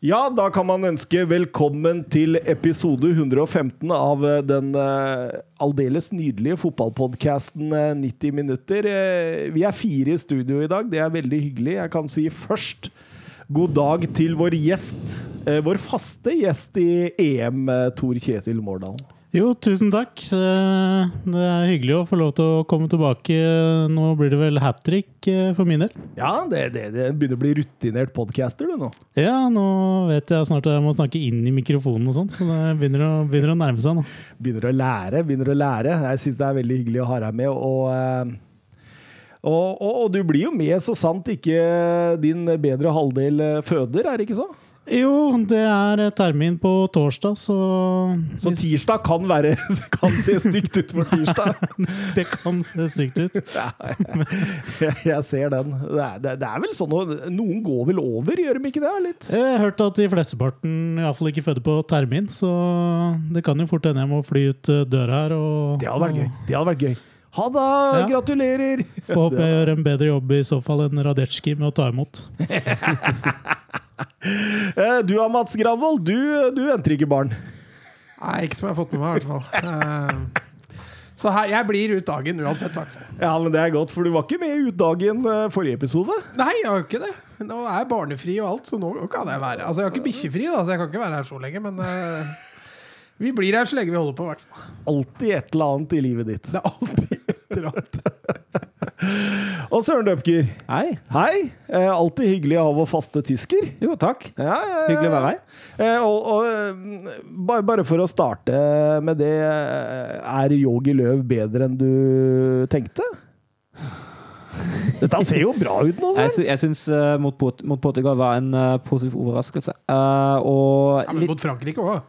Ja, da kan man ønske velkommen til episode 115 av eh, den uh, aldeles nydelige fotballpodkasten uh, 90 minutter. Uh, vi er fire i studio i dag, det er veldig hyggelig. Jeg kan si først god dag til vår gjest. vår faste gjest i EM, Tor Kjetil Mårdalen. Jo, tusen takk. Det er hyggelig å få lov til å komme tilbake. Nå blir det vel hat trick eh, for min del. Ja, det, det, det begynner å bli rutinert podcaster, du nå. Ja, nå vet jeg snart at jeg må snakke inn i mikrofonen og sånt, så det begynner å, begynner å nærme seg nå. Begynner å lære, begynner å lære. Jeg syns det er veldig hyggelig å ha deg med. og... Eh, og, og, og, du blir jo med så sant ikke din bedre halvdel eh, føder, er det ikke så? Jo, det er termin på torsdag, så Så tirsdag kan, være, kan se stygt ut for tirsdag? det kan se stygt ut. jeg, jeg, ser den. Det er, det er, vel sånn Noen går vel over, gjør de ikke det? litt? Jeg har hørt at de flesteparten iallfall ikke føder på termin, så det kan jo fort hende jeg må fly ut eh, døra her. Og, det hadde vært gøy. Det hadde vært gøy. Ha det! Ja. Gratulerer! Får håpe jeg gjør en bedre jobb i så fall enn Radetsjkij med å ta imot. Eh, du da, Mats Gravvold. Du, du venter ikke barn? Nei, ikke som jeg har fått med meg, i hvert fall. Eh, så her, jeg blir ut dagen uansett, i. Ja, men det er godt, for du var ikke med ut dagen eh, forrige episode? Nei, jeg har ikke det. Nå er jeg barnefri og alt, så nå kan jeg være Altså, jeg har ikke bikkjefri, da, så jeg kan ikke være her så lenge, men uh, vi blir her så lenge vi holder på, i hvert fall. Alltid et eller annet i livet ditt. Det er alltid eller. Og Søren Døpker. Hei. Hei. Eh, alltid hyggelig å ha vår faste tysker. Jo, takk. Ja, hyggelig å være her. Eh, og, og, eh, bare, bare, for å starte med det. Eh, er Yogi Løv bedre enn du tenkte? Dette ser jo bra ut nå. Jeg, sy jeg syns uh, mot, mot, Portugal var en uh, positiv overraskelse. Uh, og ja, men mot Frankrike òg.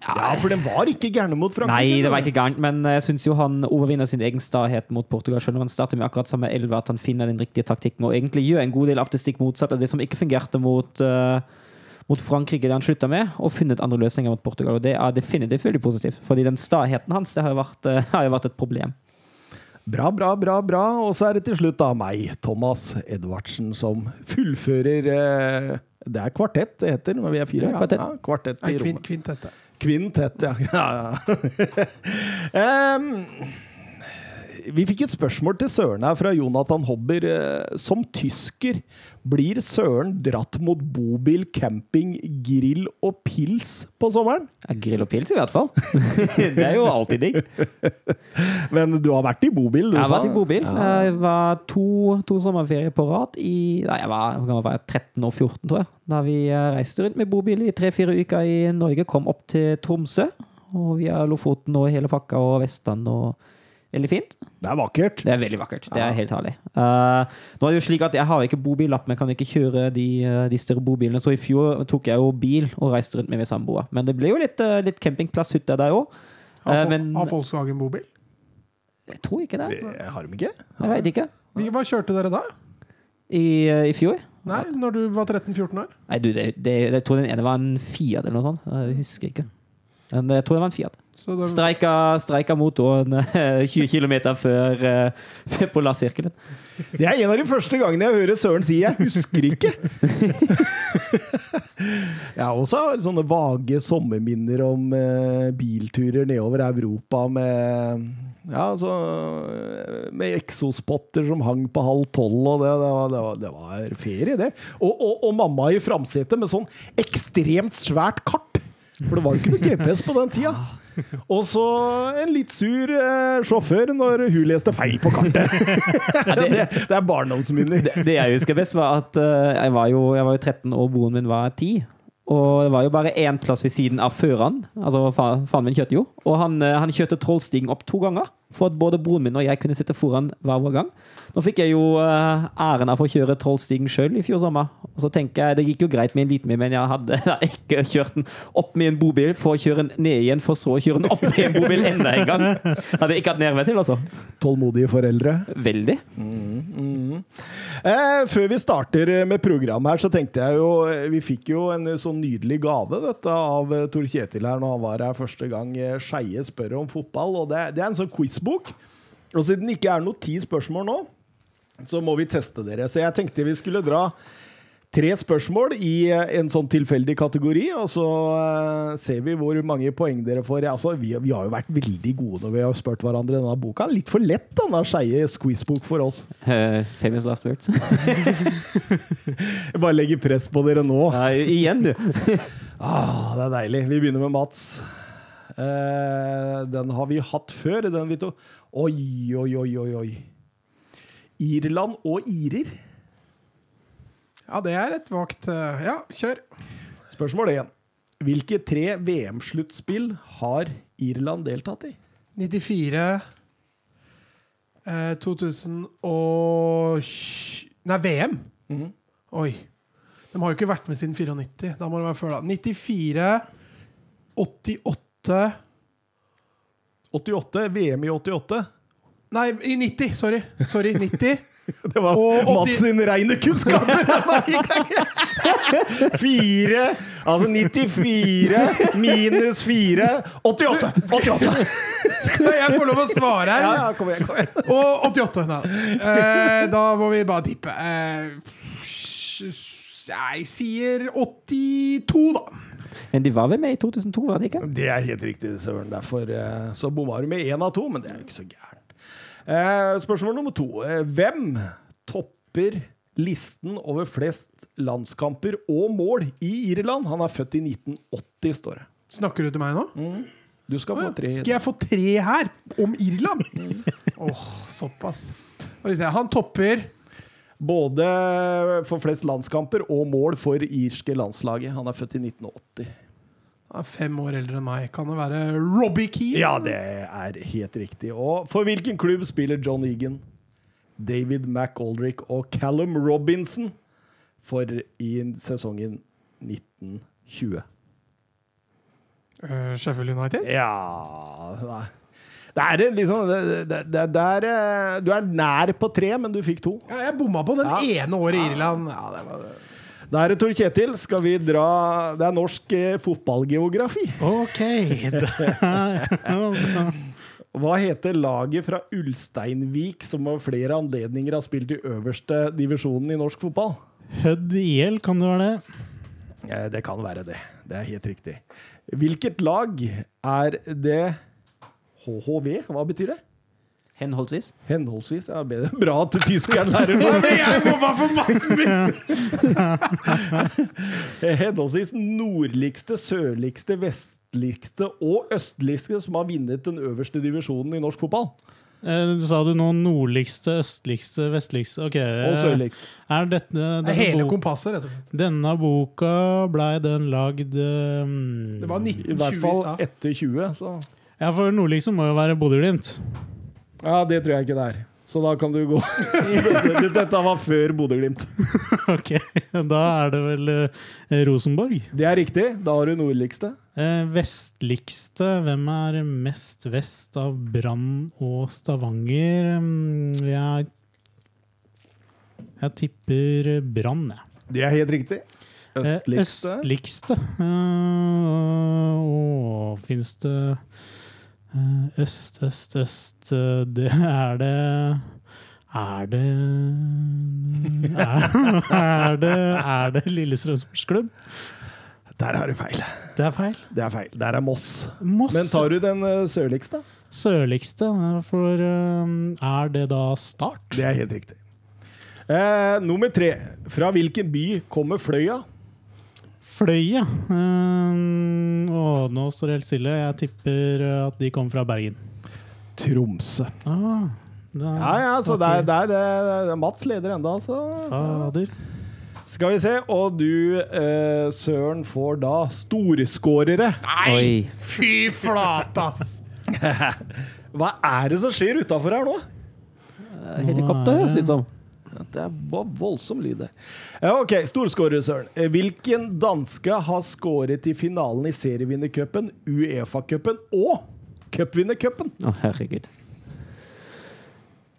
Ja, for den var ikke gærne mot Frankrike. Nei, det var ikke gærent, men jeg syns jo han overvinner sin egen stahet mot Portugal. Selv om han starter med akkurat samme elve, at han finner den riktige taktikken og egentlig gjør en god del av det stikk motsatte av det som ikke fungerte mot, uh, mot Frankrike, det han slutta med, og funnet andre løsninger mot Portugal. Og det er definitivt veldig positivt, fordi den staheten hans det har jo vært, uh, har jo vært et problem. Bra, bra, bra. bra. Og så er det til slutt da meg, Thomas Edvardsen, som fullfører uh, Det er kvartett det heter når vi er fire. Ja, kvartett. Ja, kvartett i rommet. Kvintett. Kvintett, ja. ja, ja. um, vi fikk et spørsmål til Søren her fra Jonathan Hobber. Eh, som tysker, blir Søren dratt mot bobil, camping, grill og pils på sommeren? Ja, grill og pils i hvert fall. det er jo alltid digg. Men du har vært i bobil? Du jeg har vært i bobil. Ja. Jeg var to, to sommerferier på rad i Nei, jeg var, jeg var 13 og 14, tror jeg. Da vi eh, reiste rundt med bobil i tre-fire uker i Norge. Kom opp til Tromsø. Og via Lofoten og hele pakka og Vestland og Veldig fint. Det er vakkert. Det er veldig vakkert. Det er helt herlig. Uh, nå er det jo slik at Jeg har ikke bobillapp, men kan ikke kjøre de, eh, de, større bobilene. Så i fjor tok jeg jo bil og reiste rundt med min samboer. Men det ble jo litt, uh, litt campingplasshytte der òg. Uh, har Volkswagen bobil? Jeg tror ikke det. det har de ikke? Jeg vet ikke. Hva kjørte dere da? I, i fjor? Nei, når du var 13-14 år? Nei, du, det, det, jeg tror den ene var en Fiat eller noe sånt. Jeg husker ikke. Men jeg tror det var en Fiat. Streika, streika motoren 20 km før, uh, polarsirkelen. Det er en av de første gangene jeg hører Søren si 'jeg husker ikke'. jeg har også sånne vage sommerminner om uh, bilturer nedover Europa med ja, altså, med eksospotter som hang på halv tolv, og det, det, var, det, var, det var, ferie, det. Og, og, og mamma i framsetet med sånn ekstremt svært kart. For det var jo ikke noe GPS på den tida. Og så en litt sur eh, sjåfør når hun leste feil på kartet. det, det, er barndomsminner. Det, det, jeg husker best, var at uh, jeg, var jo, jeg, var jo, 13 og broren min var 10. Og det var jo bare én plass ved siden av føreren. Altså, faren min kjørte jo. Og han, uh, han kjørte Trollstigen opp to ganger for at både broren min og jeg kunne sitte foran hver vår gang. Nå fikk jeg jo uh, æren av å kjøre Trollstigen sjøl i fjor sommer. Og så tenker jeg, Det gikk jo greit med en liten min, men jeg hadde ikke kjørt den opp med en bobil for å kjøre den ned igjen, for så å kjøre den opp med en bobil enda en gang. Hadde jeg ikke hatt nerver til, altså. Tålmodige foreldre. Veldig. Mm, mm. Eh, før vi starter med programmet her, så tenkte jeg jo Vi fikk jo en sånn nydelig gave vet du, av Tor Kjetil her når han var her første gang. Skeie spør om fotball. og det, det er en sånn quiz quizbok. Og siden det ikke er noe ti spørsmål nå, så må vi teste dere. Så jeg tenkte vi skulle dra tre spørsmål i eh, en sånn tilfeldig kategori, og så eh, ser vi hvor mange poeng dere får. Altså, vi, vi har jo vært veldig gode når vi har spurt hverandre denne boka. Litt for lett, denne skeie squeezebok for oss. Uh, famous last words. Jeg bare legger press på dere nå. Nei, igjen, du. Ah, det er deilig. Vi begynner med Mats. Eh, den har vi hatt før, den, Vito. Oi, oi, oi, oi, oi. Irland og irer. Ja, det er et vagt eh, Ja, kjør. Spørsmål én. Hvilke tre VM-sluttspill har Irland deltatt i? 94 eh, 2000 og Nei, VM. Mhm. Oi. De har jo ikke vært med siden 94. Da må det være før, da. 94 88 88. VM i 88. Nei, i 90. Sorry. Sorry, 90. Det var Mats sin reine kunnskaper! Fire Altså 94 minus 4 88! 88. Skal jeg får lov å svare her. Ja, ja, kom igjen. kom igjen Og 88. Da. Eh, da må vi bare tippe. Eh, jeg sier 82, da. Men de var vel med i 2002, var de ikke? Det er helt riktig, Søren. Derfor eh, så bomma du med én av to, men det er jo ikke så gærent. Eh, spørsmål nummer to. Eh, hvem topper listen over flest landskamper og mål i Irland? Han er født i 1980, står det. Snakker du til meg nå? Du skal Å få tre. Skal jeg få tre her? Om Irland? Åh, såpass. Skal vi Han topper Både for flest landskamper og mål for irske landslaget. Han er født i 1980. Han er fem år eldre enn meg. Kan det være Robbie Keane? Ja, det er helt riktig. Og for hvilken klubb spiller John Egan, David McAldrick og Callum Robinson for i sesongen 1920? Uh, Sheffield United? Ja nei. Det er liksom det, det, det, det er, eh, Du er nær på tre, men du fikk to. Ja, jeg bomma på den Ja. ene året i Irland. Ja, det var det. Da er det Tor Kjetil. Skal vi dra Det er norsk eh, fotballgeografi. Ok. Hva heter laget fra Ulsteinvik som av flere anledninger har spilt i øverste divisjonen i norsk fotball? Hødd IL, kan det være det? Eh, Det kan være det. Det er helt riktig. Hvilket lag er det HHV? Hva betyr det? Henholdsvis. Henholdsvis. Ja, bedre. Bra at tyskeren lærer meg! Jeg må bare få matten min! Henholdsvis nordligste, sørligste, vestligste og østligste som har vunnet den øverste divisjonen i norsk fotball. Eh, Sa du nå nordligste, østligste, vestligste? okay. Og eh, sørligste. Er dette, Det er denne, hele boka, kompasset, rett og slett. denne boka blei den lagd um, Det var I 1920 hvert fall etter 20. Så. Ja, for nordligste må jo være Bodø-Glimt. Ja, det tror jeg ikke det er. Så da kan du gå Dette var før Bodø-Glimt. ok, da er det vel eh, Rosenborg. Det er riktig. Da har du nordligste. Eh, vestligste, hvem er mest vest av Brann og Stavanger? Mm, Jeg, jeg tipper Brann, jeg. Det er helt riktig. Eh, Østligste. Østligste. Uh, å, finnes det eh, Øst, øst, øst eh, Det er det Er det Er, er det, er det Lillestrøm sportsklubb? Der har du feil. Det er feil. Det er feil. Der er Moss. Moss Men tar du den eh, sørligste? sørligste. eh, For eh, er det da Start? Det er helt riktig. Eh, nummer tre. Fra hvilken by kommer Fløya? Fløya. Uh, å, nå står det helt stille. Jeg tipper at de kommer fra Bergen. Tromsø. Ah, er, Ja, ja, så okay. det er, det er, det er Mats leder enda, altså. Fader. Skal vi se. Og du, eh, Søren, får da storskårere. Oi. Fy flate, ass! Hva er det som skjer utafor her nå? Helikopter høres det ut som. Det vo- voldsom lyd der. Ok, storskårer, Søren. Eh, Hvilken danske har skåret i finalen i serievinnercupen, Uefa-cupen og cupvinnercupen? Å, herregud.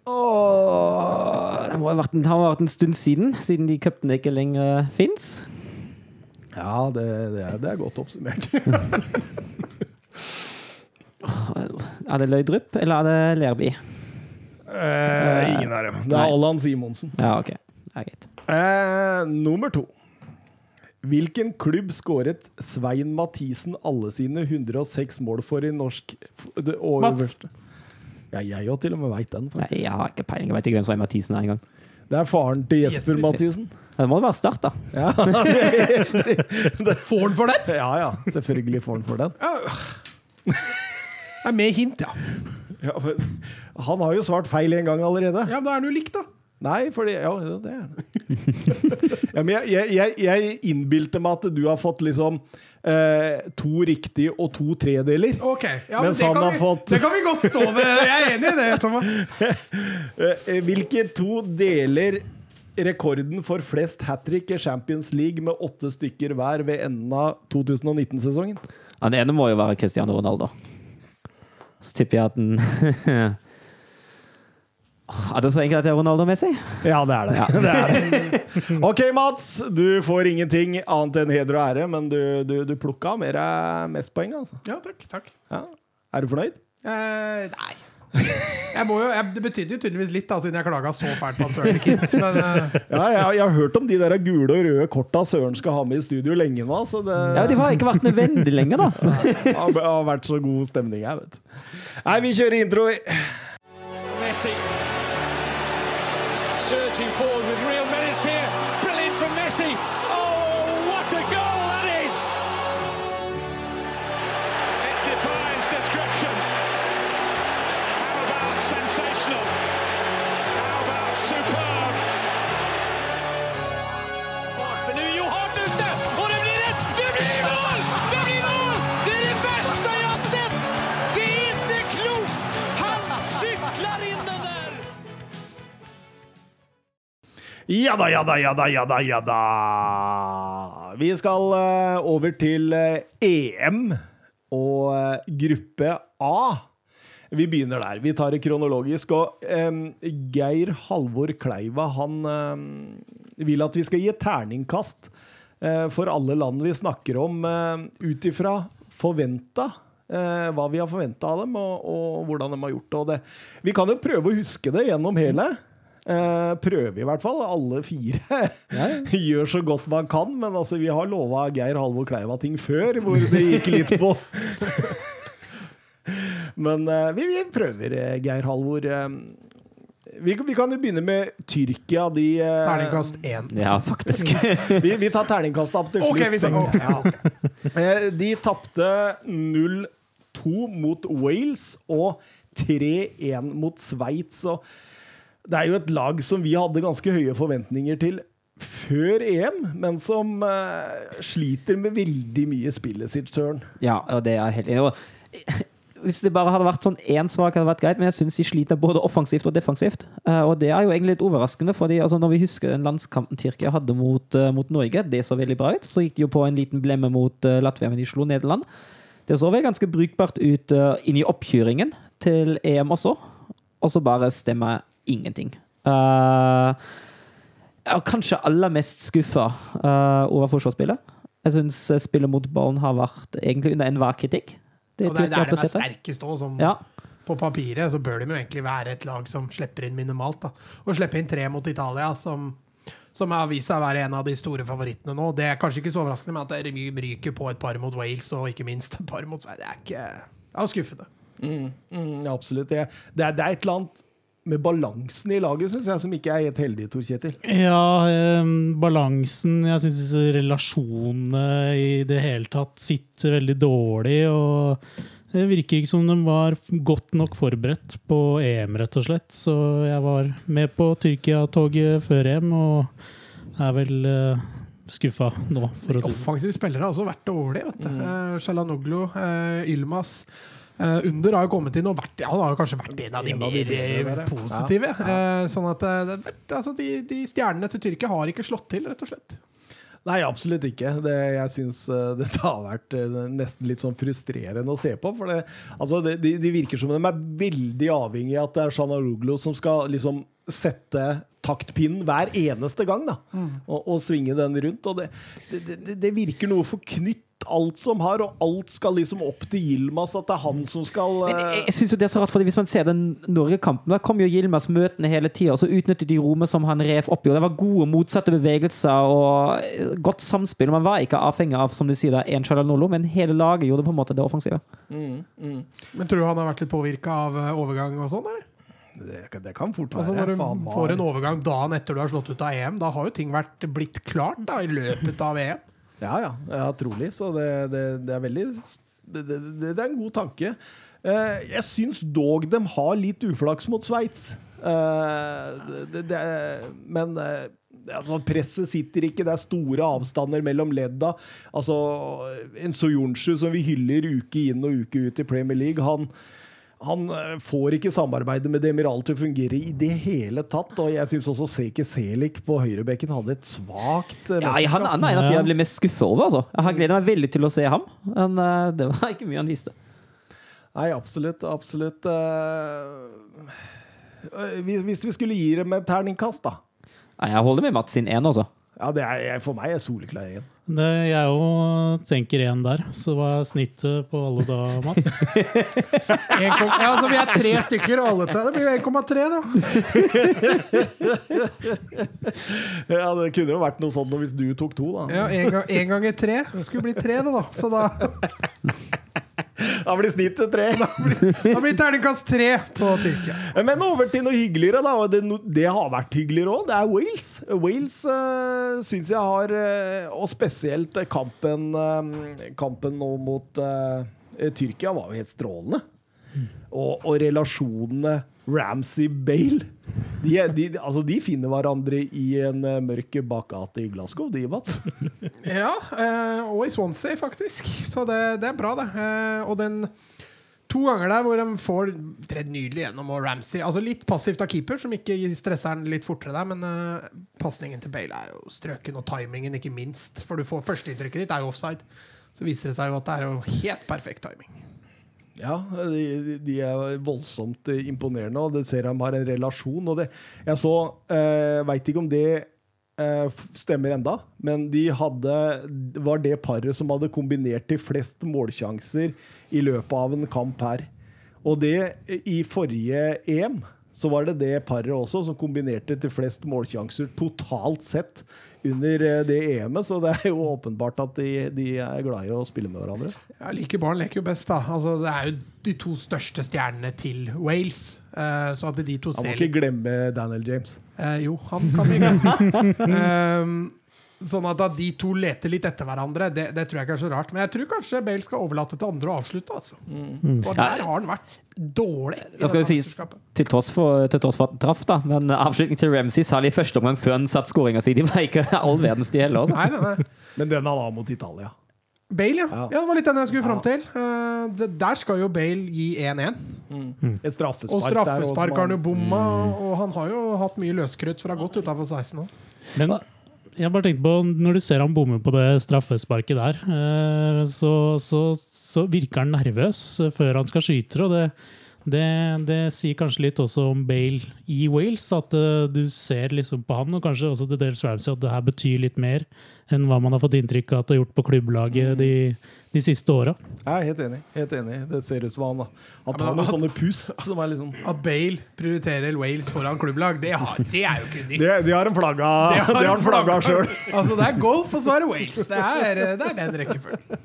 Åh, det må ha vært en, har vært en stund siden, siden de cupene ikke lenger fins. Ja, det, det, er, det er godt oppsummert. Er det Løydrup, eller er det Lerby? Eh, ingen av dem. Det er Allan Simonsen. Ja, OK. Det er greit. Eh, nummer to. Hvilken klubb skåret Svein Mathisen alle sine 106 mål for i norsk Mats! Ja, jeg òg til og med veit den. Nei, jeg har ikke peiling. Jeg vet ikke hvem er Mathisen er engang. Det er faren til Jesper Jesper. Mathisen. Det må være Start, da. Ja, Får han for den? ja, ja, selvfølgelig får han for den. Er med hint, ja. Ja, men, han har jo svart feil en gang allerede. Ja, men Da er han jo likt, da. Nei, fordi Ja, ja, det er ja, men jeg, jeg, jeg, innbilte meg at du har fått liksom eh, to riktige og to tredeler. Ok, ja, men det kan, vi, fått- det kan vi godt stå ved. Jeg er enig i det, Thomas. Eh, Hvilke to deler rekorden for flest hat trick i Champions League med åtte stykker hver ved enden av 2019-sesongen? Ja, Den ene må jo være Cristiano Ronaldo. Så tipper jeg at den Er det så enkelt at det er Ronaldo-messig? Ja, det er det. det, er det. OK, Mats. Du får ingenting annet enn heder og ære, men du, du, du plukka mer eh, mest poeng, altså. Ja, takk. takk. Ja. Er du fornøyd? Eh, nei. Jeg må jo, jeg, det betydde jo tydeligvis litt, da, siden jeg klaga så fælt på at Søren gikk hit. Men eh, Ja, jeg, jeg har hørt om de der gule og røde korta Søren skal ha med i studio lenge nå. Så det Ja, De har ikke vært nødvendig lenger, da. har, har vært så god stemning her, vet du. Nei, vi kjører intro. Messi surging forward with real menace here. Brilliant from Messi. Ja da, ja da, ja da, ja da, ja da. Vi skal eh, over til eh, EM og eh, gruppe A. Vi begynner der. Vi tar det kronologisk. Og um, Geir Halvor Kleiva han um, vil at vi skal gi et terningkast uh, for alle land vi snakker om, uh, ut ifra forventa. hva vi har forventa av dem, og, og hvordan de har gjort det. Vi kan jo prøve å huske det gjennom hele. Eh, prøve i hvert fall. Alle fire gjør så godt man kan. Men altså, vi har lova Geir Halvor Kleiva ting før, hvor det gikk litt på. men uh, vi, vi prøver, eh, Geir Halvor. Vi, vi kan jo begynne med Tyrkia. De, uh, terningkast én. Ja, faktisk. vi, vi tar terningkastet opp til slutt. Ok, vi tar- ok. Ja, De tapte 0-2 mot Wales og 3-1 mot Sveits. og Det er jo et lag som vi hadde ganske høye forventninger til før EM, men som uh, sliter med veldig mye spillet sitt, Søren. Ja, og det er helt enig Hvis det bare hadde vært sånn én svak, hadde vært greit, men jeg syns de sliter både offensivt og defensivt. Uh, og det er jo egentlig litt overraskende, fordi altså, når vi husker den landskampen Tyrkia hadde mot, uh, mot Norge, det så veldig bra ut. Så gikk de jo på en liten blemme mot Latvia, men de slo Nederland. Det så vel ganske brukbart ut inn i oppkjøringen til EM også, og så bare stemmer ingenting. Uh, jeg er kanskje aller mest skuffa uh, over forsvarsspillet. Jeg syns spillet mot ballen har vært egentlig under enhver kritikk. Det Og det er det der de er presterte. sterkest. Ja. På papiret så bør de jo egentlig være et lag som slipper inn minimalt. da. Og slippe inn tre mot Italia, som, som har vist seg å være en av de store favorittene nå. Det er kanskje ikke så overraskende men at de ryker på et par mot Wales, og ikke minst et par mot Sverige. Det er ikke Det er skuffende. Mm, mm, absolutt. Det, det, er, det er et eller annet med balansen i laget, syns jeg, som ikke er helt heldig, Tor Kjetil. Ja, eh, balansen Jeg syns relasjonene i det hele tatt sitter veldig dårlig. Og det virker ikke som de var godt nok forberedt på EM, rett og slett. Så jeg var med på Tyrkia-toget før EM, og er vel eh, skuffa nå, for å si det sånn. Offensive spillere har også vært dårlige. vet du. Eh, Shalanoglu, eh, Eh, Under har jo kommet inn og vært, han har jo kanskje vært en av de En av mer de der, eh, ja. positive. Eh, sånn at altså, de, de stjernene til Tyrkia har ikke slått til, rett og slett. Nei, absolutt ikke. Det, jeg syns uh, dette har vært nesten litt sånn frustrerende å se på. For det, altså, det, de, de virker som de er veldig avhengig av at det er Shanaroglu som skal liksom sette taktpinnen hver eneste gang, da. Og, og svinge den rundt. Og det, det, det, det virker noe forknytt, alt som har, og alt skal liksom opp til Yilmaz. At det er han som skal Men eh, jeg, jeg synes jo det er så rart, fordi Hvis man ser den Norge-kampen, da kom jo Yilmaz møtende hele tida. Så utnyttet de rommet som han rev opp i. og Det var gode motsatte bevegelser og eh, godt samspill. og Man var ikke avhengig av som du sier, én en Chalanolo, men hele laget gjorde på en måte det offensive. Men tror du han har vært litt påvirka av eh, overgang og sånn, eller? Det, det kan fort være. Altså Når du får en overgang dagen etter du har slått ut av EM, da har jo ting vært blitt klart da, i løpet av EM. Ja, ja, ja trolig. Så det, det, det er veldig det, er en god tanke. Eh, jeg syns dog de har litt uflaks mot Sveits. Eh, men eh, altså, presset sitter ikke. Det er store avstander mellom ledda. Altså, en Soyuncu som vi hyller uke inn og uke ut i Premier League, han han eh, får ikke samarbeidet med Demiral til å fungere i det hele tatt. Og jeg syns også Seke Selik på høyrebekken hadde et svakt eh, Ja, han, han er en av de jeg blir mest skuffet over. Altså. Jeg gleder meg veldig til å se ham, men eh, det var ikke mye han viste. Nei, absolutt. Absolutt. eh, hvis, vi skulle gi dem et terningkast, da. Jeg holder med Mats sin én, altså. Ja, det er, For meg er soleklar igjen. Det, jeg òg tenker én der. Så hva er snittet på alle da, Mats? 1, ja, altså Vi er tre stykker, og alle tar Det blir jo 1,3, da. Ja, Det kunne jo vært noe sånt hvis du tok to, da. Ja, En, gang, en ganger tre. Det skulle bli tre, det, da. Så da, Da blir snittet tre. da blir terningkast tre på Tyrkia. Men over til noe hyggeligere, da. Det, det har vært hyggeligere òg. Det er Wales. Wales uh, syns jeg har eh, Og spesielt kampen, eh, kampen nå mot uh, Tyrkia var jo helt strålende. Og, og relasjonene Ramsey-Bale de, er- de, altså de finner hverandre i en uh, mørk bakgate i Glasgow, de, Mats. Ja, eh, og i Swansea, faktisk. Så det, det er bra, det. Eh, og den to ganger der hvor de får tredd nydelig gjennom og Ramsey Altså litt passivt av keeper, som ikke stresser den litt fortere der, men uh, pasningen til Bale er jo strøken, og timingen ikke minst. For du får førsteinntrykket ditt er jo offside. Så viser det seg jo at det er jo helt perfekt timing. Ja, de, de er voldsomt eh, imponerende, og du ser de har en relasjon. Og det, jeg så eh, Veit ikke om det eh, stemmer enda, men de hadde var det paret som hadde kombinert til flest målsjanser i løpet av en kamp her. Og det eh, i forrige EM så var det det paret også som kombinerte til flest målsjanser totalt sett under eh, det EM-et, så det er jo åpenbart at de, de er glad i å spille med hverandre. Ja, like barn leker jo best, da. Altså, det er jo de to største stjernene til Wales. Uh, så at de to selv Han må ikke glemme Daniel James. Uh, jo, han kan vi glemme. Ehm, sånn at, da de to leter litt etter hverandre, det, det tror jeg ikke er så rart. Men jeg tror kanskje Bale skal overlate til andre å avslutte. Altså. Og der har han vært dårlig. Da skal jo det sies til tross for, til tross for at han traff, da. Men avslutningen til Ramsey, særlig i første omgang før han satte skåringa si, de var ikke all verdens, de heller. Altså. Nei, nei, nei. Men den han har mot Italia. Bale, ja. Ja. ja. Det var litt den jeg skulle fram til. Uh, det, der skal jo Bale gi 1-1. Et straffespark Og straffespark har han jo bomma, bomma, og han har jo hatt mye løskrutt fra godt utafor 16 òg. Men jeg bare tenkte på, når du ser han bomme på det straffesparket der, uh, så, så, så virker han nervøs før han skal skyte. Og det, det, det sier kanskje litt også om Bale i Wales, at uh, du ser liksom på han, og kanskje også til dels Ramsay at det her betyr litt mer enn hva man har fått inntrykk av at det har gjort på klubblaget de, de siste åra. Jeg er helt enig. helt enig. Det ser ut som han da. Han men tar han- noen sånne pus som er liksom At Bale prioriterer Wales foran klubblag, det, har, det er jo ikke nytt. Det, de har en flagga Det Det har en flagga sjøl. Altså, det er golf, og så er det Wales. Det er, det er den rekkefølgen.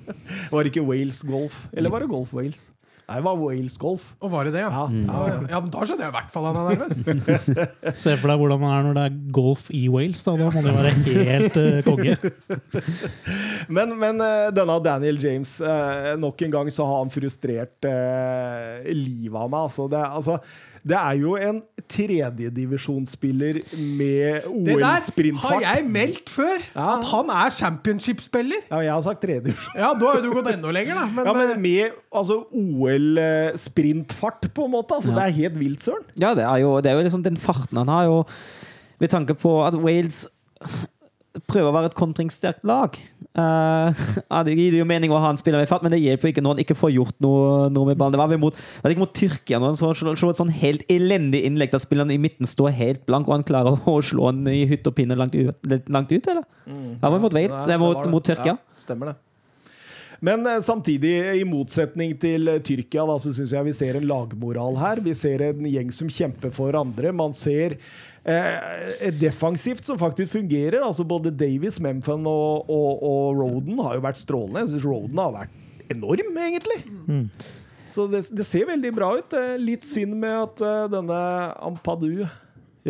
Var det ikke Wales Golf? Eller var det Golf Wales? Nei, det var Wales Golf. Og var det det, ja? Ja, Ja, ja. ja men da skjønner jeg i hvert fall han er nervøs. Se for deg hvordan han er når det er golf i Wales. Da, da må det være helt uh, konge. Men, men eh, denne Daniel James, eh, nok en gang så har han frustrert uh, livet av meg. Altså, det, altså, det er jo en tredjedivisjonsspiller med OL-sprintfart. Det der har jeg meldt før. Ja. At han er championship-spiller. Ja, jeg har sagt tredjedivisjon. Ja, da har jo du gått enda lenger, da. Men, Ja, men eh, med altså, OL-sprintfart, på en måte. Altså, Ja. Det er helt vilt, søren. Ja, det er jo, det er jo liksom den farten han har, jo Med tanke på at Wales prøver å være et kontringssterkt lag. Ja, det gir jo mening å ha en spiller med fatt, men det hjelper ikke når han ikke får gjort noe, noe med ballen. Det var vel mot, var det ikke mot Tyrkia nå, så, slå, slå et sånn helt elendig innlegg der spilleren i midten står helt blank, og han klarer å slå den i hytt og pinne langt ut, langt ut eller? Det var mot Wales, mot, mot Tyrkia. Ja, stemmer det. Men eh, samtidig, i motsetning til eh, Tyrkia, da, så syns jeg vi ser en lagmoral her. Vi ser en gjeng som kjemper for andre. Man ser eh, defensivt som faktisk fungerer. Altså Både Davies, Memphon og, og, og Roden har jo vært strålende. Jeg syns Roden har vært enorm, egentlig. Så det, det ser veldig bra ut. Eh, Litt synd med at denne Ampadu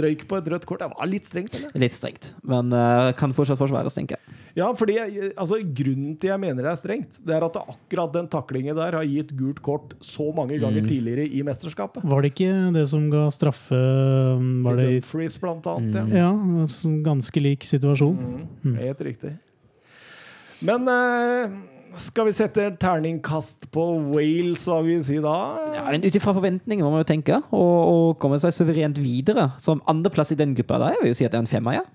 røyk på et rødt kort. Det var litt strengt, eller? Litt strengt, men uh, kan fortsatt forsvares, tenker jeg. Ja, fordi altså, Grunnen til jeg mener det er strengt, det er at det akkurat den taklingen der har gitt gult kort så mange ganger tidligere i mesterskapet. Var det ikke det som ga straffe Var det Dumfries, blant annet. Ja. Ja, en ganske lik situasjon. Mm. Helt riktig. Men eh, skal vi sette et terningkast på Wales, hva vil vi si da? Ja, men Ut ifra forventninger må man jo tenke, og, og komme seg suverent videre. Som andreplass i den gruppa, da jeg vil jo si at det er en femmer, ja.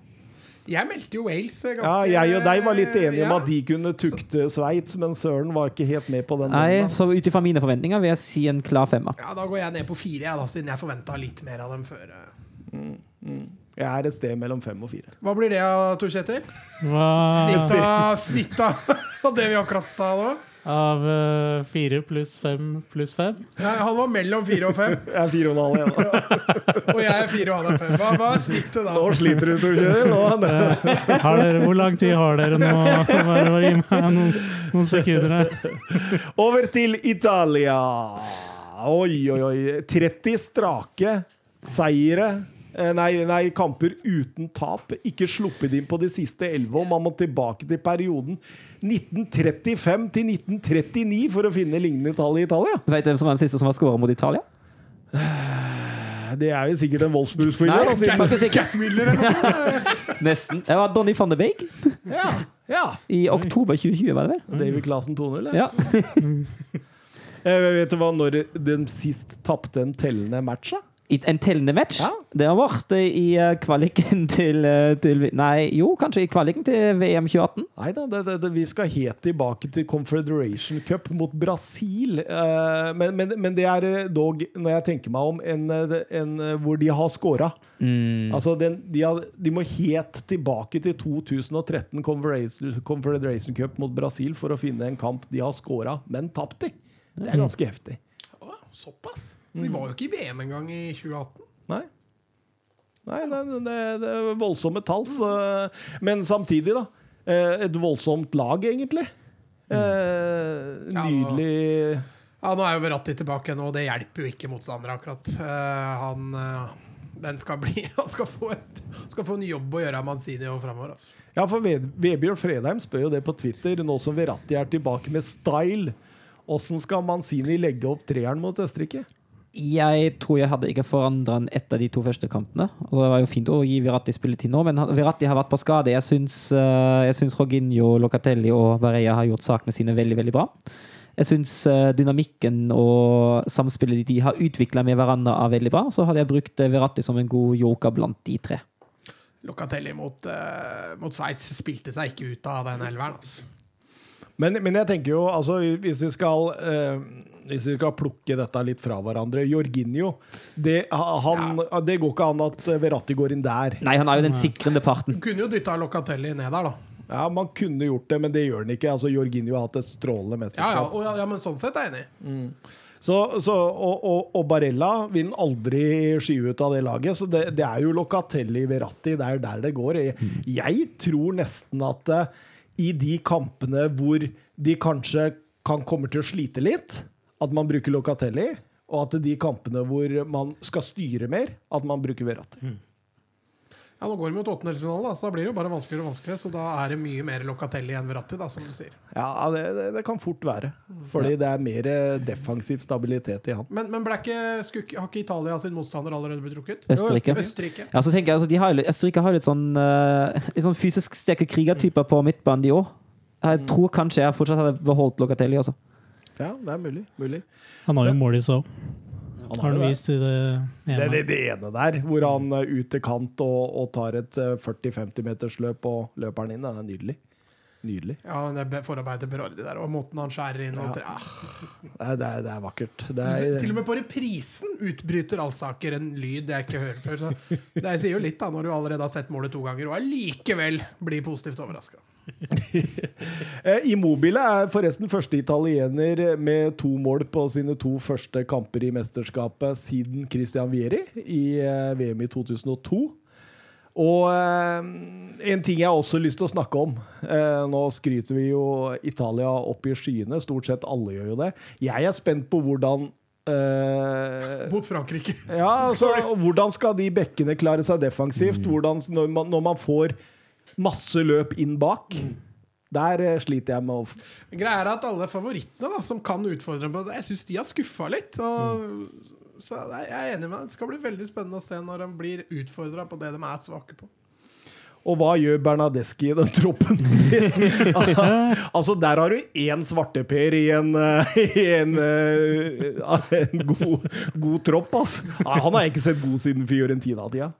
Jeg meldte jo Wales eh, ganske Ja, jeg og deg var litt enige om Ja. at de kunne tukte Sveits, men Søren var ikke helt med på den. Nei, så ut ifra mine forventninger vil jeg si en klar femmer. Ja, Da går jeg ned på fire, jeg, da, siden jeg forventa litt mer av dem før. eh. Jeg er et sted mellom fem og fire. Hva blir det, av, Tor Kjetil? Hva Snitt av, det vi akkurat sa nå? av uh, fire pluss fem pluss fem? Ja, han var mellom fire og fem, Jeg er fire og en halv igjen. da. og jeg er fire og han er fem. Hva, hva er snittet da? Nå sliter du, Tor Kjetil. Nå- hvor lang tid har dere nå? Bare, bare gi meg noen, noen sekunder her. Over til Italia. Oi, oi, oi. 30 strake seire. Eh, Nei, nei, kamper uten tap. Ikke sluppet inn på de siste elleve. Man må tilbake til perioden 1935 til 1939 for å finne lignende tall i Italia. Vet du hvem som var den siste som var skåra mot Italia? Det er jo sikkert en Wolfsburg-spiller. Nesten. Det var Donny van de Beek Ja, ja. i oktober 2020, var det vel? David Klasen 2-0. Ja. Eh, Vet du hva når den sist tapte en tellende match? da? En tellende match. Ja. Det har vært i eh, kvaliken til, eh, til Nei, jo, kanskje i kvaliken til VM 2018. Nei da, det, det, det, vi skal helt tilbake til Confederation Cup mot Brasil. Eh, men, men, men det er dog, når jeg tenker meg om, en, en hvor de har scora. Altså, den, de, har, de må helt tilbake til 2013 Confederation, Cup mot Brasil for å finne en kamp de har scora, men tapt i. Det er ganske heftig. Å, såpass? De var jo ikke i VM engang i 2018. Nei. Nei, det, det, det er voldsomme tall. Så, men samtidig, da. eh, Et voldsomt lag, egentlig. Eh, Ja, nydelig Ja, Nå er jo Verratti tilbake nå, og det hjelper jo ikke motstandere, akkurat. Eh, han, eh, den skal bli, han skal få, et, skal få en jobb å gjøre av Manzini og framover. Altså. Ja, for Vebjørn Fredheim spør jo det på Twitter, nå som Verratti er tilbake med style. Åssen skal Manzini legge opp treeren mot Østerrike? Jeg tror jeg hadde ikke forandra den etter de to første kampene. Og det var jo fint å gi Verratti spilletid nå, men Viratti har vært på skade. Jeg syns, eh, jeg syns Roginho, Locatelli og Varela har gjort sakene sine veldig veldig bra. Jeg syns eh, dynamikken og samspillet de har utvikla med hverandre, er veldig bra. Så hadde jeg brukt Viratti som en god joker blant de tre. Locatelli mot, uh, mot Sveits spilte seg ikke ut av den elveren. Altså. Men, men jeg tenker jo, altså, hvis vi skal eh, Hvis vi skal plukke dette litt fra hverandre Jorginho det, han, det går ikke an at Verratti går inn der. Nei, han er jo den sikrende parten. Du kunne jo dytta Locatelli ned der, da. Ja, Man kunne gjort det, men det gjør han ikke. Altså, Jorginho har hatt et strålende Ja, ja, ja, ja, men sånn sett er jeg enig. Så, så, og, og, og Barella vil han aldri skyve ut av det laget. Så det, det er jo Locatelli Verratti. Det er der det går. Jeg, jeg tror nesten at uh, i de kampene hvor de kanskje kan komme til å slite litt, at man bruker Locatelli. Og at de kampene hvor man skal styre mer, at man bruker Verratti. Ja, Nå går de mot åttendelsfinalen, så da blir det jo bare vanskeligere og vanskeligere. Så da er det mye mer Locatelli enn Verratti, da, som du sier. Ja, det, det, det kan fort være. Fordi det er mer eh, defensiv stabilitet i han. Men, men ble ikke, skuk, har ikke Italia sin motstander allerede blitt trukket? Østerrike. Østerrike. Ja, så tenker jeg, altså, de har, jo Østerrike har litt sånn, eh, litt sånn fysisk sterke krigertyper på midtbanen, de òg. Jeg tror kanskje jeg fortsatt hadde beholdt Locatelli også. Ja, det er mulig. mulig. Han har jo mål i så. Han har han det. vist i det Det, ene. det, det ene der, hvor han er ut til kant og, og tar et eh, 40-50 meters løp og løper han inn, det er nydelig. Nydelig. Ja, det er forarbeidet til Berardi der, og måten han skjærer inn og ah. Det er, det er, det er vakkert. Det Til og er, med på reprisen utbryter Alsaker en lyd jeg ikke hører før. Så det sier jo litt da, når du allerede har sett målet to ganger og allikevel blir positivt overraska. Eh, Immobile er forresten første italiener med to mål på sine to første kamper i mesterskapet siden Christian Vieri i eh, VM i 2002. Og eh, en ting jeg også har lyst til å snakke om eh, Nå skryter vi jo Italia opp i skyene. Stort sett alle gjør jo det. Jeg er spent på hvordan Uh, Mot Frankrike. ja, altså, Hvordan skal de bekkene klare seg defensivt? Hvordan, når, man, når man får masse løp inn bak? Der eh, sliter jeg med å Greia er at alle favorittene da, som kan utfordre dem på det, jeg syns de har skuffa litt. Og, Så jeg er enig med deg. Det skal bli veldig spennende å se når de blir utfordra på det de er svake på. Og hva gjør Bernadeschi i den troppen? altså, der har du én svarteper i en, eh, i en, eh, en god, god tropp, altså. Ah, Han har jeg ikke sett god siden Fiorentina-tida.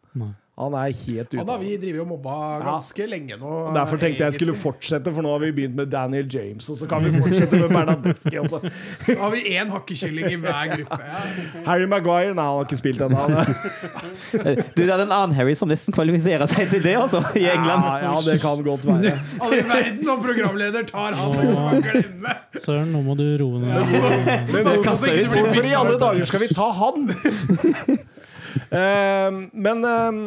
Han er helt ute. Han har vi drevet og mobba ganske lenge nå. Derfor tenkte jeg jeg skulle fortsette, for nå har vi begynt med Daniel James. Og så kan vi fortsette med Bernadeschi. også. Nå har vi én hakkekylling i hver gruppe. Ja. Harry Maguire Nei, han har ikke spilt ennå. Du, det er en annen Harry som nesten kvalifiserer seg til det, altså, i England. Ja, ja, det kan godt være. Alle i verden og programleder tar han! Kan glemme. Søren, nå må du roe ned. Men hvorfor i alle dager skal vi ta han? Eh, men eh,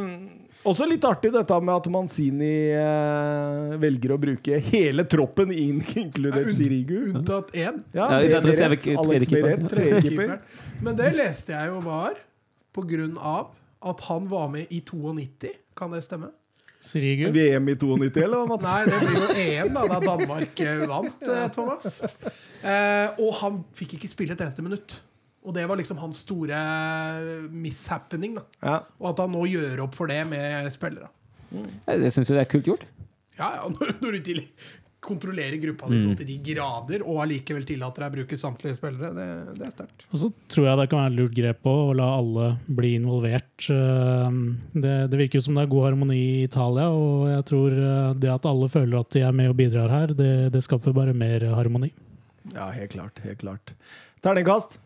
også litt artig dette med at Manzini eh, velger å bruke hele troppen, in- inkludert Sirigu. Unntatt én. Ja, Ja, unntatt Meret, Alex. Meret, tredjekeeper. Men det leste jeg jo var på grunn av at han var med i 92. Kan det stemme? Sirigu. VM i 92, eller hva, Mats? Nei, det blir jo EM, da, da Danmark eh, vant, Thomas. Eh, og han fikk ikke spille et eneste minutt. Og det var liksom hans store mishappening. da Ja. Og at han nå gjør opp for det med spillere. Jeg syns jo det er kult gjort. Ja, ja, når, når du til, kontrollerer gruppa di mm. til de grader, og allikevel tillater deg å bruke samtlige spillere, det, det er sterkt. Og så tror jeg det kan være et lurt grep på å la alle bli involvert. Eh, Det, det virker jo som det er god harmoni i Italia, og jeg tror eh, det at alle føler at de er med og bidrar her, det, det skaper bare mer harmoni. ja, helt klart. Helt klart. Terningkast.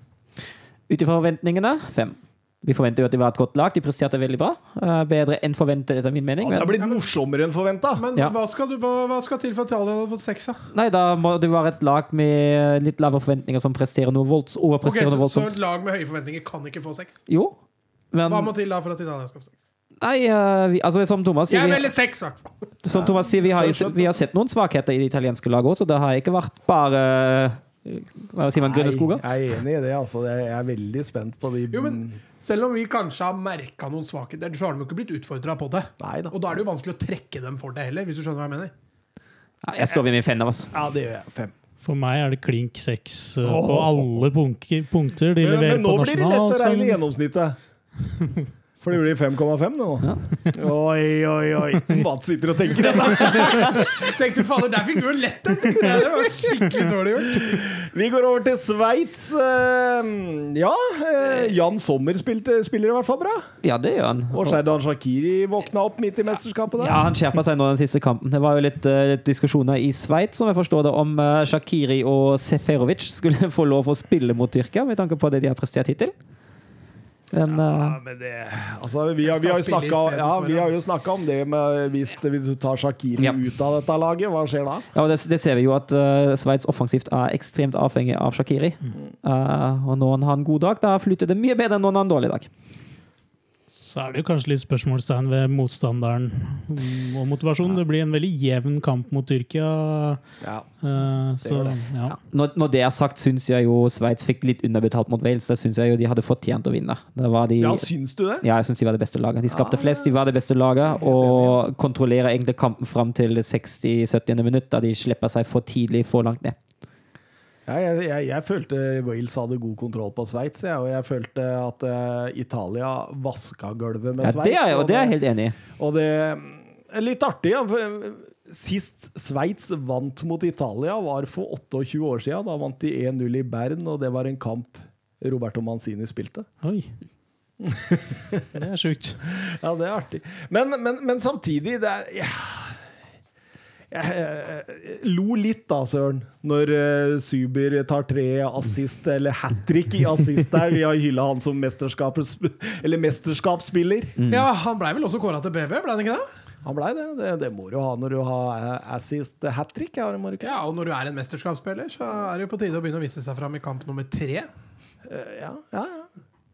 Ut ifra forventningene fem. Vi forventer jo at de var et godt lag. De presterte veldig bra. Eh, Bedre enn forventet, etter min mening. Det har blitt morsommere enn forventa. Men Ja. hva, skal du, hva, hva skal til for at Italia hadde fått seks? nei, da må det være et lag med litt lavere forventninger som presterer noe volds, overpresterer så, noe så et lag med høye forventninger kan ikke få seks? Jo, men Hva må til da for at Italia skal få seks? Nei, eh, vi, altså som Thomas sier, Jeg melder seks, i hvert fall. som Thomas sier vi, har, vi har sett noen svakheter i det italienske laget også, så det har ikke vært bare Hva sier man? Grønne skoger? Jeg er enig i det. altså. Jeg er veldig spent på de Jo, men Selv om vi kanskje har merka noen svakheter, så har de jo ikke blitt utfordra på det. Neida. Og da er det jo vanskelig å trekke dem for det heller, hvis du skjønner hva jeg mener. Ja, jeg står ved min fem av oss. Ja, det gjør jeg. Fem. For meg er det klink seks eh, på alle punkter de Men, nasjonal. men nå blir det lett å regne gjennomsnittet. For det blir 5,5 nå. Oi, oi, oi. Mats sitter og tenker ennå. Tenkte fader, der fikk du jo lett en! ting! Det var skikkelig dårlig gjort. Vi går over til Sveits. Eh, Ja, eh, Jan Sommer spilte, spiller i hvert fall bra. Ja, det gjør han. Og Sherdan Shakiri våkna opp midt i mesterskapet der. Ja, Han skjerpa seg nå den siste kampen. Det var jo litt, eh, litt diskusjoner i Sveits som jeg forstår det, om Shakiri og Seferovic skulle få lov å spille mot Tyrkia, med tanke på det de har prestert hittil. Men eh, Ja, men det, altså, vi, har, vi, har stedet ja, vi har jo snakka om det med hvis, du tar Shakiri Ja. ut av dette laget, hva skjer da? ja, det, det ser vi jo at uh, Sveits offensivt er ekstremt avhengig av Shakiri. Eh, og når han har en god dag, da flyter det mye bedre enn når han har en dårlig dag. Så er det jo kanskje litt spørsmålstegn ved motstanderen og og Ja. Det blir en veldig jevn kamp mot Tyrkia. Ja. eh, så det. ja. Når, når det er sagt, syns jeg jo Sveits fikk litt underbetalt mot Wales. Det syns jeg jo de hadde fortjent å vinne. Det var de, ja, syns du det? Ja, jeg syns de var det beste laget. De skapte flest, de var det beste laget, og kontrollerer egentlig kampen fram til 60-70. minutt, da de slipper seg for tidlig for langt ned. Ja, jeg, jeg, jeg følte Wales hadde god kontroll på Sveits, ja, og jeg følte at uh, Italia vaska gulvet med Ja, Sveits. det er, jeg- og det er jeg helt enig i. Og det er litt artig, ja. for Sist Sveits vant mot Italia, var for 28 år siden. Da vant de 1-0 i Bern, og det var en kamp Roberto Manzini spilte. Oi. Det er sjukt. Ja, det er artig. Men, men, men samtidig det er, ja. Jeg eh, lo litt da, Søren, når uh, Syber tar tre assist, eller hat trick i assist der. Vi har hylla han som mesterskapsspiller. Ja, Han blei vel også kåra til BV, blei han ikke det? Han blei det. det. Det må du ha når du har eh, assist hat trick. Ja? Ja, Og når du er en mesterskapsspiller, så er det jo på tide å begynne å vise seg fram i kamp nummer tre. Ja, ja, ja.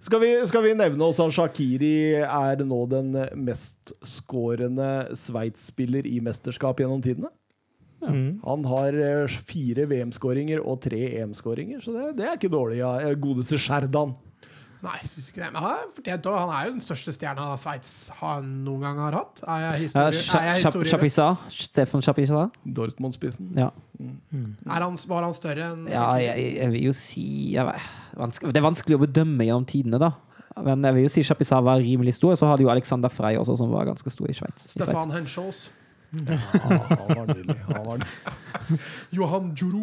Skal vi, skal vi nevne også at Shakiri er nå den mestskårende Sveits-spiller i mesterskap gjennom tidene? Mm. Han har eh, fire VM-skåringer og tre EM-skåringer, så det, det er ikke dårlig ja, godeste Sherdan. Nei, jeg synes ikke det. Men han fortjent, han er jo den største stjerna Sveits han noen gang har hatt. Er jeg Ja, historie. Stefan Chapisa. Dortmund-spissen. Ja. Er han, var han større enn Ja, jeg, jeg vil jo si jeg, Det er vanskelig å bedømme gjennom tidene, da. Men jeg vil jo si Chapisa var rimelig stor. Så hadde jo Alexander Frey også, som var ganske stor i Sveits. Stefan Henschos? Ja, han var nydelig. Han var nydelig. Johan Juro.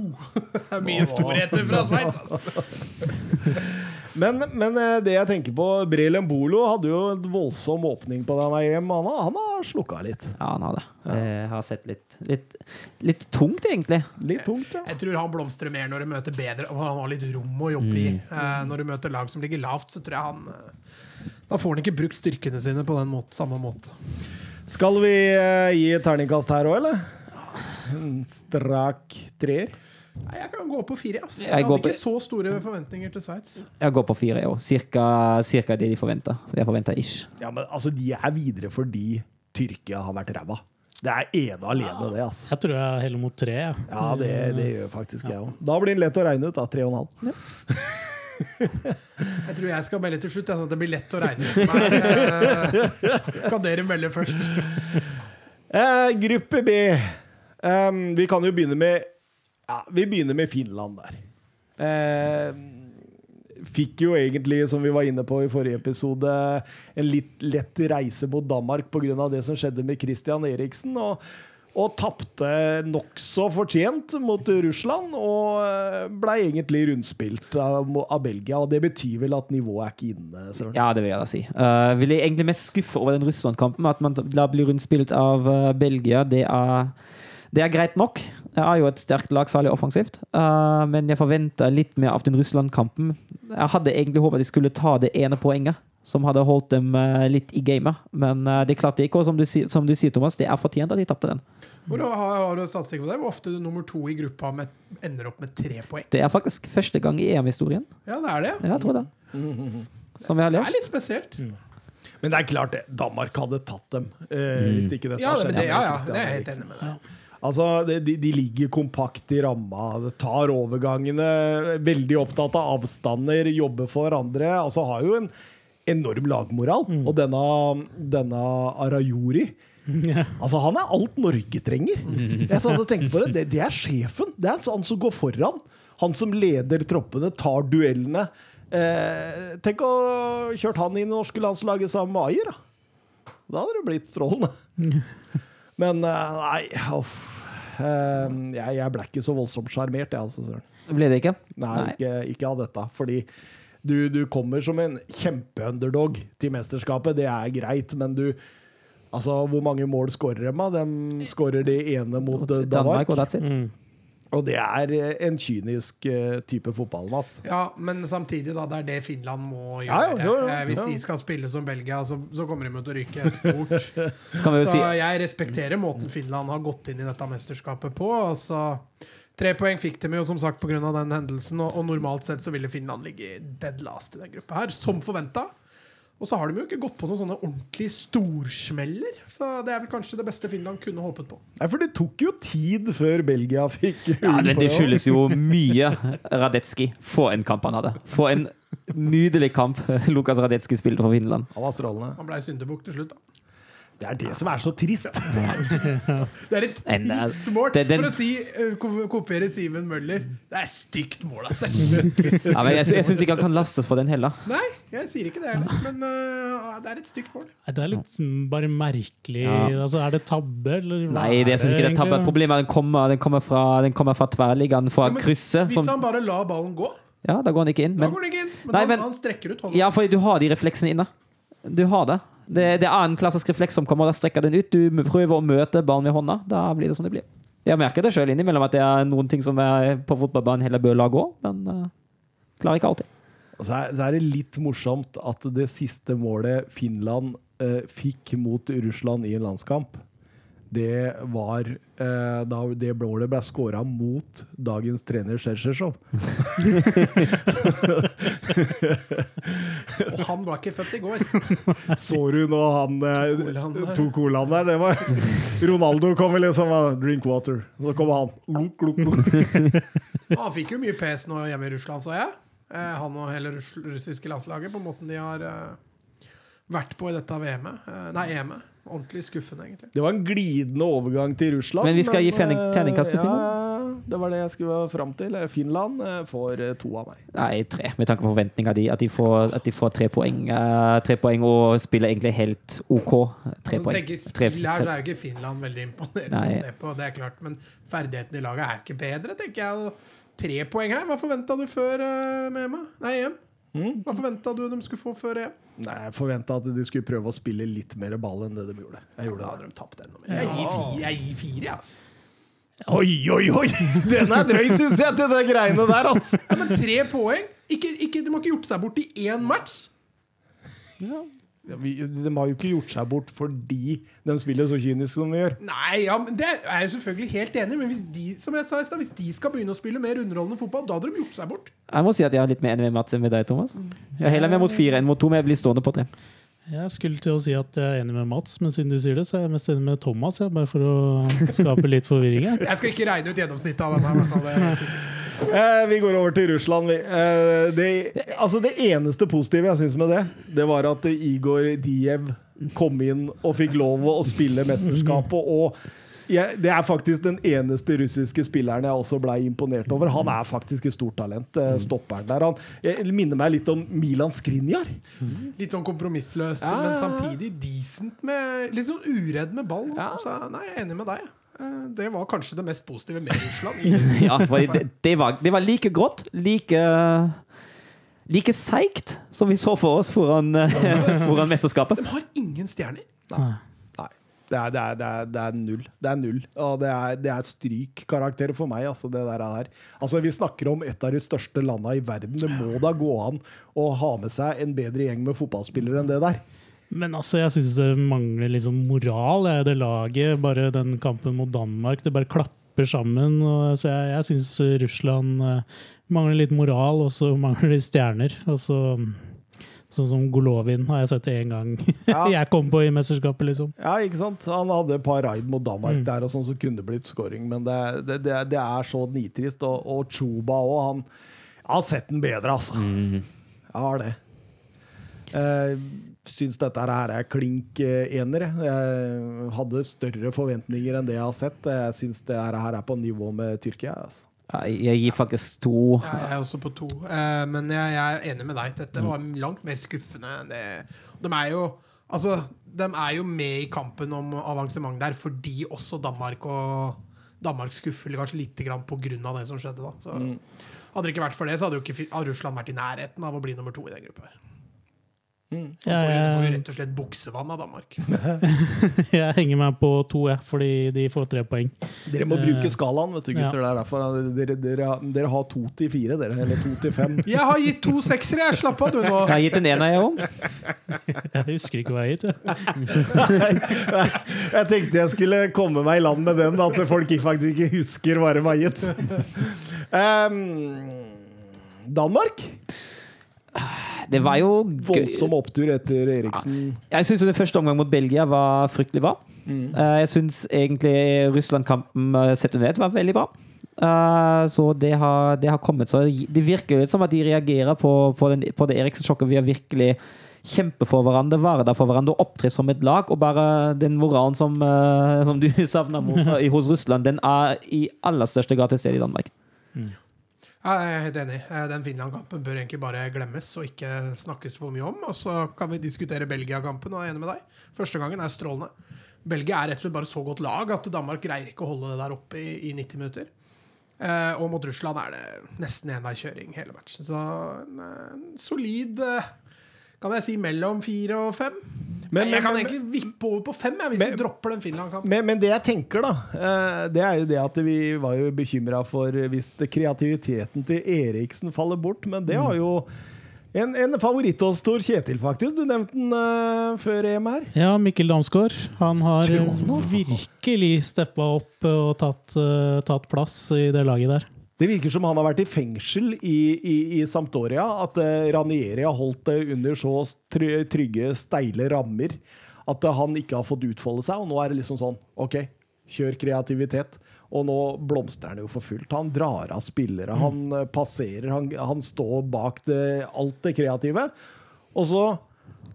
Mye storheter fra Sveits, altså. Men, men eh, det jeg tenker på Brelen Bolo hadde jo en voldsom åpning på denne EM. Han har, han har slukka litt. Ja, han har det. Det har sett litt, litt, litt tungt, egentlig. Litt tungt, ja. Jeg tror han blomstrer mer når du møter bedre og han har litt rom å jobbe. Mm. i. når du møter lag som ligger lavt, så tror jeg han eh, Da får han ikke brukt styrkene sine på den måten, samme måte. Skal vi eh, gi terningkast her òg, eller? En strak treer. Nei, jeg kan gå på fire. Altså. Jeg, Jeg hadde på- ikke så store forventninger til Sveits. Jeg går på fire jo. Cirka, cirka det de forventa. Jeg forventa ish. Ja, men altså, de er videre fordi Tyrkia har vært ræva. Det er ene alene, det. altså. Jeg tror jeg heller mot tre. Ja. Ja, det, det gjør faktisk jeg òg. Da blir den lett å regne ut, da. Tre og en halv. Jeg tror jeg skal melde til slutt, sånn at det blir lett å regne ut. for. Eh, kan dere melde først? Eh, gruppe B. Um, vi kan jo begynne med Ja, vi begynner med Finland der. Eh, fikk jo egentlig, som vi var inne på i forrige episode, en litt lett reise mot Danmark pga. det som skjedde med Christian Eriksen. Og, og tapte nokså fortjent mot Russland, og eh, ble egentlig rundspilt av, av Belgia. Og det betyr vel at nivået er ikke inne, Søren? Ja, det vil jeg da si. Uh, vil jeg egentlig mest skuffe over den Russland-kampen. At man da blir rundspilt av eh, Belgia, det er, det er greit nok. Det er jo et sterkt lag, særlig offensivt. uh, men jeg forventer litt mer av den Russland-kampen. Jeg hadde egentlig håpet de skulle ta det ene poenget, som hadde holdt dem eh, litt i gamet. Men eh, det klarte de ikke. Og som du, som du sier, Thomas, det er fortjent at de tapte den. Hvor har, har du statistikk på det? Hvor ofte nummer to i gruppa med, ender opp med tre poeng? Det er faktisk første gang i EM-historien. Ja, det er det. Ja, jeg tror det. Som vi har Det er litt spesielt. Men det er klart det. Danmark hadde tatt dem eh, hvis ikke dette Ja, hadde skjedd det, ja, ja, det er jeg helt enig med deg. Altså, de, de, ligger kompakt i ramma, tar overgangene, veldig opptatt av avstander, jobber for hverandre. Altså har jo en enorm lagmoral. Og denne, denne Arayuri Altså, han er alt Norge trenger. Jeg så, tenkte på det. det. Det er sjefen. Det er han som går foran. Han som leder troppene, tar duellene. Eh, tenk å kjørt han inn i norske landslaget sammen med Ayer, da. Da hadde det blitt strålende. Men eh, nei uff. Eh, jeg, jeg ble ikke så voldsomt sjarmert, jeg, altså. Søren. Ble det ikke? Nei, Nei. Ikke, ikke av dette. Fordi du, du kommer som en kjempeunderdog til mesterskapet, det er greit, men du Altså, hvor mange mål skårer de? De skårer det ene mot eh, Danmark, Danmark. og that's it. Mm. Og det er eh, en kynisk eh, type fotball, Mats. Ja, men samtidig, da. Det er det Finland må gjøre. ja, jo, jo, Eh, Hvis de skal spille som Belgia, så, så kommer de til å ryke stort. Så kan vi jo Så si jeg respekterer måten Finland har gått inn i dette mesterskapet på. Altså, tre poeng fikk de jo som sagt pga. den hendelsen, og, og normalt sett så ville Finland ligge dead last i den gruppa her, som forventa. Og så har de jo ikke gått på noen sånne ordentlige storsmeller. Så det er vel kanskje det beste Finland kunne håpet på. Nei, for det tok jo tid før Belgia fikk Ja, men det, skyldes jo mye Radetski. For en kamp han hadde. For en nydelig kamp Lukas Radetski spilte for Finland. Han var strålende. Han ble syndebukk til slutt, da. Det er det som er så trist. Det er et trist mål! For å si, eh, kopiere Simen Møller, det er stygt mål, altså. Ja, men jeg, jeg syns ikke han kan lastes for den heller. Nei, jeg sier ikke det heller, men uh, det er et stygt mål. Nei, Det er litt bare merkelig. Altså, er det tabbe, eller hva Nei, det, syns ikke det er tabbe. Problemet er at den kommer, den kommer fra, den kommer fra tverrliggeren, fra Ja, krysset. Hvis han bare lar ballen gå, ja, da går han ikke inn. da går han ikke inn. Men, Nei, men- han strekker ut hånda. ja, for du har de refleksene inne. Du har det. Det, det er en klassisk refleks som kommer, da strekker den ut. Du prøver å møte barn med hånda. Da blir det som det blir. Jeg merker det sjøl innimellom at det er noen ting som er på fotballbanen heller bør la gå, men uh, klarer ikke alltid. Og så er, så er det litt morsomt at det siste målet Finland uh, fikk mot Russland i en landskamp, det var eh, da det målet ble skåra mot dagens trener Sjersjesjov. Og han ble ikke født i går. Så du nå han eh, tok colaen der? Det var Ronaldo kom vel liksom og Drink water. Så kom han. Luk, luk, gluk. Han fikk jo mye pes nå hjemme i Russland, så jeg. Eh, han og hele russiske landslaget, på måten de har eh, vært på i dette VM-et. Eh, nei, EM-et. Ordentlig skuffende, egentlig. Det var en glidende overgang til Russland. Men vi skal gi eh, terningkast til Ja, det var det jeg skulle fram til. Finland eh, får eh, to av meg. Nei, tre, med tanke på forventninga di. At, de får- at de får tre poeng, eh, tre poeng og spiller egentlig helt OK. Tre Altså, poeng. tenker spill her, så er jo ikke Finland veldig imponerende Nei. å se på, det er klart. Men ferdighetene i laget er ikke bedre, tenker jeg. Tre poeng her, hva forventa du før uh, med EM? Nei, EM? Hva forventa du de skulle få før EM? Nei, Jeg forventa at de skulle prøve å spille litt mer ball enn det de gjorde. Jeg gjorde hadde det. de tapt enda mer. Jeg gir fire, jeg gir fire ja altså. Oi, oi, oi! Den er drøy, syns jeg, til de greiene der, altså. Ja, men tre poeng? Ikke, ikke, de har ikke gjort seg bort i én match. Ja, de har jo ikke gjort seg bort fordi de spiller så kynisk som de gjør. Nei, ja, men Det er jeg selvfølgelig helt enig i, men hvis de som jeg sa i sted, hvis de skal begynne å spille mer underholdende fotball, da hadde de gjort seg bort. Jeg må si at jeg er litt mer enig med Mats enn med deg, Thomas. Jeg er heller mer mot fire enn mot to, men jeg blir stående på tre. Jeg skulle til å si at jeg er enig med Mats, men siden du sier det, så er jeg mest enig med Thomas. Jeg, bare for å skape litt forvirring her. Jeg skal ikke regne ut gjennomsnittet av denne. i det. Eh, vi går over til Russland. Vi. Eh, det, altså det eneste positive jeg syns med det, det var at Igor Diev kom inn og fikk lov å spille mesterskapet. Og jeg, det er faktisk den eneste russiske spilleren jeg også ble imponert over. Han er faktisk et stort talent, eh, stopperen der. Han jeg, minner meg litt om Milan Skriniar. Litt sånn kompromissløs, Ja. men samtidig decent med Litt sånn uredd med ball. Ja. Så, nei, jeg er enig med deg. Eh, Det var kanskje det mest positive med Russland. Ja, for det, det, var, det var like grått, like Like seigt som vi så for oss foran, eh, foran mesterskapet. De har ingen stjerner. Nei. Det er, det, er, det, er, det er null. Det er null. Og det er, det er strykkarakter for meg, altså, det der her. Altså, vi snakker om et av de største landa i verden. Det må da gå an å ha med seg en bedre gjeng med fotballspillere enn det der. Men altså, jeg syns det mangler liksom moral jeg, det laget. Bare den kampen mot Danmark. Det bare klapper sammen. Og, så jeg, jeg syns Russland eh, mangler litt moral, og så mangler de stjerner. Og så Sånn som Golovin har jeg sett én gang. Ja. jeg kom på i mesterskapet, liksom. Ja, ikke sant? Han hadde et par raid mot Danmark Mm. der og sånn som kunne blitt scoring, men det, det, det, det er så nitrist. Og, og Chuba òg, han Jeg har sett den bedre, altså. Jeg har det. Jeg syns dette her er klink eh, ener. jeg. Jeg hadde større forventninger enn det jeg har sett. Jeg syns det her er på nivå med Tyrkia. Altså. Jeg gir faktisk to. Ja, jeg er også på to. Eh, men jeg, jeg er enig med deg. Dette var langt mer skuffende enn det. De er jo Altså, de er jo med i kampen om avansement der fordi også Danmark og Danmark skuffer kanskje litt grann av det som skjedde. da så, Hadde det ikke vært for det, så hadde jo ikke Russland vært i nærheten av å bli nummer to i den gruppa. her. Ja, De får jo- rett og slett buksevann av Danmark. jeg henger meg på to, jeg, fordi de får tre poeng. Dere må bruke skalaen, vet du, gutter. Ja. er derfor dere, dere, dere har to til fire, dere. Eller to til fem. Jeg har gitt to seksere, jeg! Slapp av, du nå. Jeg har gitt en ener, jeg òg. Jeg husker ikke hva jeg gitt. jeg. Jeg tenkte jeg skulle komme meg i land med den, at folk faktisk ikke husker hva de har gitt. Um, Danmark? Det var jo gøy. Voldsom opptur etter Eriksen. Jeg syns det første omgang mot Belgia var fryktelig bra. Eh, Jeg syns egentlig Russland-kampen eh, sett under ett var veldig bra. Eh, Så det har, det har kommet. Så det virker litt som at de reagerer på, på, den, på det Eriksen-sjokket. Vi har virkelig kjempe for hverandre, være der for hverandre og opptre som et lag. Og bare den moralen som, som du savner hos Russland, den er i aller største grad til stede i Danmark. Ja, Jeg er helt enig. Eh, Den Finland-kampen bør egentlig bare glemmes og ikke snakkes for mye om. Og så kan vi diskutere Belgia-kampen, og jeg er enig med deg. Første gangen er strålende. Belgia er rett og slett bare så godt lag at Danmark greier ikke å holde det der oppe i, i 90 minutter. Eh, og mot Russland er det nesten enveiskjøring hele matchen. Så en, en solid eh, Kan jeg si mellom fire og fem? Men- men- jeg kan men- egentlig vippe over på fem, jeg, hvis Men- vi dropper den Finland-kampen. Men, men det jeg tenker, da, eh, det er jo det at vi var jo bekymra for hvis kreativiteten til Eriksen faller bort. Men det har jo en, en favoritt hos Tor Kjetil, faktisk. Du nevnte den uh, før EM her. Ja, Mikkel Damsgaard. Han har Strålende, altså. virkelig steppa opp og tatt, uh, tatt plass i det laget der. Det virker som han har vært i fengsel i, i, i Sampdoria. At eh, Ranieri har holdt det under så trygge, steile rammer at eh, han ikke har fått utfolde seg. Og nå er det liksom sånn OK, kjør kreativitet. Og nå blomstrer han jo for fullt. Han drar av spillere, han eh, passerer, han, han står bak det, alt det kreative. Og så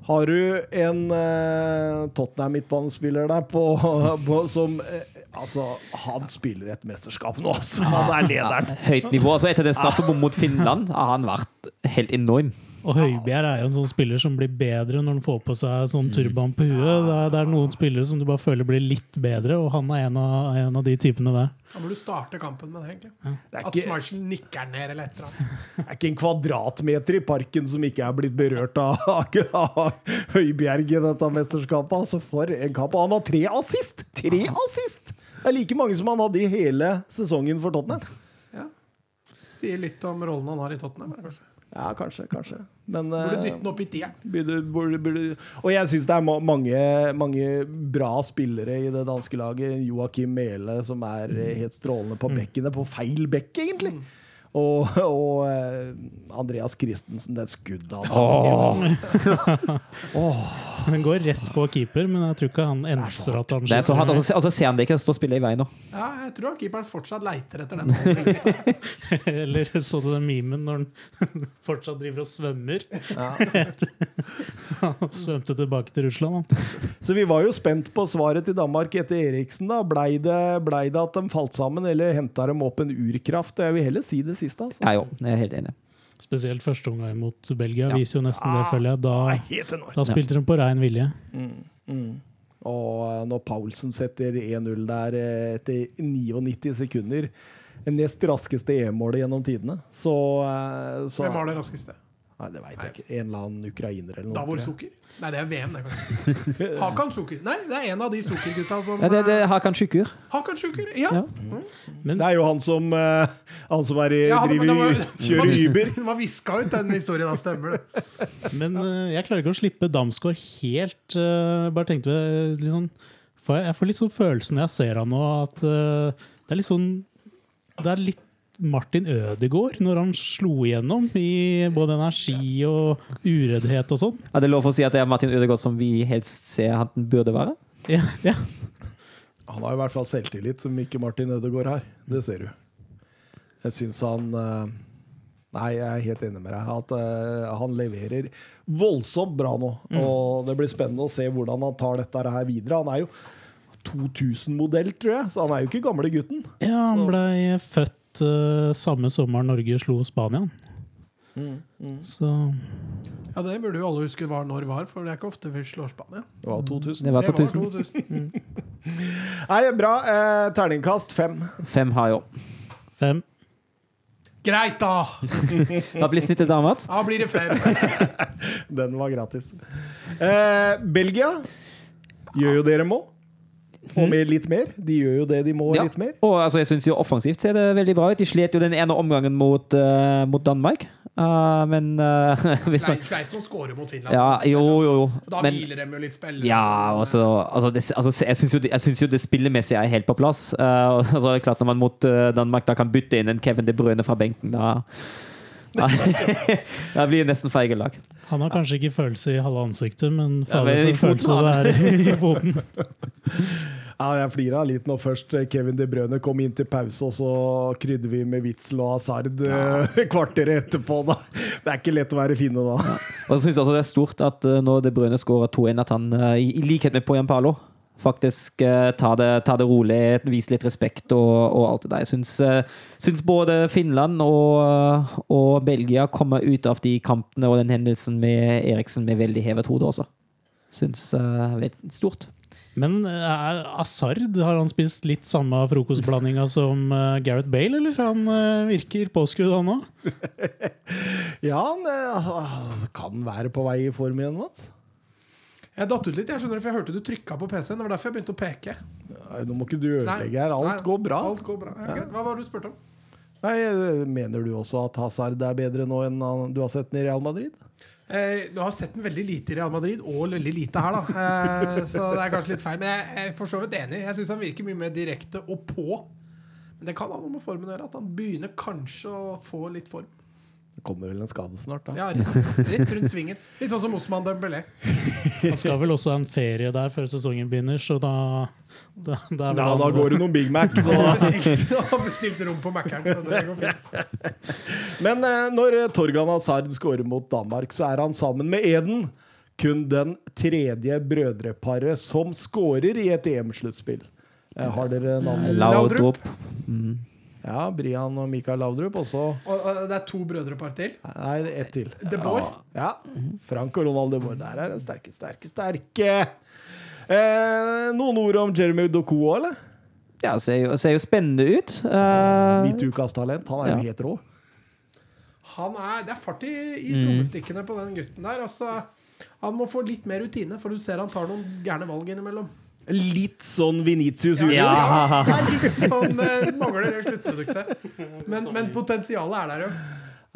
har du en uh, Tottenham-midtbanespiller der på, på, som Altså, han spiller et mesterskap nå, altså. Han er lederen. Høyt nivå. altså Etter det straffebom mot Finland har han vært helt enorm. Og Høibjerg er jo en sånn spiller som blir bedre når han får på seg sånn turban på huet. Det er, det er noen spillere som du bare føler blir litt bedre, og han er en av, en av de typene der. Da må du starte kampen med det, egentlig. Det ikke, At ikke, nikker ned eller et eller annet. det er ikke en kvadratmeter i parken som ikke er blitt berørt av, av Høibjerg i dette mesterskapet. Altså, for en kamp. Og han har tre assist! Tre assist! Det er like mange som han hadde i hele sesongen for Tottenham. Ja. Sier litt om rollen han har i Tottenham. Kanskje. Ja, kanskje, kanskje. Men Burde eh, dytte den opp i tieren. Og jeg syns det er mange, mange bra spillere i det danske laget. Joakim Mele, som er eh, helt strålende på bekkene. På feil bekk, egentlig. Og, og eh, Andreas Christensen, det skuddet han Den går rett på keeper, men jeg tror ikke han enser at han Det er så hardt, altså, altså ser han det ikke, stå og spille i veien nå. Ja, jeg tror keeperen fortsatt leiter etter den. Eller så du den memen når han fortsatt driver og svømmer? han svømte tilbake til Russland, han. Så vi var jo spent på svaret til Danmark etter Eriksen. da. Blei det, ble det at de falt sammen, eller henta dem opp en urkraft? Jeg vil heller si det siste. altså. Ja, jo, jeg er helt enig. Spesielt første omgang mot Belgia Ja. viser jo nesten det, føler jeg. Da, da spilte de på rein vilje. Og eh, når Paulsen setter 1-0 der eh, etter 99 sekunder det nest raskeste EM-målet gjennom tidene. Så, eh, så Hvem var det raskeste? Nei, det veit jeg ikke. En eller annen ukrainer eller noe. Davor var det Sukker? Nei, det er VM, det, kanskje. Hakan Sukker. Nei, det er en av de Sukker-gutta som Ja, det, det er Hakan Sjukur. Hakan Sukker, ja. Ja. Det er jo han som, eh, han som er i, Ja, han- driver, var- kjører Uber. Den var viska ut, den historien. Han stemmer det. Men eh, jeg klarer ikke å slippe Damsgaard helt. eh, bare tenkte litt sånn jeg, får litt sånn følelsen når jeg ser han nå, at eh, det er litt sånn Det er litt Martin Ødegaard når han slo igjennom i både energi og ureddhet og sånn. Er det lov å si at det er Martin Ødegaard som vi helst ser han burde være? Ja, ja. Han har i hvert fall selvtillit som ikke Martin Ødegaard har. Det ser du. Jeg syns han eh, Nei, jeg er helt enig med deg. At eh, han leverer voldsomt bra nå. Og det blir spennende å se hvordan han tar dette her videre. Han er jo 2000-modell, tror jeg, så han er jo ikke gamle gutten. ja han blei født eh, samme sommer Norge slo Spania. Så Ja, Det burde jo alle huske hva når var, for det er ikke ofte vi slår Spania. Det var 2000. Det var Det var 2000. 2000. Nei, bra. Eh, terningkast fem. Fem har jo. fem. Greit, da! Hva blir snittet da, Mats? Da blir det fem. Den var gratis. Eh, Belgia gjør jo dere må. Og med litt mer. De gjør jo det de må, Ja. litt mer. Og altså, jeg synes jo offensivt ser det veldig bra ut. De slet jo den ene omgangen mot, uh, mot Danmark. Uh, men uh, hvis man Sleit sleit med å score mot Finland. Ja, jo, jo, jo. Da Men hviler de jo litt spillere. ja, så- altså, altså, det, altså Jeg syns jo, jeg synes jo det spillemessige er helt på plass. Uh, altså, det er klart Når man mot Danmark da kan bytte inn en Kevin De Bruyne fra benken, da Da blir nesten feige lag. Han har kanskje ikke følelse i halve ansiktet, men Ja, men for en følelse det er i foten. Ja, jeg flirer litt når først eh, Kevin De Brøne kom inn til pause, og så krydder vi med Witzel og Hazard ja. kvarteret etterpå. Da. Det er ikke lett å være finne da. Og så synes jeg også det er stort at eh, når De Brøne skårer 2-1, at han eh, i, i likhet med Poyan Palo faktisk eh, ta, det, ta, det rolig, vise litt respekt og, og alt det der. Jeg syns, eh, syns både Finland og, og Belgia kommer ut av de kampene og den hendelsen med Eriksen med veldig hevet hode også. Syns eh, stort. Men er Asard, har han spist litt samme frokostblandinga som eh, Gareth Bale, eller? Han eh, virker påskrudd, han òg. Ja, han eh, kan være på vei i form igjen, Mats. Jeg datt ut litt, jeg skjønner for jeg hørte du trykka på PC-en. Det var derfor jeg begynte å peke. Nei, Nå må ikke du ødelegge her. Alt går bra. Alt går bra. Okay. Hva var det du spurte om? Nei, eh, Mener du også at Hazard er bedre nå enn du har sett den i Real Madrid? Eh, du har sett den veldig lite i Real Madrid, og veldig lite her, da. Eh, så det er kanskje litt feil. Men jeg jeg er for så vidt enig. Jeg syns han virker mye mer direkte og på. Men det kan ha noe med formen å gjøre. At han begynner kanskje å få litt form. Det kommer vel en skade snart, da. Ja, rett, rett rundt svingen. Litt sånn som Osman Dembélé. Han skal vel også ha en ferie der før sesongen begynner, så da Da, da, da, Ja, da går det noen Big Mac. Så. Han har bestilt, han har bestilt rom på Mækkern, så det går fint. Men eh, når eh, Torgan Hazard scorer mot Danmark, så er han sammen med Eden kun den tredje brødreparet som scorer i et EM-sluttspill. Eh, har dere navnet? Laudrup. Ja, Brian og Mikael Laudrup også. Og, og det er to brødrepar til. Nei, ett til. De Boer. Ja. Frank og Ronald de Boer. Der er den sterke, sterke, sterke. Eh, noen ord om Jeremy Doku òg, eller? Ja, ser jo, ser jo spennende ut. Uh, Mitt utkasttalent. Han er jo Ja. helt rå. Han er, det er fart i, i Mm. trommestikkene på den gutten der. Altså, han må få litt mer rutine, for du ser han tar noen gærne valg innimellom. Litt sånn Venitius Junior. Ja. det er litt sånn uh, mangler det sluttproduktet. Men, men potensialet er der jo.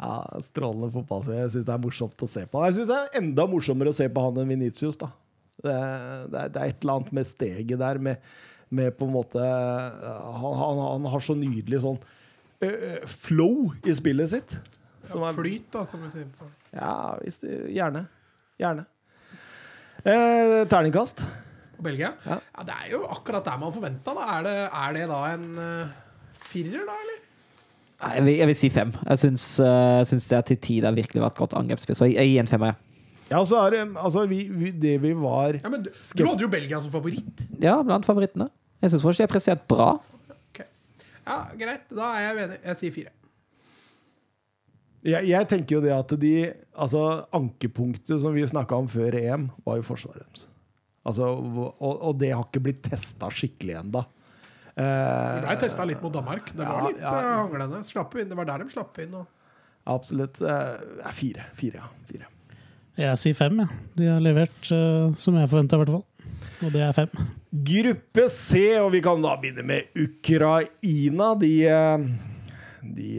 Ja, Strålende fotballspiller. Jeg syns det er morsomt å se på. Jeg synes det er enda morsommere å se på han enn Venitius. da. Det, det, det er et eller annet med steget der, med, med på en måte Han, han, han har så nydelig sånn ø, flow i spillet sitt. Som er, Flyt, da, som vi sier. på. ja, hvis det, gjerne. Gjerne. Eh, terningkast. Og Belgia? Ja. Ja. Det er jo akkurat der man forventa. Er, det- er det da en uh, firer, da, eller? Nei, Jeg vil, jeg vil si fem. Jeg syns, uh, syns det til tider virkelig vært godt angrepsspill. Så jeg, jeg gir en femmer. ja. Ja, så er det altså, vi, vi, det vi var Ja, men du, du hadde jo Belgia som favoritt. Ja, blant favorittene. Jeg syns fortsatt de har prestert bra. Ja, Greit, da er jeg enig. Jeg sier fire. jeg, jeg tenker jo det at de Altså, ankepunktet som vi snakka om før EM, var jo forsvaret deres. Altså, og, og det har ikke blitt testa skikkelig ennå. De Eh, ble testa litt mot Danmark. Det var Ja, litt ja. eh, hanglende. Slapp inn. Det var der de slapp inn. Og... absolutt. Uh, fire. Fire, ja. Fire. Jeg sier fem, Ja. De har levert uh, som jeg forventa, i hvert fall. Og det er fem. Gruppe C, og vi kan da begynne med Ukraina. De, de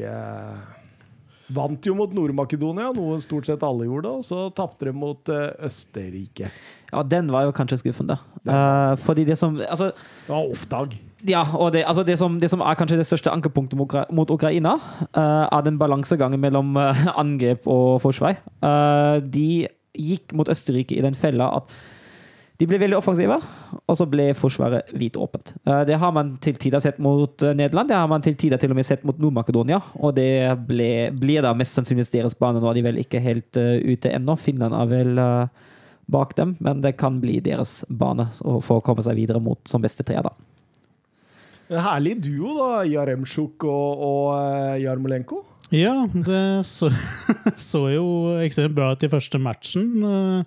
vant jo mot Nord-Makedonia, noe stort sett alle gjorde, og så tapte de mot eh, Østerrike. Ja, den var jo kanskje skuffende. Uh, fordi det som Altså, Det var off-dag. ja, og det, altså det, som, det som er kanskje det største ankepunktet mot, mot Ukraina, uh, er den balansegangen mellom angrep og forsvar. Uh, de gikk mot Østerrike i den fella at de ble veldig offensive, og så ble forsvaret hvitåpent. Uh, det har man til tider sett mot eh, Nederland, det har man til tider til og med sett mot Nord-Makedonia. Og det ble, blir da mest sannsynligvis deres bane. Nå er de vel ikke helt eh, ute ennå. Finland er vel eh, bak dem, men det kan bli deres bane for å komme seg videre mot som beste tre, da. En herlig duo, da. Jaremtsjuk og, og eh, Jarmolenko. Ja, det så, så jo ekstremt bra ut i første matchen.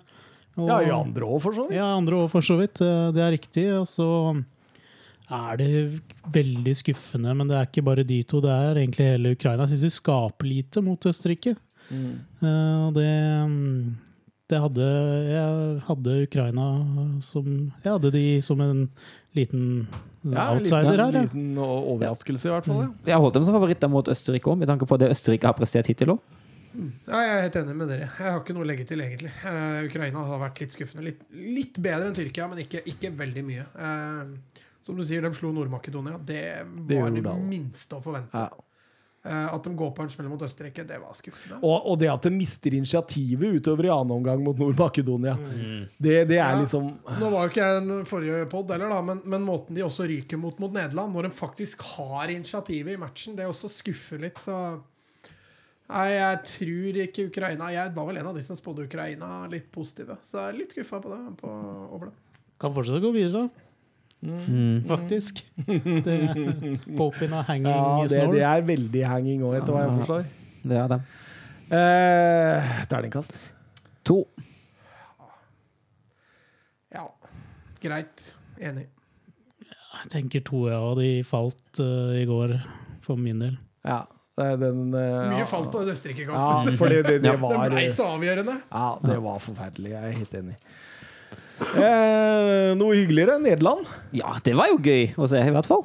Og- Ja, i andre òg, for så vidt. Ja, andre òg, for så vidt. Det er riktig. Og så er det veldig skuffende, men det er ikke bare de to, det er egentlig hele Ukraina. Jeg syns de skaper lite mot Østerrike. Eh, Og det, mm, det hadde Jeg hadde Ukraina som Jeg hadde de som en liten Ja, outsider liten, her. Ja. liten overraskelse, i hvert fall. Ja. Jeg har holdt dem som favoritter mot Østerrike òg, med tanke på det Østerrike har prestert hittil òg. Ja, jeg er helt enig med dere. Jeg har ikke noe å legge til, egentlig. Uh, Ukraina har vært litt skuffende. Litt, litt bedre enn Tyrkia, men ikke, ikke veldig mye. Uh, som du sier, de slo Nord-Makedonia. Det var det, det minste å forvente. Ja. Eh, at de går på en smell mot Østerrike, det var skuffende. Og, og det at de mister initiativet utover i annen omgang mot Nord-Makedonia, det, det er Ja. liksom Nå var jo ikke jeg den forrige pod heller, da, men, men måten de også ryker mot mot Nederland, når de faktisk har initiativet i matchen, det også skuffer litt. Så Nei, jeg tror ikke Ukraina Jeg var vel en av de som spådde Ukraina litt positive, så jeg er litt skuffa på det. På. Kan fortsette å gå videre, da. Mm. Faktisk. Det, er hanging Ja, det, snor. det er veldig hanging òg, etter hva jeg forstår. Det er det. Eh, Terningkast. To. Ja, greit. Enig. Jeg tenker to ja, de falt uh, i går, for min del. Ja, den eh, Mye falt på den Østerrike-kampen. Ja, fordi det, det Den var ble så avgjørende. Ja, det var forferdelig. Jeg er helt enig. Eh, noe hyggeligere? Nederland. Ja, det var jo gøy å se, i hvert fall.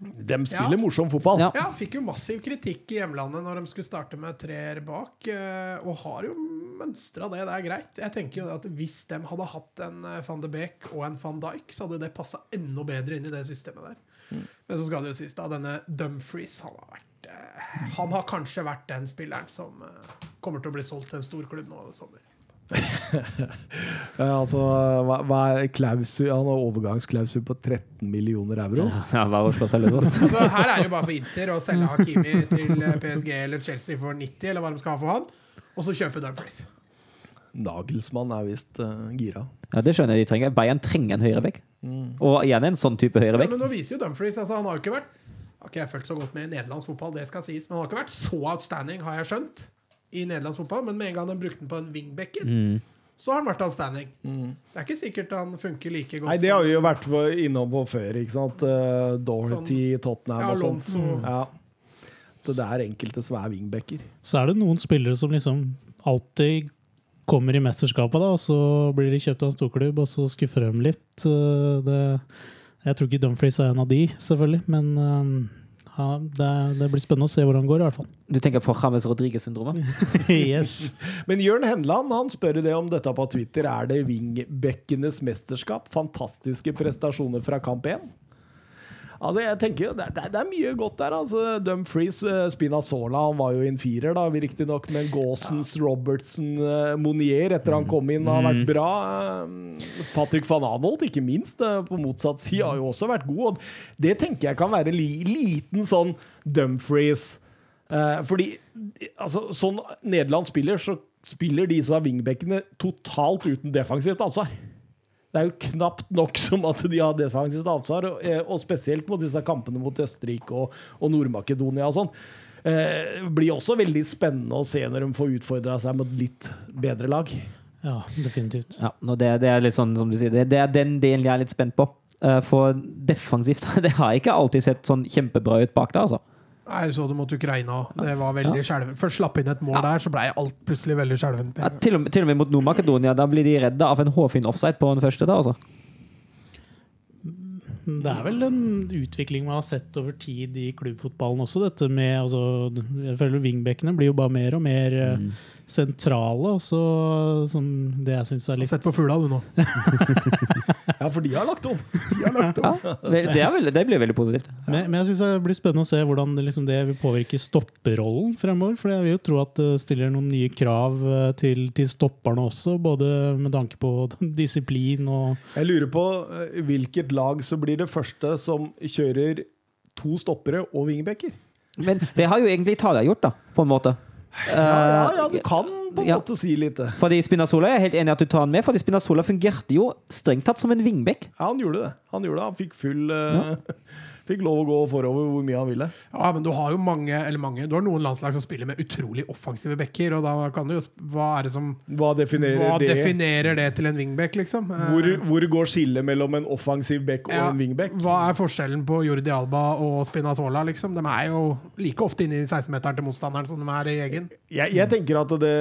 De spiller Ja. morsom fotball. Ja. Ja, fikk jo massiv kritikk i hjemlandet når de skulle starte med treer bak, eh, og har jo mønstra det. Det er greit. Jeg tenker jo at Hvis de hadde hatt en eh, van de Beek og en van Dijk, så hadde det passa enda bedre inn i det systemet der. Men så skal det jo sies, da, denne Dumfries han har, vært, eh, han har kanskje vært den spilleren som eh, kommer til å bli solgt til en stor klubb nå i sommer. Altså, hva, hva er klausul? Han har overgangsklausul på 13 millioner euro. Ja, hva er seg løs. altså. Altså, her er det jo bare for Inter å selge Hakimi til eh, PSG eller Chelsea for 90, eller hva de skal ha for han, og så kjøpe Dumfries. Nagelsmann er visst uh, gira. Ja, Det skjønner jeg de trenger. Bayern trenger en høyrebekk. Og igjen en sånn type Ja, men nå viser jo Dumfries altså, Han har jo ikke vært Har ikke jeg følt så godt med i nederlandsk fotball, det skal sies, men han har ikke vært så outstanding, har jeg skjønt, i nederlandsk fotball. Men med en gang de brukte den på en wingbacker, Mm. så har han vært outstanding. Det er ikke sikkert han funker like godt Nei, det har vi jo vært på- innom på før, ikke sant? Uh, Dorothy, sånn, Tottenham Ja, og sånt. Mm. Ja. Så det er enkelte som er wingbacker. Så er det noen spillere som liksom alltid kommer i mesterskapet, da, og så blir de kjøpt av en storklubb, og så skuffer de litt. Eh, Det, jeg tror ikke Dumfries er en av de, selvfølgelig, men eh, ja, det, det blir spennende å se hvordan det går, i hvert fall. Du tenker på James Rodriguez-syndromet? yes. Men Jørn Henland han spør det om dette på Twitter. Er det wingbackenes mesterskap? Fantastiske prestasjoner fra kamp 1? Altså, jeg tenker jo, det, det, det er mye godt der. altså. Dumfries, uh, Spinazzola han var jo i en firer, da, riktignok. Men Gaasens, Robertsen, eh, Monier etter han kom inn, har vært bra. Eh, Patrick van Anholt, ikke minst, eh, på motsatt side, har jo også vært god. Og det tenker jeg kan være en li, liten sånn Dumfries Eh, fordi altså, sånn Nederland spiller, så spiller disse wingbackene totalt uten defensivt ansvar. Det er jo knapt nok som at de har defensivt ansvar, og, eh, og spesielt mot disse kampene mot Østerrike og, og Nord-Makedonia og sånn. Eh, blir også veldig spennende å se når de får utfordra seg mot litt bedre lag. Ja, definitivt. Ja, og det, det er litt sånn som du sier, det, det er den delen jeg er litt spent på. Eh, For defensivt det har ikke alltid sett sånn kjempebra ut bak der, altså. Nei, så det mot Ukraina. Det var veldig skjelven. Først slapp inn et mål der, så ble alt plutselig veldig skjelvent. Ja, til, til og med mot Nord-Makedonia, da blir de redda av en hårfin offside på den første. da, altså. Det er vel en utvikling man har sett over tid i klubbfotballen også. Dette med, altså, jeg føler Wingbackene blir jo bare mer og mer eh, sentrale. Og så sånn, det jeg syns er litt Sett på fugla, du nå. Ja, for de har lagt om! Ja, det, lagt om veldig, det blir veldig positivt. Men, men jeg synes det blir spennende å se hvordan det, liksom, det vil påvirke stopperollen fremover. For jeg vil jo tro at det stiller noen nye krav eh, til, til stopperne også, både med tanke på disiplin og Jeg lurer på eh, hvilket lag som blir det første som kjører to stoppere og vingebekker. Men det har jo egentlig Italia gjort, da, på en måte. Ja, ja, ja, Eh, du kan på en ja. måte si litt. Fordi Spinazzola jeg er helt enig at du tar han med, fordi Spinazzola fungerte jo strengt tatt som en vingbekk. Ja, han gjorde det. Han gjorde det. Han fikk full eh, Fikk lov å gå forover hvor mye han ville. Ja, men du har jo mange, eller mange Du har noen landslag som spiller med utrolig offensive backer, og da kan du jo Hva er det som Hva definerer Hva det? definerer det til en wingback, liksom? Eh, Hvor, hvor går skillet mellom en offensiv back og ja, en wingback? Hva er forskjellen på Jordi Alba og Spinazzola, liksom? De er jo like ofte inne i 16-meteren til motstanderen som de er i egen. Jeg, jeg tenker at det,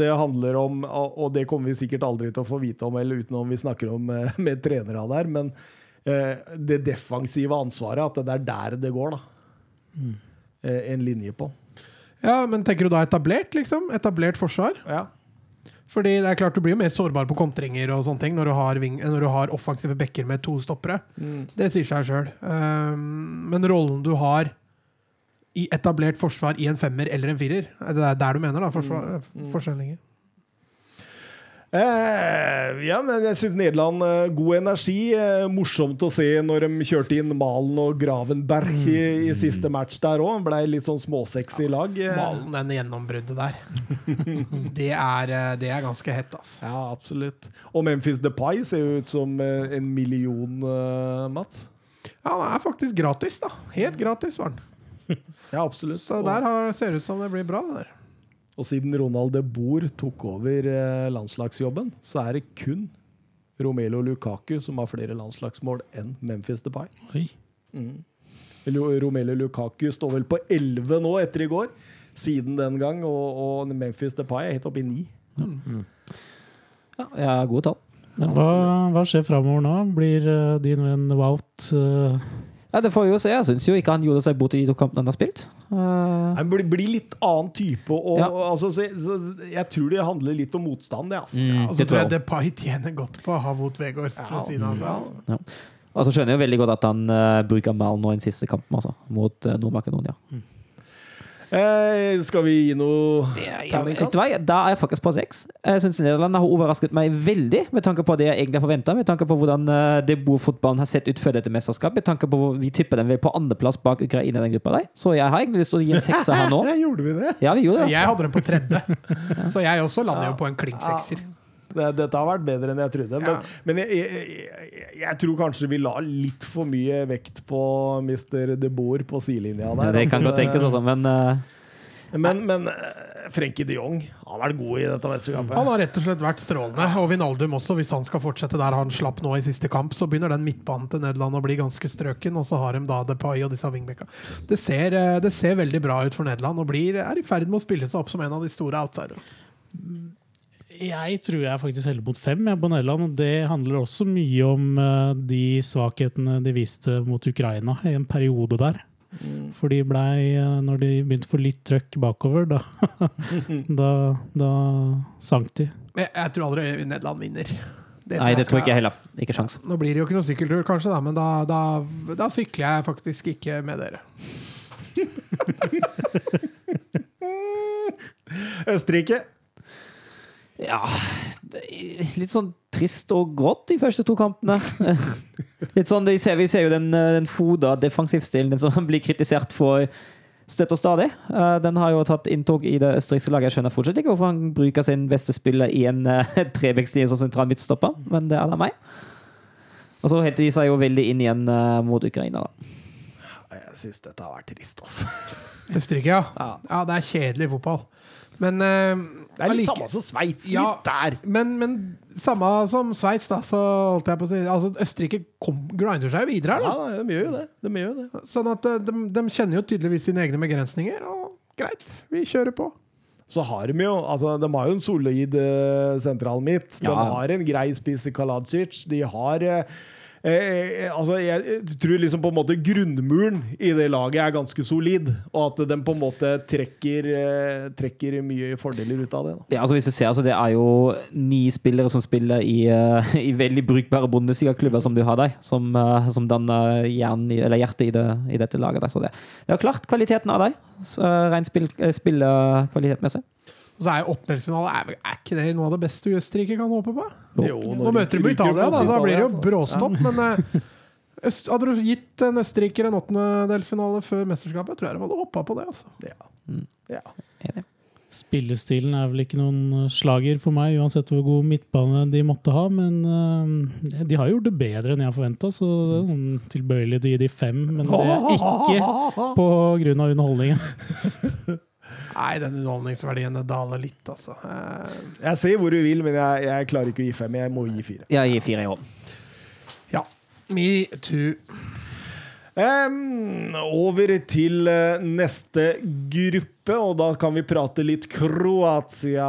det handler om, og det kommer vi sikkert aldri til å få vite om, eller utenom vi snakker om eh, med trenere der, men det defensive ansvaret, at det er der det går, da. Eh, en linje på. Ja, men tenker du da etablert, liksom? Etablert forsvar? Ja. Fordi det er klart du blir jo mer sårbar på kontringer og sånne ting når du har, ving, når du har offensive backer med to stoppere. Det sier seg sjøl. men rollen du har i etablert forsvar i en femmer eller en firer, det er der du mener, da? Forsvar, mm. ligger. Eh, ja, men jeg syns Nederland eh, God energi. Eh, morsomt å se når de kjørte inn Malen og Gravenberg i, i siste match der òg. Blei litt sånn småsexy lag. Eh, Malen, den gjennombruddet der. det, er, eh, det er ganske hett, altså. Ja, absolutt. Og Memphis Depay ser jo ut som eh, en million, Mats. Ja, han er faktisk gratis, da. Helt gratis var han. Ja, absolutt. Så der har, ser det ut som det blir bra, det der. Og siden Ronald de Boer tok over eh, landslagsjobben, så er det kun Romelo Lukaku, som har flere landslagsmål enn Memphis Depay. Oi. Mm. Romelu Lukaku står vel på 11 nå etter i går, siden den gang, og, og Memphis Depay er helt oppe i 9. Ja, jeg har gode tall. Hva, hva skjer framover nå? Blir uh, din venn Wout eh, Ja, Det får vi jo se. Jeg syns jo ikke han gjorde seg bort i de to kampene han har spilt. Uh... Han blir, blir litt annen type, og Ja. altså, så, så, jeg tror det handler litt om motstand, det, altså. mm, altså, det tror jeg. Depay tjener godt på å ha mot Vegård ved siden av seg. Altså. Og så skjønner jeg jo veldig godt at han uh, bruker Mal nå i den siste kampen, altså, mot uh, Nord-Makedonia. Eh, skal vi gi noe terningkast? Da er jeg faktisk på seks. Jeg syns Nederland har overrasket meg veldig, med tanke på det jeg egentlig har forventa. Med tanke på hvordan det bor fotballen har sett ut før dette mesterskapet. Med tanke på hvor Vi tipper den vel på andreplass bak Ukraina i den gruppa der. Så jeg har egentlig lyst til å gi en sekser her nå. Gjorde vi det? Ja, vi gjorde det. Jeg hadde den på tredje, så jeg også lander jo på en klink sekser. Det? Dette har vært bedre enn jeg trodde. Men, Ja. men jeg, jeg, jeg, jeg tror kanskje vi la litt for mye vekt på Mr. De Boer på sidelinja der. Det kan altså, godt tenkes, altså, men uh, Men, men eh, Frenkie de Jong har vært god i dette mesterskapet. Han har rett og slett vært strålende. Og Vinaldum også, hvis han skal fortsette der han slapp nå i siste kamp, så begynner den midtbanen til Nederland å bli ganske strøken, og så har de da Depay og disse wingbacka. Det ser, eh, det ser veldig bra ut for Nederland, og blir, er i ferd med å spille seg opp som en av de store outsiderne. Jeg tror jeg faktisk heller mot fem jeg, på Nederland. og Det handler også mye om eh, de svakhetene de viste mot Ukraina i en periode der. For de blei, eh, når de begynte å få litt trøkk bakover, da, da, da sank de. Jeg, jeg tror aldri Nederland vinner. Det Nei, det tror jeg ikke jeg heller. Ikke sjans. Nå blir det jo ikke noen sykkeltur, kanskje, da, men da, da, da sykler jeg faktisk ikke med dere. Østerrike. Ja Litt sånn trist og grått de første to kampene. Litt sånn, Vi ser, vi ser jo den, eh, den foda defensivstilen den som blir kritisert for støtt og stadig. Eh, Den har jo tatt inntog i det østerrikske laget. Jeg skjønner fortsatt ikke hvorfor han bruker sin beste spiller i en uh, trebekslinje som sentral midtstopper, men det er da meg. Og så henter de seg jo veldig inn igjen mot Ukraina. da. Jeg syns dette har vært trist, altså. Østerrike, ja. Ja. Ja, det er kjedelig fotball. Men eh, Det er litt samme som Sveits. Ja. Litt der. Men, men samme som Sveits, da, så holdt jeg på å si Altså, Østerrike kom, grinder seg videre her, Ja, de gjør jo det. De gjør det. Sånn at eh, de, de kjenner jo tydeligvis sine egne begrensninger, og greit, vi kjører på. Så har de jo altså, De har jo en solid uh, sentral midt. De Ja. har en grei spiss i Kaladzic. De har eh, eh, altså, Jeg tror liksom på en måte grunnmuren i det laget er ganske solid, og at den på en måte trekker, eh, trekker mye fordeler ut av det. Da. Ja, altså hvis du ser, altså Det er jo ni spillere som spiller i, uh, i veldig brukbare bondesigaklubber som du har der, som, uh, som danner hjernen eller hjertet i, det, i dette laget. Der. Så det, det er klart kvaliteten av uh, rent spill, spillekvalitetmessig. Og så er jo åttendelsfinale er, er ikke det noe av det beste Østerrike kan håpe på? Jo, Nå møter de Italia, da, da blir det jo bråstopp. bråstopp. Men eh, øst, hadde du gitt en østerriker en åttendelsfinale før mesterskapet, tror jeg de hadde hoppa på det. altså. Ja. Mm. Ja. Spillestilen er vel ikke noen slager for meg, uansett hvor god midtbane de måtte ha. Men uh, de har gjort det bedre enn jeg forventa, så det er sånn tilbøyelig til å gi de fem. Men det er ikke av underholdningen. Nei, den underholdningsverdien daler litt, altså. Eh, Jeg ser hvor du vil, men jeg, jeg klarer ikke å gi fem. Jeg må gi fire. Jeg gir fire i hånd ja. Me too. Um, over til eh, neste gruppe, og da kan vi prate litt Kroatia.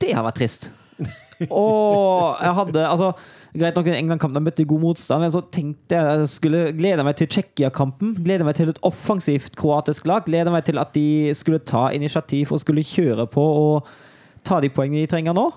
Det har vært trist. Og jeg hadde altså Greit nok England-kampen møtte god motstand, men så tenkte jeg jeg skulle glede meg til Tsjekkia-kampen. Glede meg til et offensivt kroatisk lag. Glede meg til at de skulle ta initiativ og skulle kjøre på og ta de poengene de trenger nå.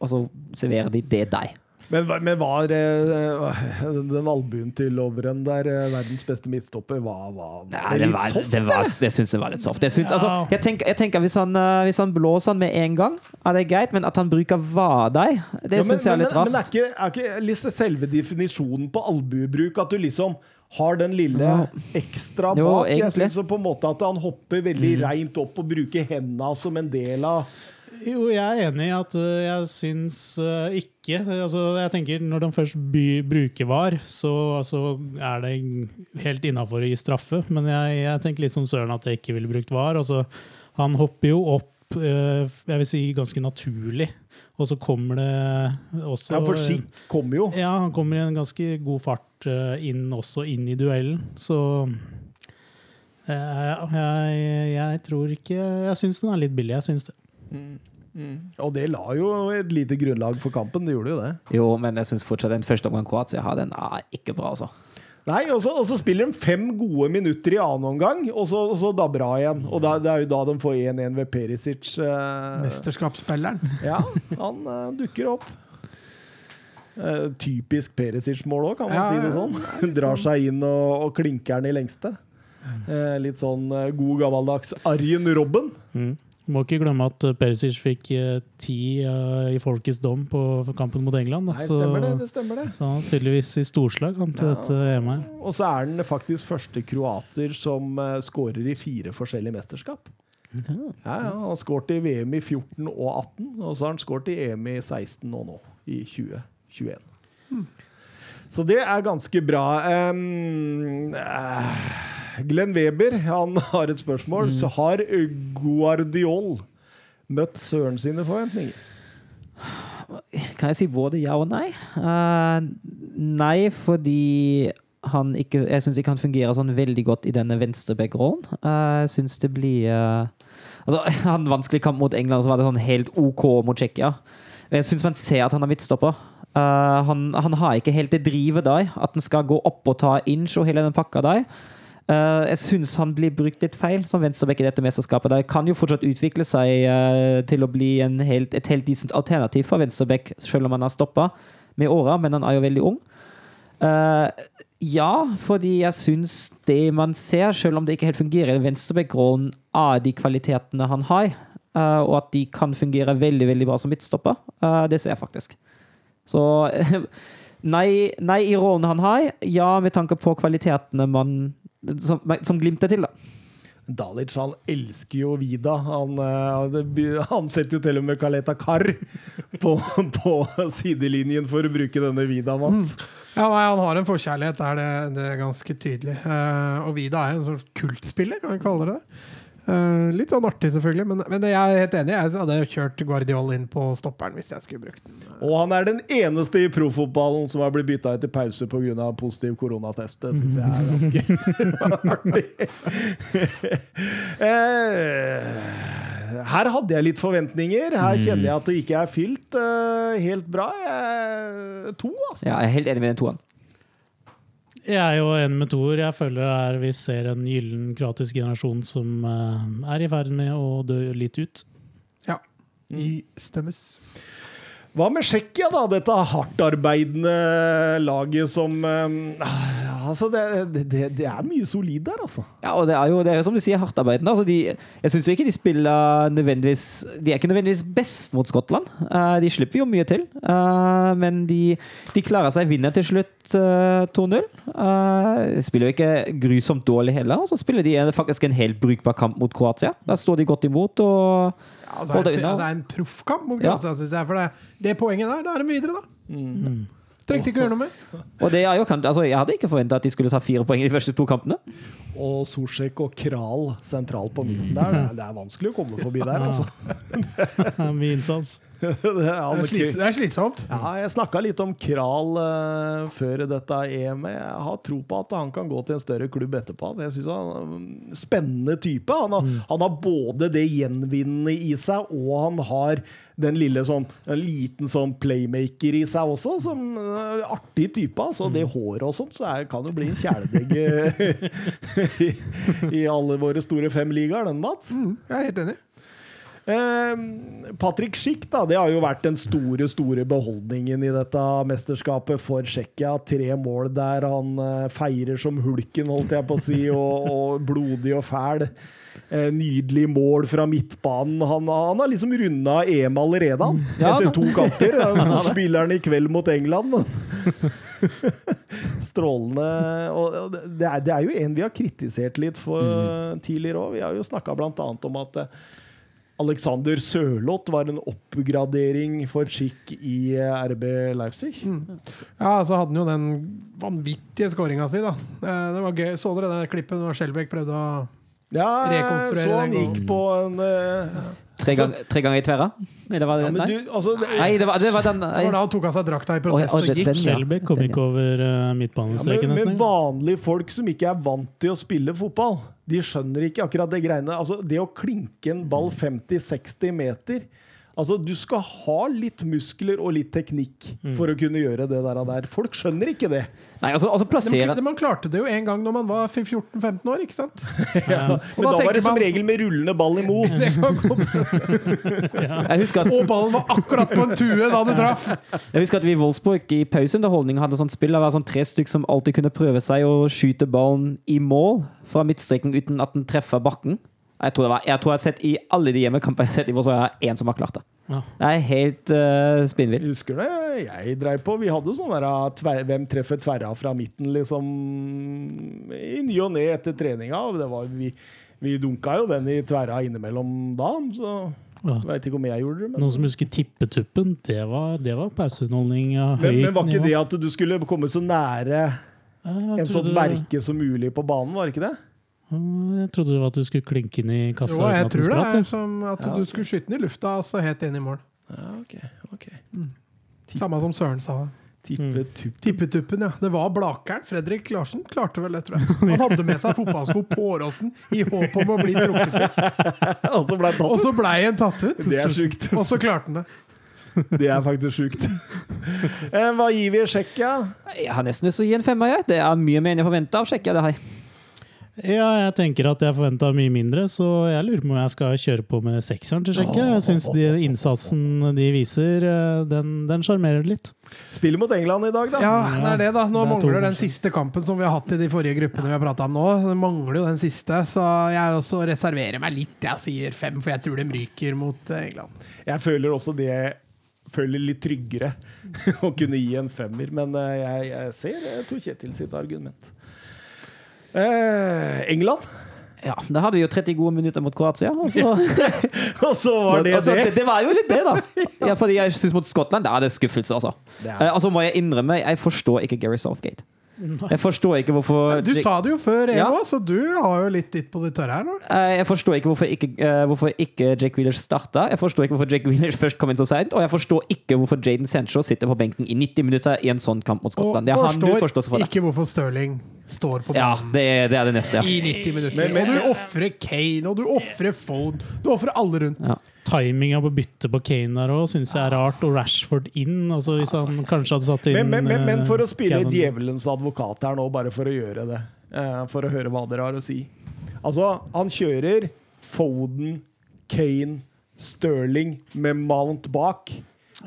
Og så serverer de det deg. Men, men var eh, den albuen til Lovren der, eh, verdens beste midtstopper, var, var, var Nei, det litt var, soft? det var, jeg syns det var litt soft. Jeg, syns, altså, jeg, tenker, jeg tenker hvis han, eh, hvis han blåser han med en gang, er det greit, men at han bruker vadei, det Ja, syns jeg er litt men, Men er ikke, er ikke liksom selve definisjonen på albuebruk at du liksom har den lille ekstra Jo, bak? Jeg egentlig. syns på en måte at han hopper veldig reint opp og bruker henda som en del av Jo, jeg er enig i at øh, jeg syns øh, ikke altså, Jeg tenker Når de først by, bruker VAR, så altså, er det helt innafor å gi straffe. Men jeg, jeg tenker litt som Søren at jeg ikke ville brukt VAR. Altså, han hopper jo opp eh, jeg vil si ganske naturlig. Og så kommer det også Ja, for Schick kommer jo. Ja, han kommer i en ganske god fart eh, inn også inn i duellen, så jeg, jeg, jeg tror ikke Jeg syns den er litt billig. Jeg syns det. Og det la jo et lite grunnlag for kampen. Det gjorde jo det. Jo, men jeg syns fortsatt den første omgang Kroatia har, den er ikke bra, altså. Nei, og så, og så spiller de fem gode minutter i annen omgang, og så, og så dabber av igjen. Og da, det er jo da de får 1-1 ved Perisic. eh, Mesterskapsspilleren. ja, han eh, dukker opp. Eh, typisk Perisic-mål òg, kan man Ja, si det sånn. sånn. Drar seg inn og, og klinker den i lengste. Eh, litt sånn eh, god gammeldags Arjen Robben. Må ikke glemme at eh, Perisic fikk eh, ti eh, i folkets dom på kampen mot England. Nei, så, stemmer det. det stemmer det. så han tydeligvis i storslag han til Ja. dette EM-et. Og så er han faktisk første kroater som uh, skårer i fire forskjellige mesterskap. Ja, ja, Han skåret i VM i 14 og 18, og så har han skåret i EM i 16 og nå, i 2021. Så det er ganske bra. Um, eh, Glenn Weber han har et spørsmål. Så har Guardiol møtt Søren sine forventninger? Kan jeg si både ja og nei? Uh, nei, fordi han ikke Jeg syns ikke han fungerer sånn veldig godt i denne venstreback-rollen. Uh, jeg syns det blir uh, Altså, Han vanskelig kamp mot England, så var det sånn helt OK mot Tsjekkia. Jeg syns man ser at han er midtstopper. Uh, han, han har ikke helt det drivet der, at han skal gå opp og ta inch og hele den pakka der. Eh, jeg syns han blir brukt litt feil som venstreback i dette mesterskapet. Det kan jo fortsatt utvikle seg uh, til å bli helt, et helt decent alternativ for venstreback, selv om han har stoppa med åra, men han er jo veldig ung. Uh, ja, fordi jeg syns det man ser, selv om det ikke helt fungerer i venstreback-rollen, er de kvalitetene han har, og at de kan fungere veldig veldig bra som midtstopper. Det ser jeg faktisk. Så nei, nei i rollen han har, ja med tanke på kvalitetene man som, som glimter til, da. Dalic han elsker jo Vida. Han, eh, han setter jo til og med Kaleta Kar på, på sidelinjen for å bruke denne Vida, Mats. Ja, nei, Han har en forkjærlighet, det er det, det er ganske tydelig. Eh, og Vida er en sånn kultspiller, kan vi kalle det litt sånn artig, selvfølgelig, men, men jeg er helt enig. Jeg hadde kjørt Guardiol inn på stopperen hvis jeg skulle brukt den. Og han er den eneste i proffotballen som har blitt bytta ut i pause pga. positiv koronatest. Det syns jeg er ganske artig. Eh, her hadde jeg litt forventninger. Her kjenner jeg at det ikke er fylt eh, helt bra. To, altså. Ja, jeg er helt enig med den toeren. Jeg er jo enig med Tor. Jeg føler det er, vi ser en gyllen kroatisk generasjon som eh, er i ferd med å dø litt ut. Ja. I stemmes. Hva med Tsjekkia, da? Dette hardtarbeidende laget som eh, Altså, det, det, det er mye solid der, altså. Ja, og det er jo, det er jo som du sier, hardtarbeidende. Altså de, jeg syns ikke de spiller nødvendigvis De er ikke nødvendigvis best mot Skottland. Eh, de slipper jo mye til. Eh, men de, de klarer seg, vinner til slutt eh, 2-0. Uh, spiller jo ikke grusomt dårlig heller. Og så spiller de faktisk en helt brukbar kamp mot Kroatia. Der står de godt imot. og altså, det, er, det er en proffkamp mot Ja. Kroatia, jeg. For det, det poenget der, da er de videre, da. Trengte ikke å gjøre noe mer. Og det er jo, altså, jeg hadde ikke forventa at de skulle ta fire poeng i de første to kampene. Og Sosjek og Kral sentralt på midten der. Det er, det er vanskelig å komme forbi der, altså. Det er mye innsats. Det er, slits, det er slitsomt. Ja, jeg snakka litt om Kral uh, før dette EM-et. Jeg har tro på at han kan gå til en større klubb etterpå. Jeg synes han er en Spennende type. Han har, han har både det gjenvinnende i seg, og han har den lille sånn En liten sånn playmaker i seg også. Som uh, Artig type. Altså. Det håret og sånt, så er, kan jo bli en kjæledegg eh, i, i alle våre store fem ligaer, den, Mats. Mm, jeg er helt enig. Eh, Patrick Schick, da, det har jo vært den store store beholdningen i dette mesterskapet for Tsjekkia. Tre mål der han eh, feirer som hulken, holdt jeg på å si, og, og blodig og fæl. Eh, nydelig mål fra midtbanen. Han, han har liksom runda EM allerede, han. Ja, etter to kamper. Nå spiller han i kveld mot England. Strålende. Og det er, det er jo en vi har kritisert litt for tidligere òg. Vi har jo snakka bl.a. om at Alexander Sørloth var en oppgradering for Schick i eh, RB Leipzig. Ja, så hadde han jo den vanvittige skåringa si, da. Eh, Det var gøy. Så dere det klippet når Skjelbæk prøvde å Ja, Rekonstruere så han gikk på en uh, tre, gang, tre ganger i tverra? Eller var det Ja, Nei, du, altså, det, nei det, var, det var den Det var da han tok av seg drakta i protest oi, og gikk. Skjelbæk kom ikke over uh, ja, men, men vanlige folk som ikke er vant til å spille fotball, de skjønner ikke akkurat det greiene. Altså, det å klinke en ball 50-60 meter Altså, Du skal ha litt muskler og litt teknikk for å kunne gjøre det der. og der. Folk skjønner ikke det. nei, altså, altså plassere Men man klarte det jo en gang når man var 14-15 år, ikke sant? Men da da var det som man- regel med rullende ball imot. Jeg at Og ballen var akkurat på en tue da du traff! Jeg husker at vi i Wolfsburg i pauseunderholdning hadde sånt spill. Det var sånn tre stykk som alltid kunne prøve seg å skyte ballen i mål fra midtstreken uten at den treffer bakken. Jeg tror, det var, jeg tror jeg har sett i alle de hjemmekampene jeg har sett i Wolfsburg, er én som har klart det. Ja. Det er helt uh, spinnvilt. Husker det jeg dreiv på? Vi hadde sånn der ah, tver, Hvem treffer tverra fra midten, liksom I ny og ne etter treninga. Det var, vi, vi dunka jo den i tverra innimellom da, så Ja. veit ikke om jeg gjorde det. Men, Noen som husker tippetuppen? Det var, det var pauseunderholdning av men, høyt men var ikke nivå. det at du skulle komme så nære en sånn merke som mulig på banen, var det ikke det? Jeg trodde det var at du skulle klinke inn i kassa. Jo, jeg tror det er som at Ja, du skulle skyte den i lufta og så helt inn i mål. Ja, ok, ok. Samme som Søren sa. Tippetuppen. tupp. Tippetuppen, ja. Det var Blakeren. Fredrik Larsen klarte vel det, tror jeg. Han hadde med seg fotballsko på Åråsen i håp om å bli trukket ut. Og så blei han tatt ut. Det er sjukt. Og så klarte han det. Det er faktisk sjukt. Eh, Hva gir vi Tsjekkia? Jeg har nesten lyst til å gi en femmer. Jeg. Det er mye mer enn jeg forventa av Tsjekkia. det her. Ja, jeg tenker at jeg forventa mye mindre, så jeg lurer på om jeg skal kjøre på med sekseren til sjekket. Jeg syns innsatsen de viser, eh, den den sjarmerer litt. Spiller mot England i dag, da. Ja, det er det, da. Nå Det er mangler den siste kampen som vi har hatt i de forrige gruppene vi har prata om nå. Det mangler jo den siste, så jeg også reserverer meg litt. Jeg sier fem, for jeg tror de ryker mot eh, England. Jeg føler også det føler litt tryggere å kunne gi en femmer, men eh, jeg, jeg ser Tor Kjetil sitt argument. Eh, England? Ja, Da hadde vi jo 30 gode minutter mot Kroatia. Og så, Og så var det altså, det! det, var jo litt det, da. Ja, fordi jeg synes mot Skottland da er det skuffelse, altså. Og er- Eh, altså må jeg innrømme, jeg forstår ikke Gary Southgate. Jeg forstår ikke hvorfor Du sa det jo før, Ja. Så du har jo litt ditt på det tørre her nå. Eh, Jeg forstår ikke hvorfor ikke, eh, hvorfor ikke Jake Wheelers starta. Jeg forstår ikke hvorfor Jake Wheelers først kom inn så seint. Og jeg forstår ikke hvorfor Jaden Sancho sitter på benken i 90 minutter i en sånn kamp mot Skottland. Det er han forstår forstår for ikke hvorfor Stirling står på Ja, det er det, er det neste, ja. i 90 minutter. Men- men- og du ofrer Kane, og du ofrer Foden. Du ofrer alle rundt. Ja. Timinga på byttet på Kane der òg syns jeg er rart, og Rashford inn. Altså Hvis han kanskje hadde satt inn Men, men, men, men for å eh, spille Cannon. djevelens advokat her nå, bare for å gjøre det. eh, For å høre hva dere har å si. Altså, han kjører Foden, Kane, Sterling med Mount bak.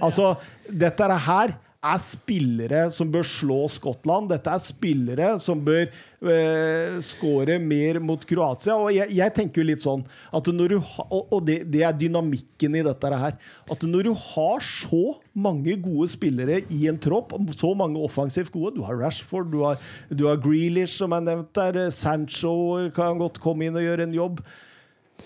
Altså, dette er her er spillere som bør slå Skottland. Dette er spillere som bør eh, score mer mot Kroatia. Og jeg, jeg tenker jo litt sånn at når du ha, Og, det, det er dynamikken i dette her. At når du har så mange gode spillere i en tropp, så mange offensivt gode Du har Rashford, du har, du har Grealish, som er nevnt der. Sancho kan godt komme inn og gjøre en jobb.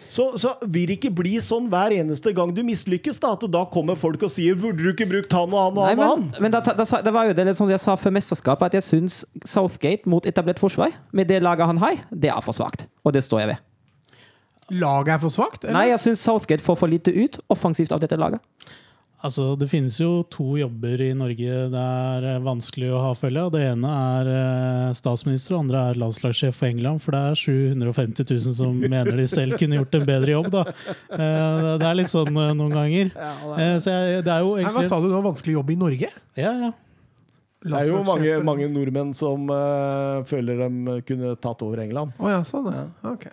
Så, så vil det ikke bli sånn hver eneste gang du mislykkes, da, at da kommer folk og sier 'Burde du ikke brukt han og han og Nei, han?' men men da, da, det var jo det som sånn jeg sa før mesterskapet, at jeg syns Southgate mot etablert forsvar, med det laget han har, det er for svakt. Og det står jeg ved. Laget er for svakt? Nei, jeg syns Southgate får for lite ut offensivt av dette laget. Altså, Det finnes jo to jobber i Norge det er eh, vanskelig å ha følge av. Det ene er eh, statsminister, og det andre er landslagssjef for England. For det er 750 000 som mener de selv kunne gjort en bedre jobb. da. Eh, Det er litt sånn noen ganger. Så jeg, det er jo hva sa du nå? Vanskelig jobb i Norge? Ja, ja. Det er jo mange, mange nordmenn som føler de kunne tatt over England. Oh, ja, sånn ja. Ok.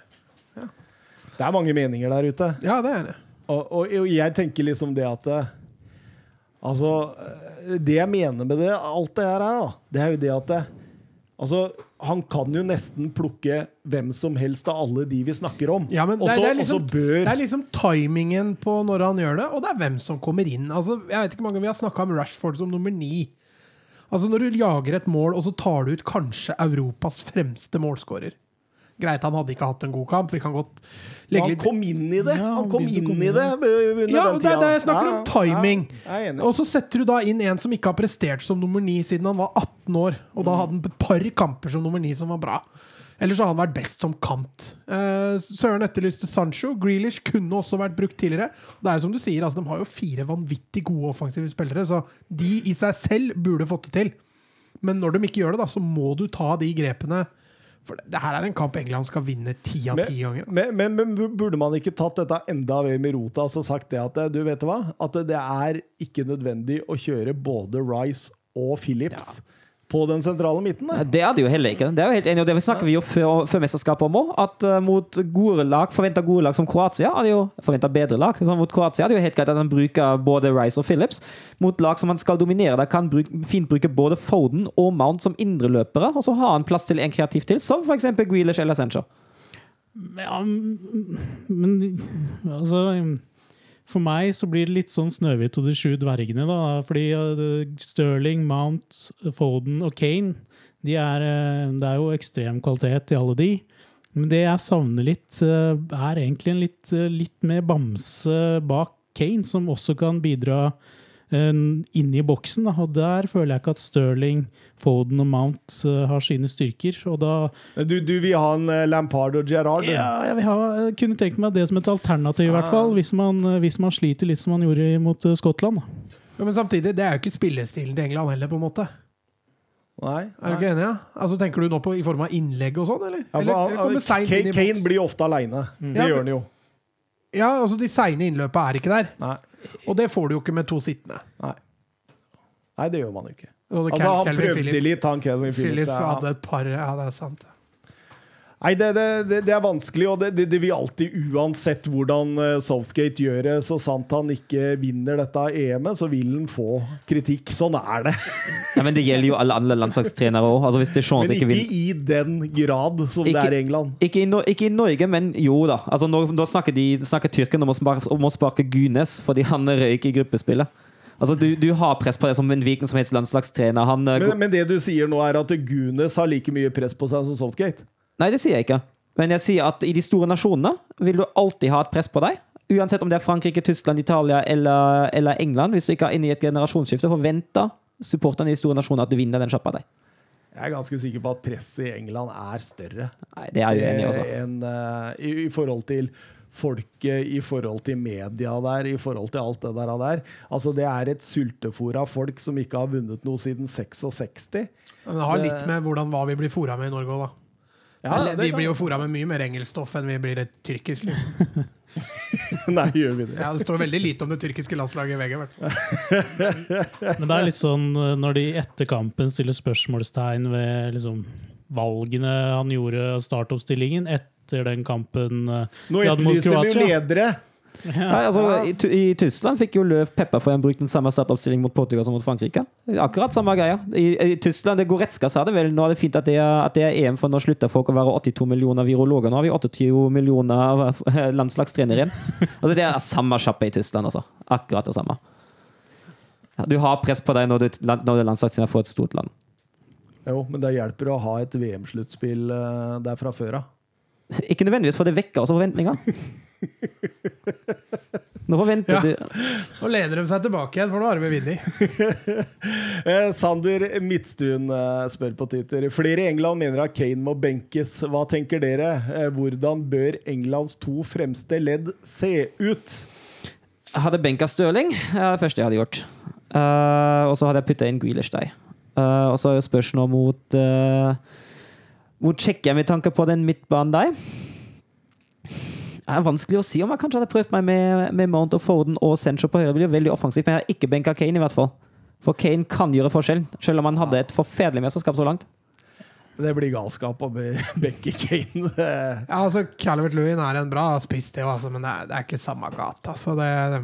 Det er mange meninger der ute. Ja, det er det. Og, og, og jeg tenker liksom det at Altså, eh, det jeg mener med det, alt det her, er, da, det er jo det at det, Altså, han kan jo nesten plukke hvem som helst av alle de vi snakker om. Ja, men Også- det, er liksom, bør det er liksom timingen på når han gjør det, og det er hvem som kommer inn. Altså, jeg vet ikke mange Vi har snakka om Rashford som nummer ni. Altså Når du jager et mål, og så tar du ut kanskje Europas fremste målskårer. Greit, han hadde ikke hatt en god kamp. Vi kan godt legge Han litt kom inn i det! Ja, han kom inn, inn i det under Ja, den tida. det jeg snakker om. Timing. Ja. Og så setter du da inn en som ikke har prestert som nummer ni siden han var 18 år. Og da hadde han et par kamper som nummer ni som var bra. Ellers har han vært best som kant. Eh, Søren etterlyste Sancho. Grealish kunne også vært brukt tidligere. Det er jo som du sier, altså, De har jo fire vanvittig gode offensive spillere, så de i seg selv burde fått det til. Men når de ikke gjør det, da, så må du ta de grepene. For det, her er en kamp England skal vinne ti av ti ganger. Men, men, men burde man ikke tatt dette enda mer med rota og sagt det at du vet hva? At det er ikke nødvendig å kjøre både Rice og Phillips på den sentrale midten? Da. Det er det jo heller ikke. Det er jo helt enig, og det snakker vi jo før, før mesterskapet om òg. At uh, mot gode lag, forventa gode lag som Kroatia, er det jo forventa bedre lag. Så mot Kroatia er det jo helt greit at han bruker både Rice og Phillips. Mot lag som han skal dominere, der kan bruke, fint bruke både Foden og Mount som indreløpere, og så har han plass til en kreativ til, som f.eks. Grealish eller Sancho. Ja, men altså For meg så blir det litt sånn Snøhvit og de sju dvergene. da, fordi Stirling, Mount, Foden og Kane de er, eh, Det er jo ekstrem kvalitet i alle de. Men det jeg savner litt, eh, er egentlig en litt, eh, litt mer bamse bak Kane, som også kan bidra eh, inn i boksen. Og der føler jeg ikke at Sterling, Foden og Mount eh, har sine styrker. Og da Du, du vil ha en eh, Lampard og Gerrard? ja, jeg vil ha, jeg kunne tenkt meg det som et alternativ, i hvert fall. Hvis man, hvis man sliter litt som man gjorde mot eh, Skottland. Ja, men samtidig, det er jo ikke spillestilen til England heller, på en måte. Nei. Er du ikke enig? Ja? Altså, tenker du nå på i form av innlegg og sånn, eller? Ja, for eller, eller inn Kane, i Kane blir ofte aleine. Det Ja, gjør han jo. Ja, altså de seine innløpa er ikke der. Nei. Og det får du jo ikke med to sittende. Nei. Nei, det gjør man jo ikke. Altså, han prøvde litt, han Kelvin Phillips. Phillips ja. hadde et par Ja, det er sant. Nei, det, det, det, er vanskelig, og det, det, vil alltid, uansett hvordan eh, Southgate gjør det, så sant han ikke vinner dette EM-et, så vil han få kritikk. Sånn er det. Ja, men det gjelder jo alle andre landslagstrenere òg. Altså, Men ikke ikke i den grad som det er i England. Ikke i, no, ikke i Norge, men jo da. Altså, nå, da snakker, de, snakker tyrkerne om å, sparke, Gunes fordi han røyk i gruppespillet. Altså, du, du har press på det som en hvilken som helst landslagstrener. Han, eh, Men, men det du sier nå, er at Gunes har like mye press på seg som Southgate. Nei, det sier jeg ikke. Men jeg sier at i de store nasjonene vil du alltid ha et press på deg. Uansett om det er Frankrike, Tyskland, Italia eller, eller England. Hvis du ikke er inne i et generasjonsskifte, forventer supporterne i de store nasjonene at du vinner den sjappa deg. Jeg er ganske sikker på at presset i England er større Nei, det er jeg uenig i, altså. enn eh, i, i forhold til folket, i forhold til media der, i forhold til alt det der. der. Altså, det er et sultefòr av folk som ikke har vunnet noe siden 66. Men det har litt med hvordan, hva vi blir fòra med i Norge òg, da. Ja, Eller, vi blir jo fora med mye mer engelskstoff enn vi blir et tyrkisk. Liksom. Nei, gjør vi det? Ja, det står veldig lite om det tyrkiske landslaget i VG. i. Men det er litt sånn eh, når de etter kampen stiller spørsmålstegn ved liksom, valgene han gjorde startoppstillingen etter den kampen eh, Nå etterlyser vi jo ledere. Nei, altså, i, I Tyskland fikk jo Løv pepper for ha brukt den samme startoppstillingen mot Portugal som mot Frankrike. Akkurat samme greia. I, i Tyskland, det Goretzka sa det vel, nå er det fint at det er, at det er EM, for nå slutter folk å være 82 millioner virologer. Nå har vi 28 millioner landslagstrenere igjen. Altså, det er samme sjappe i Tyskland, altså. Akkurat det samme. Du har press på deg når du, når du er landslagstrener for et stort land. Jo, men det hjelper å ha et VM-sluttspill eh, der fra før av. Ikke nødvendigvis, for det vekker også forventninger. Nå forventer Ja. du Nå lener de seg tilbake igjen, for nå har vi vunnet. Eh, Sander Midtstuen eh, spør på Twitter. Flere i England mener at Kane må benkes. Hva tenker dere? Eh, hvordan bør Englands to fremste ledd se ut? Jeg hadde benka Stirling. Det er det første jeg hadde gjort. Uh, og så hadde jeg putta inn Grealish der. Uh, og så er jo spørsmålet mot uh, Mot Tsjekkia med tanke på den midtbanen der. Er vanskelig å si om jeg kanskje hadde prøvd meg med, med Mount og Foden og Sancho på høyre. Det blir veldig offensivt, men jeg har ikke benka Kane, i hvert fall. For Kane kan gjøre forskjell, selv om han hadde et forferdelig mesterskap så langt. Det blir galskap å benke Kane. Eh, Ja, altså, Calvert Lewin er en bra spiss, det, altså, men det er, det er ikke samme gata. Altså, det, det,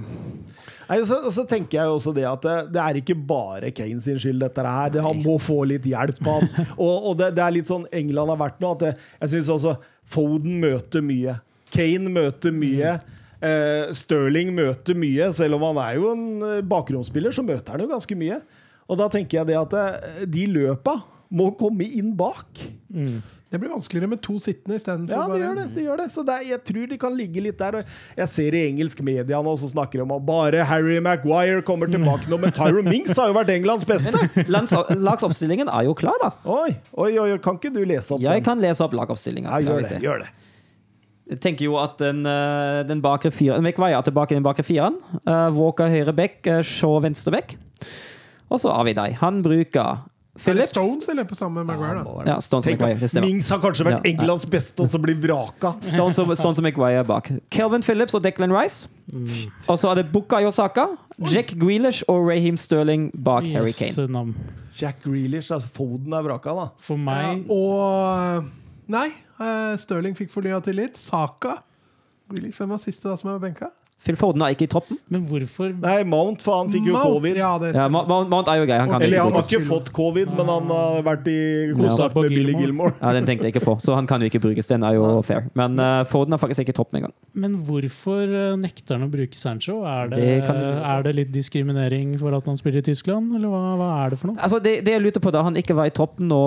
Nei, og så, og så tenker jeg jo også det at det, det er ikke bare Kane sin skyld, dette her. Det, han må få litt hjelp. Han. Og, og det, det er litt sånn England har vært nå. At det, jeg syns også Foden møter mye. Kane møter mye. Eh, Sterling møter mye. Selv om han er jo en bakromsspiller, bakgrunnsspiller, så møter han jo ganske mye. Og da tenker jeg det at eh, de løpa må komme inn bak. Det blir vanskeligere med to sittende istedenfor Ja, det gjør det. det, gjør det. Så det jeg tror de kan ligge litt der. Jeg ser i engelsk media nå så snakker de om at bare Harry Maguire kommer tilbake nå, men Tyron Mings har jo vært Englands beste! Lagsoppstillingen er jo klar, da. Oi, oi, oi, kan ikke du lese opp Jeg den? kan lese opp lagoppstillinga. Ja, gjør det. gjør det. Jeg tenker jo at den, eh, den bakre fireren er tilbake i den bakre fireren. Eh, Walker høyre back, uh, Shaw venstre back. Og så har vi deg. Han bruker Er det Phillips. Stones eller på samme Maguire, da? Ja, Stones og Tenk stemmer. Mings har kanskje vært Ja. Englands beste, og så blir vraka. Stones og, Stones og er bak. Kelvin Phillips og Declan Rice. Og så er det Bukayo Saka, Jack Grealish og Raheem Sterling bak Harry Kane. Jack Grealish, altså Foden er vraka, da. For Ja, meg og Nei, eh, Stirling fikk fornya tillit. Saka. Grealish, Hvem var siste da som er benka? Phil Forden er ikke i troppen. Men hvorfor Nei, Mount, for han fikk jo Mount, covid. Ja, det Ja. Mount- Mount er jo grei. Han kan Eller ikke han har ikke fått covid, men han har vært i Ja, kontakt med Billy Gilmore. Ja, Den tenkte jeg ikke på, så han kan jo ikke brukes. Den er jo fair. Men uh, Forden er faktisk ikke i troppen engang. Men hvorfor eh, nekter han å bruke Sancho? Er det, Det kan- er det litt diskriminering for at han spiller i Tyskland, eller hva, hva er det for noe? Altså, det, det jeg lurte på da han ikke var i troppen nå,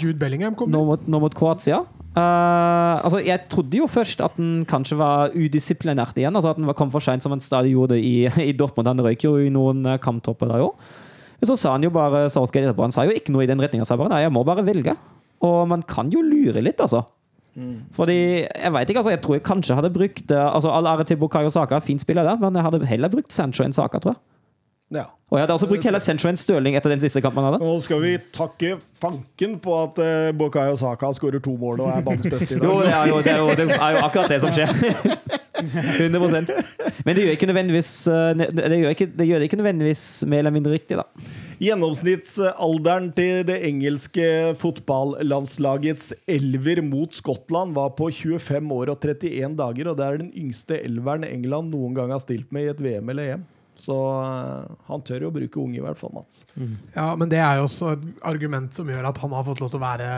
Jude Bellingham kom. nå, mot, nå mot Kroatia eh, altså, Jeg trodde jo først at han kanskje var udisiplinert igjen. Altså At han kom for seint, som han stadig gjorde i, i Dortmund. Han røyk jo i noen eh, kamptopper der òg. Men så sa han jo bare. Han sa jo ikke noe i den retninga. Han sa bare nei, jeg må bare velge. Og man kan jo lure litt, altså. Fordi, jeg vet ikke, altså, jeg tror jeg kanskje hadde brukt eh, altså All ære til Bukayo Saka, fin spiller der, men jeg hadde heller brukt Sancho enn Saka, tror jeg. Ja. Og jeg hadde også brukt hele Central enn Stirling etter den siste kampen han hadde. Nå skal vi takke fanken på at uh, Bukayo Saka skårer to mål og er banens beste i dag. Jo, det er jo, det er jo, det er jo akkurat det som skjer. 100% Men det gjør ikke nødvendigvis eh, det gjør, ikke, det gjør det ikke nødvendigvis mer eller mindre riktig, da. Gjennomsnittsalderen til det engelske fotballandslagets elver mot Skottland var på 25 år og 31 dager, og det er den yngste elveren England noen gang har stilt med i et VM eller EM. Så eh, han tør jo å bruke unge, i hvert fall, Mats. Ja, men det er jo også et argument som gjør at han har fått lov til å være,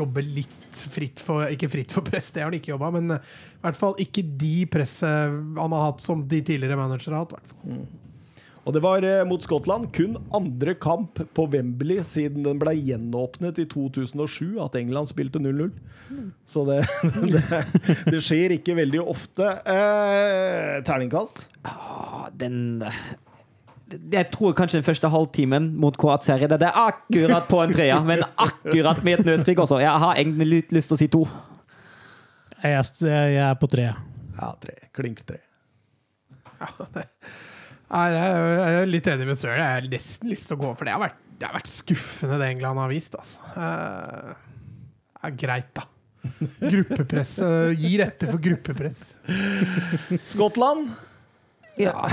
jobbe litt fritt for Ikke fritt for press, det har han ikke jobba, men i hvert fall ikke de presset han har hatt som de tidligere managere har hatt. i hvert fall. Og det var eh, mot Skottland kun andre kamp på Wembley siden den ble gjenåpnet i 2007 at England spilte 0-0. Så det, det, det skjer ikke veldig ofte. Eh, terningkast? Ah, Den Jeg tror kanskje den første halvtimen mot Kroatia redder det akkurat på en treer, men akkurat med et nødskrik også. Jeg har egentlig litt lyst til å si to. Jeg, er på tre. Ja, tre. Klink tre. Ja, jeg er- jeg er litt enig med Søren. Jeg har nesten lyst til å gå for det. Har vært, det har vært skuffende, det England har vist. Altså. Eh, Det er greit, da. Gruppepress. eh, Gir etter for gruppepress. Skottland? Ja,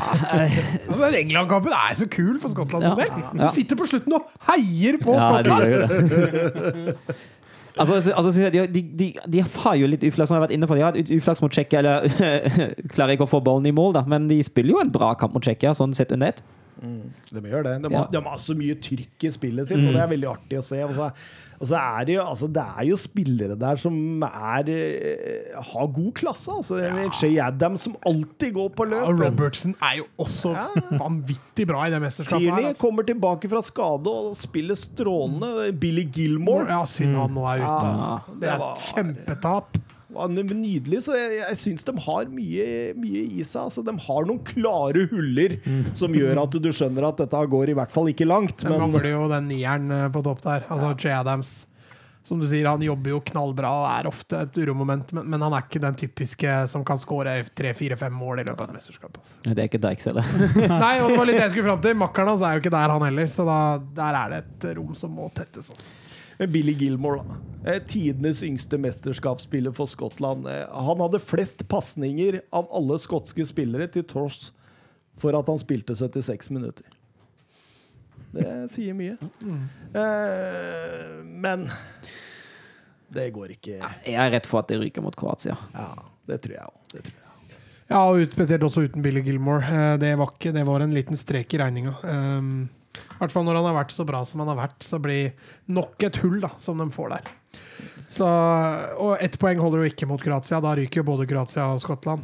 Altså, den England-kampen er så kul for Skottland. Ja. Du sitter på slutten og heier på ja Skottland! gjør jo det. Altså, altså, altså, de, de, de, de har jo litt uflaks, som jeg har vært inne på. De har et uflaks mot Tsjekkia, eller klarer ikke å få ballen i mål, da. Men de spiller jo en bra kamp mot Tsjekkia, sånn sett under ett. De gjør det. De, Ja. har, de har så mye trykk i spillet sitt, og det er veldig artig å se. Og så, og så er det, jo, altså, det er jo spillere der som er, eh, har god klasse. Altså. Shay Adams som alltid går på løp. Ja, Robertson er jo også vanvittig bra i det mesterskapet. her, Tierney altså. kommer tilbake fra skade og spiller strålende. Billy Gilmore Ja, synd han nå er ute. Ja, Altså. Det det er et kjempetap. Var nydelig, så jeg, jeg syns de har mye, mye i seg. Altså, de har noen klare huller som gjør at du skjønner at dette går i hvert fall ikke langt. Men Men mangler jo den nieren eh, på topp der. Altså Che Adams. Som du sier, Han jobber jo knallbra og er ofte et uromoment, men, men han er ikke den typiske som kan skåre tre-fire-fem mål i løpet av et mesterskap. Altså. Det er ikke Dykes heller. Nei, og det var litt det jeg skulle fram til. Makkeren hans er jo ikke der, han heller. Så da, der er det et rom som må tettes. Altså. Men Billy Gilmore, da. Eh, Tidenes yngste mesterskapsspiller for Skottland. Eh, Han hadde flest pasninger av alle skotske spillere, til tross for at han spilte 76 minutter. Det sier mye. Eh, men det går ikke Jeg er redd for at det ryker mot Kroatia. Ja, det tror jeg òg. Det tror jeg. Ja, og spesielt også uten Billy Gilmore. Det var, ikke, det var en liten strek i regninga. I hvert fall når han har vært så bra som han har vært, så blir nok et hull da, som de får der. Så, og ett poeng holder jo ikke mot Kroatia. Da ryker jo både Kroatia og Skottland.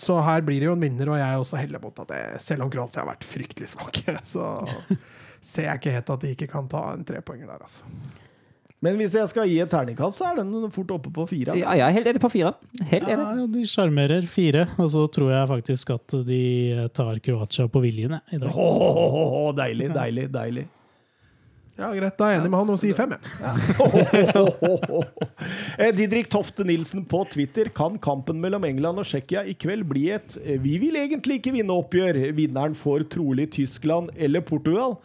Så her blir det jo en vinner, og jeg er også heller mot at det, selv om Kroatia har vært fryktelig svake, så ser jeg ikke helt at de ikke kan ta en trepoenger der, altså. Men hvis jeg skal gi et terningkast, så er den fort oppe på fire. Ja, jeg er helt enig på fire. Helt enig. Ja, de sjarmerer fire, og så tror jeg faktisk at de tar Kroatia på viljen jeg, i dag. Åh, deilig, deilig, deilig. Ja, Greit, da er jeg enig med han og sier fem. jeg. Eh, Didrik Tofte Nilsen på Twitter. Kan kampen mellom England og Tsjekkia i kveld bli et eh, 'vi vil egentlig ikke vinne' oppgjør? Vinneren får trolig Tyskland eller Portugal.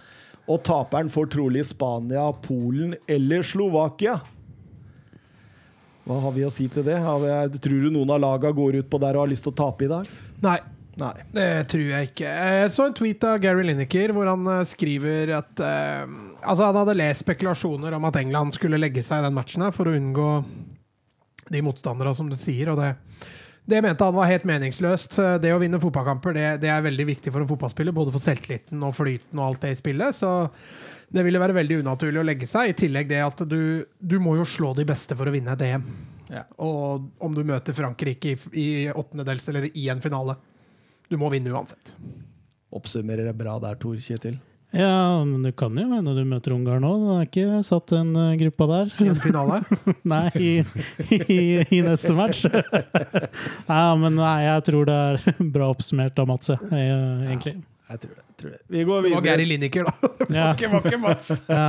Og taperen får trolig Spania, Polen eller Slovakia. Hva har vi å si til det? Har vi, tror du noen av laga går ut på der og har lyst til å tape i dag? Nei, Nei. det tror jeg ikke. Jeg så en tweet av Gary Lineker hvor han eh, skriver at eh, Altså, han hadde lest spekulasjoner om at England skulle legge seg i den matchen her for å unngå de motstanderne, som du sier, og det det mente han var helt meningsløst. Det å vinne fotballkamper det, det er veldig viktig for en fotballspiller, både for selvtilliten og flyten og alt det i spillet. Så det ville være veldig unaturlig å legge seg. I tillegg det at du, du må jo slå de beste for å vinne et EM. Ja. Og om du møter Frankrike i, i åttendedels eller i en finale. Du må vinne uansett. Oppsummerer det bra der, Tor Kjetil. Ja, men du kan jo hende du møter Ungarn nå. Det er ikke satt en gruppe gruppa der. I en finale. Nei, i, i, i neste match. Nei, men nei, jeg tror det er bra oppsummert av Mats, egentlig. Ja. Jeg tror det. jeg Tror det. Vi, går Det var videre. Gary Lineker, da. Det Ja. var ikke, var ikke Mats. Ja.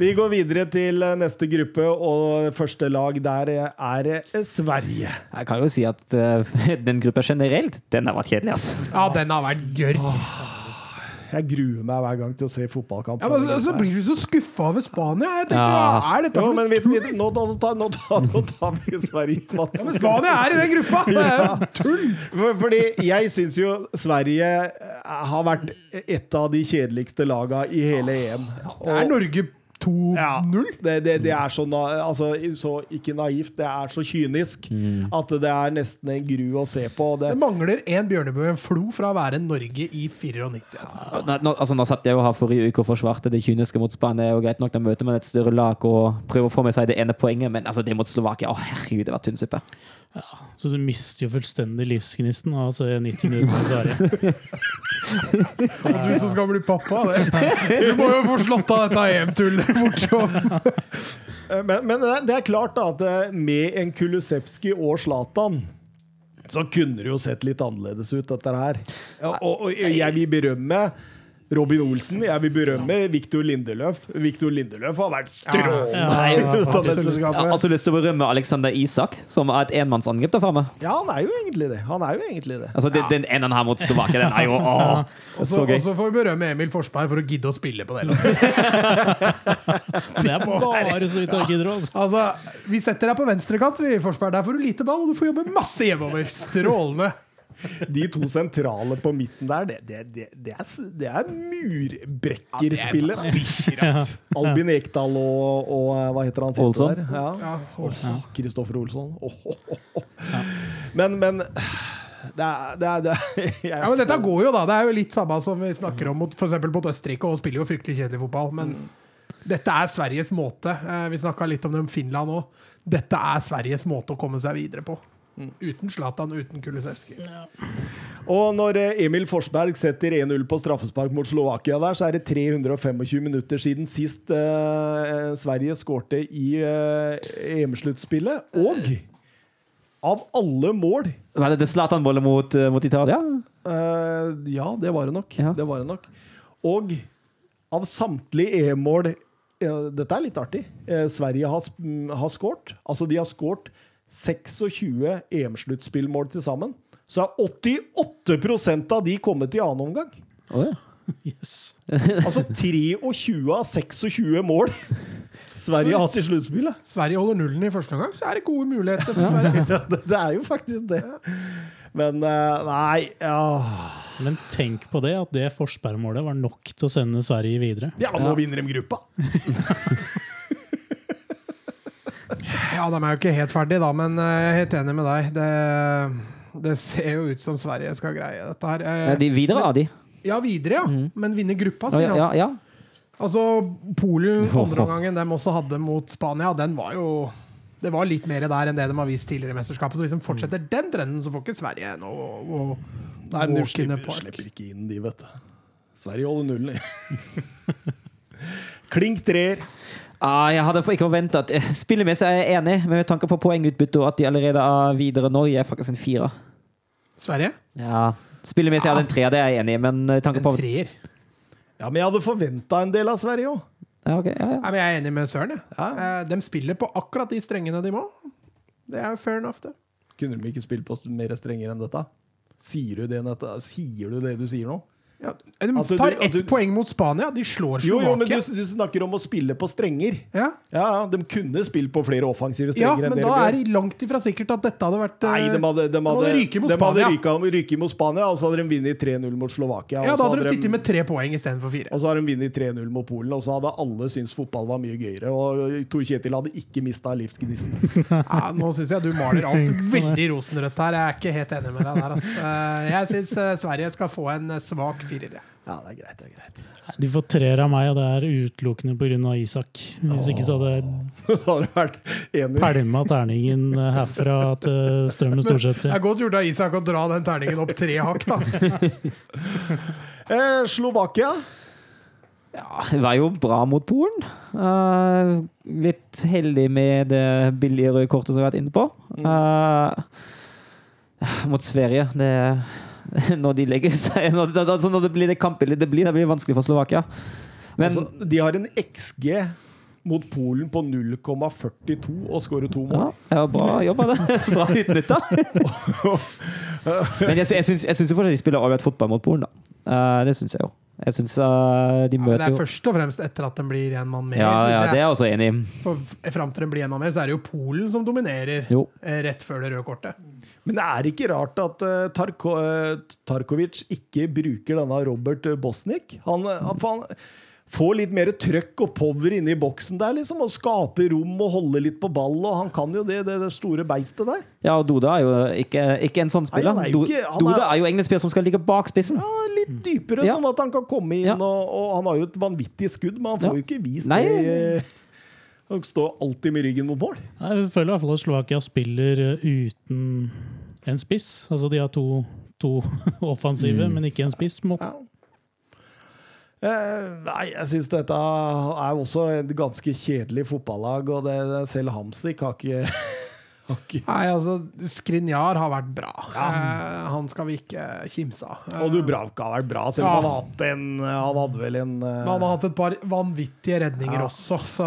Vi går videre til eh, neste gruppe, og første lag der er eh, Sverige. Jeg kan jo si at eh, den gruppa generelt, den har vært kjedelig, ass. Ja, den har vært gørr. Jeg gruer meg hver gang til å se fotballkamp. Ja, men så, så blir du så skuffa over Spania. Jeg tenkte, Ja. hva er dette Jo, men vi, vi, nå, nå, tar- nå, tar- nå tar vi Sverige, Mats. Ja, men Spania er i den gruppa! Det er jo tull! Fordi jeg syns jo Sverige eh, har vært et av de kjedeligste laga i hele EM. Det er Norge 2-0. Ja, det, det, det er så, na, altså, så Ikke naivt, det er så kynisk at det er nesten en gru å se på. Det, Det mangler én Bjørnebø en Flo fra å være Norge i 94. Ja. Nå, nå, altså, nå satt jeg jo her forrige uke og forsvarte det kyniske mot Spania. og greit nok, Da møter man et større lag og prøver å få med seg det ene poenget, men altså, det mot Slovakia Å, herregud, det var tynn suppe. Så du mister jo fullstendig livsgnisten av å se 90 minutter med Sverige. Og du som skal bli pappa, det. Du må jo få slått av dette EM-tullet fort. Eh, Men, men det er- klart da at eh, med en Kulusevski og Zlatan så kunne det jo sett litt annerledes ut, dette her. Og, og jeg vil berømme Robin Olsen. Jeg vil berømme Victor Lindeløf. Victor Lindeløf har vært strålende Ja, ja, har altså lyst til å berømme Alexander Isak, som er et enmannsangrep der meg Ja, han er jo egentlig det. Han er jo egentlig det. Altså, det- Den enden her mot Slovakia, den er jo å, Og så gøy. og så får vi berømme Emil Forsberg for å gidde å spille på det. Det er bare så vidt han gidder. Altså. Altså, vi setter deg på venstrekant, vi, Forsberg. Der får du lite ball, og du får jobbe masse hjemover. Strålende. De to sentrale på midten der, det, det, det, det er, det er ja. Albin Ekdal og, og eh, hva heter han siste der? Ja. Ja, Olsen. Kristoffer Olsson. Oh, oh, oh. Men, men det er, det er, det er jeg, Ja, men dette går jo, da. Det er jo litt samme som vi snakker om mot, for eksempel mot Østerrike, og spiller jo fryktelig kjedelig fotball. Men dette er Sveriges måte. Eh, Vi snakka litt om det om Finland òg. Dette er Sveriges måte å komme seg videre på. Uten Zlatan, uten Kulusevski. Og når eh, Emil Forsberg setter 1-0 på straffespark mot Slovakia der, så er det 325 minutter siden sist eh, Sverige skårte i eh, EM-sluttspillet. Og av alle mål Var det Zlatan-bollet mot, eh, mot Italia? eh, Ja, det var det nok. Ja. Det var det nok. Og av samtlige EM-mål eh, Dette er litt artig. Eh, Sverige har, har skåret. Altså, de har skåret 26 EM-sluttspillmål til sammen. Så er 88% av de kommet i annen omgang. Oh, ja. Yes. Altså 23 av 26 mål Sverige har i sluttspillet. Sverige holder nullen i første omgang, så er det gode muligheter for Sverige. Ja, det, det er jo faktisk det. Men eh, nei ja. Men tenk på det, at det Forsberg-målet var nok til å sende Sverige videre. ja, nå vinner de gruppa. Ja, de er jo ikke helt ferdige, da, men eh, jeg er helt enig med deg. Det, det ser jo ut som Sverige skal greie dette her. Eh, Ja, de videre av de. Ja, videre, ja. Men vinne gruppa, sier ja, han. ja, ja. Altså, Polen, andre omgangen de også hadde mot Spania, den var jo Det var litt mer der enn det de har vist tidligere i mesterskapet. Så hvis de fortsetter den trenden, så får ikke Sverige noe the slipper, slipper ikke inn de, vet du. Sverige holder nullen. Klink treer. Ah, jeg hadde ikke forventet at Spillemessig er jeg enig, men med tanke på poengutbytte og at de allerede er videre nå, gir jeg faktisk en firer. Sverige? Ja. Spillemessig hadde jeg en treer, det er jeg enig i, men med tanke En treer. Ja, men jeg hadde forventa en del av Sverige òg. ja, okay. ja, ja. Jeg er enig med Søren. jeg. Ja. Eh, De spiller på akkurat de strengene de må. Det er fair enough, det. Kunne de ikke spilt på mer strengere enn dette? Sier du det, Sier du det du sier nå? Ja, de tar ett du- poeng mot Spania. De slår Jo, jo, men du, du snakker om å spille på strenger. Ja, Ja, de kunne spilt på flere offensive strenger Ja, men da er det langt ifra sikkert at dette hadde vært eh, Nei, de hadde, de hadde, hadde ryket mot de hadde Spania. ryket mot Spania, og så hadde de vunnet 3-0 mot Slovakia. Ja, Da hadde de sittet med tre poeng istedenfor fire. Og så hadde de vunnet 3-0 mot Polen, og så hadde alle syntes fotball var mye gøyere. Og Tor Kjetil hadde ikke mista livsgnisten. Ja, nå syns jeg du maler alt veldig rosenrødt her. Jeg er ikke helt enig med deg der. Altså. Eh, Jeg syns Sverige skal få en eh, svak firer. jeg. Ja, det er greit. det er greit. De får treer av meg, og det er utelukkende pga. Isak. Hvis ikke så hadde jeg pælma terningen herfra til Strømmen Det er godt gjort av Isak å dra den terningen opp tre hakk, da. Eh, Slovakia. Ja, det var jo bra mot Polen. Uh, litt heldig med det billige røde kortet som vi har vært inne på. Uh, mot Sverige det, Når de legger seg når, det- altså når det blir det kampbildet det blir, det blir vanskelig for Slovakia. Men altså, de har en XG mot Polen på 0,42 og skårer to mål. ja, bra jobba, det. Bra utnytta. Men jeg, jeg syns fortsatt de spiller ålreit fotball mot Polen, da. Eh, det syns jeg jo. Jeg syns de Ja, men det er jo først og fremst etter at den blir en mann mer. Ja, ja, det er jeg også enig i. Fram til den blir en mann mer, så er det jo Polen som dominerer Jo. eh, rett før det røde kortet. Men det er ikke rart at eh, Tarko, eh, Tarkovic ikke bruker denne Robert Bosnik. Han, eh, han, han får litt mer trøkk og power inne i boksen der, liksom, og skaper rom og holder litt på ball. Og han kan jo det, det, det store beistet der. Ja, og Doda er jo ikke, ikke en sånn spiller. Nei, er ikke- er- Doda er jo egentlig en spiller som skal ligge bak spissen. Ja, litt dypere, Ja. sånn at han kan komme inn. Ja. Og, og han har jo et vanvittig skudd, men han får Ja. jo ikke vist Nei. det. eh, Han står alltid med ryggen mot mål. Jeg føler i hvert fall at Slovakia spiller eh, uten en spiss. Altså de har to, to offensive, men ikke en spiss. måte. Ja. Eh, nei, jeg syns dette er også et ganske kjedelig fotballag, og det, selv Hamsik har ikke, Okay. Nei, altså, Skrinjar har vært bra. Eh, han skal vi ikke kimse av. Eh, Og Dubravka har vært bra, selv om Ja. han har hatt en Han hadde vel en uh... Han har hatt et par vanvittige redninger Ja. også, så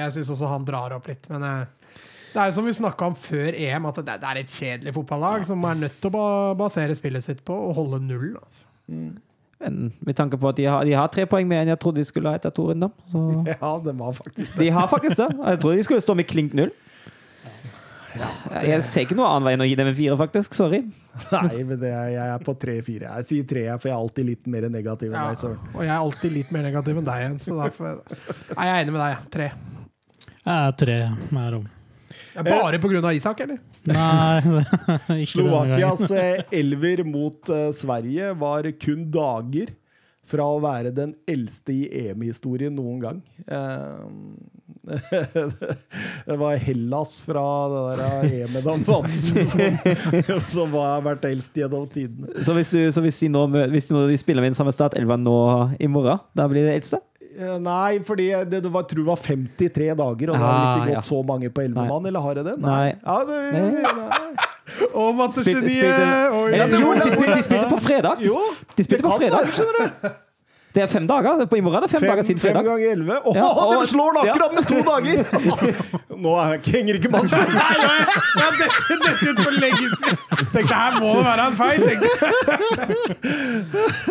jeg syns også han drar opp litt. Men eh, det er jo som vi snakka om før EM, at det det er et kjedelig fotballag som er nødt til å basere spillet sitt på å holde null. Altså. Men med tanke på at de har, de har tre poeng mer enn jeg trodde de skulle ha etter to runder. Så Ja, de var faktisk det. de har faktisk det. Jeg trodde de skulle stå med klink null. Jeg ser ikke noe annen vei enn å gi dem en fire, faktisk. Sorry. Nei, men det er, jeg er på tre-fire. Jeg sier tre, for jeg er alltid litt mer negativ enn Ja. deg. Søren. Og jeg er alltid litt mer negativ enn deg igjen, så derfor Nei, jeg er enig med deg. Tre. Jeg er tre mer om. Bare på grunn av Isak, eller? Nei, det er ikke. Slovakias eh, elver mot eh, Sverige var kun dager fra å være den eldste i EM-historien noen gang. Eh, det var Hellas fra det der EM-et vant, som, som har vært eldst gjennom tidene. Så hvis, du, så hvis, de, nå, hvis de, nå, de spiller med den samme startelva nå i morgen, da blir det eldste? Eh, Nei, fordi det, du var, tror det var 53 dager, og det har vel Ah, ikke gått ja. så mange på 11 mann, eller har det det? Nei. Ja, det, nei. Spilte- mattegeniet! jo, de spilte, de spilte på fredag! Jo, De spilte på fredag. Det er fem dager. På I morgen er det fem, dager siden fredag. fem ganger 11. Åh, Ja, og- de slår den ja. akkurat med to dager! Nå er, henger ikke Mats Nei, nei, ja, dette, dette ut for lenge siden. Tenkte her må det være en feil. tenkte.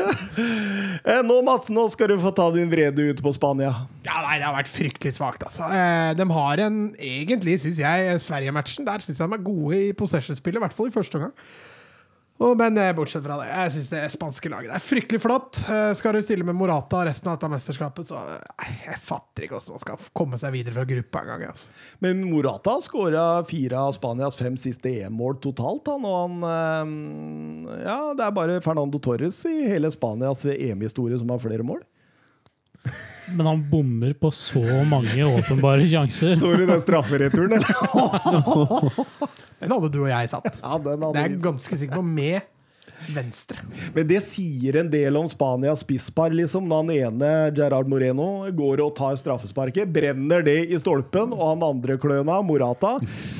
Eh, Nå, Mats, nå skal du få ta din vrede ut på Spania. Ja, nei, Det har vært fryktelig svakt. Altså. Eh, de har en egentlig, syns jeg, Sverige-matchen. Der syns jeg de er gode i possession-spillet, i hvert fall i første omgang. Og, men eh, bortsett fra det, jeg syns det spanske laget er fryktelig flott. Eh, skal du stille med Morata og resten av dette mesterskapet, så eh, jeg fatter ikke hvordan man skal komme seg videre fra gruppa engang. Altså. Men Morata skåra fire av Spanias fem siste EM-mål totalt. Han, og han Ja, det er bare Fernando Torres i hele Spanias EM-historie som har flere mål. Men han bommer på så mange åpenbare sjanser. Så du den straffereturen, eller? Den hadde du og jeg satt. Ja, den Det er jeg ganske sikker på, med venstre. Men det sier en del om Spanias spisspar, liksom. Når han ene, Gerard Moreno, går og tar straffesparket, brenner det i stolpen, og han andre kløna, Morata,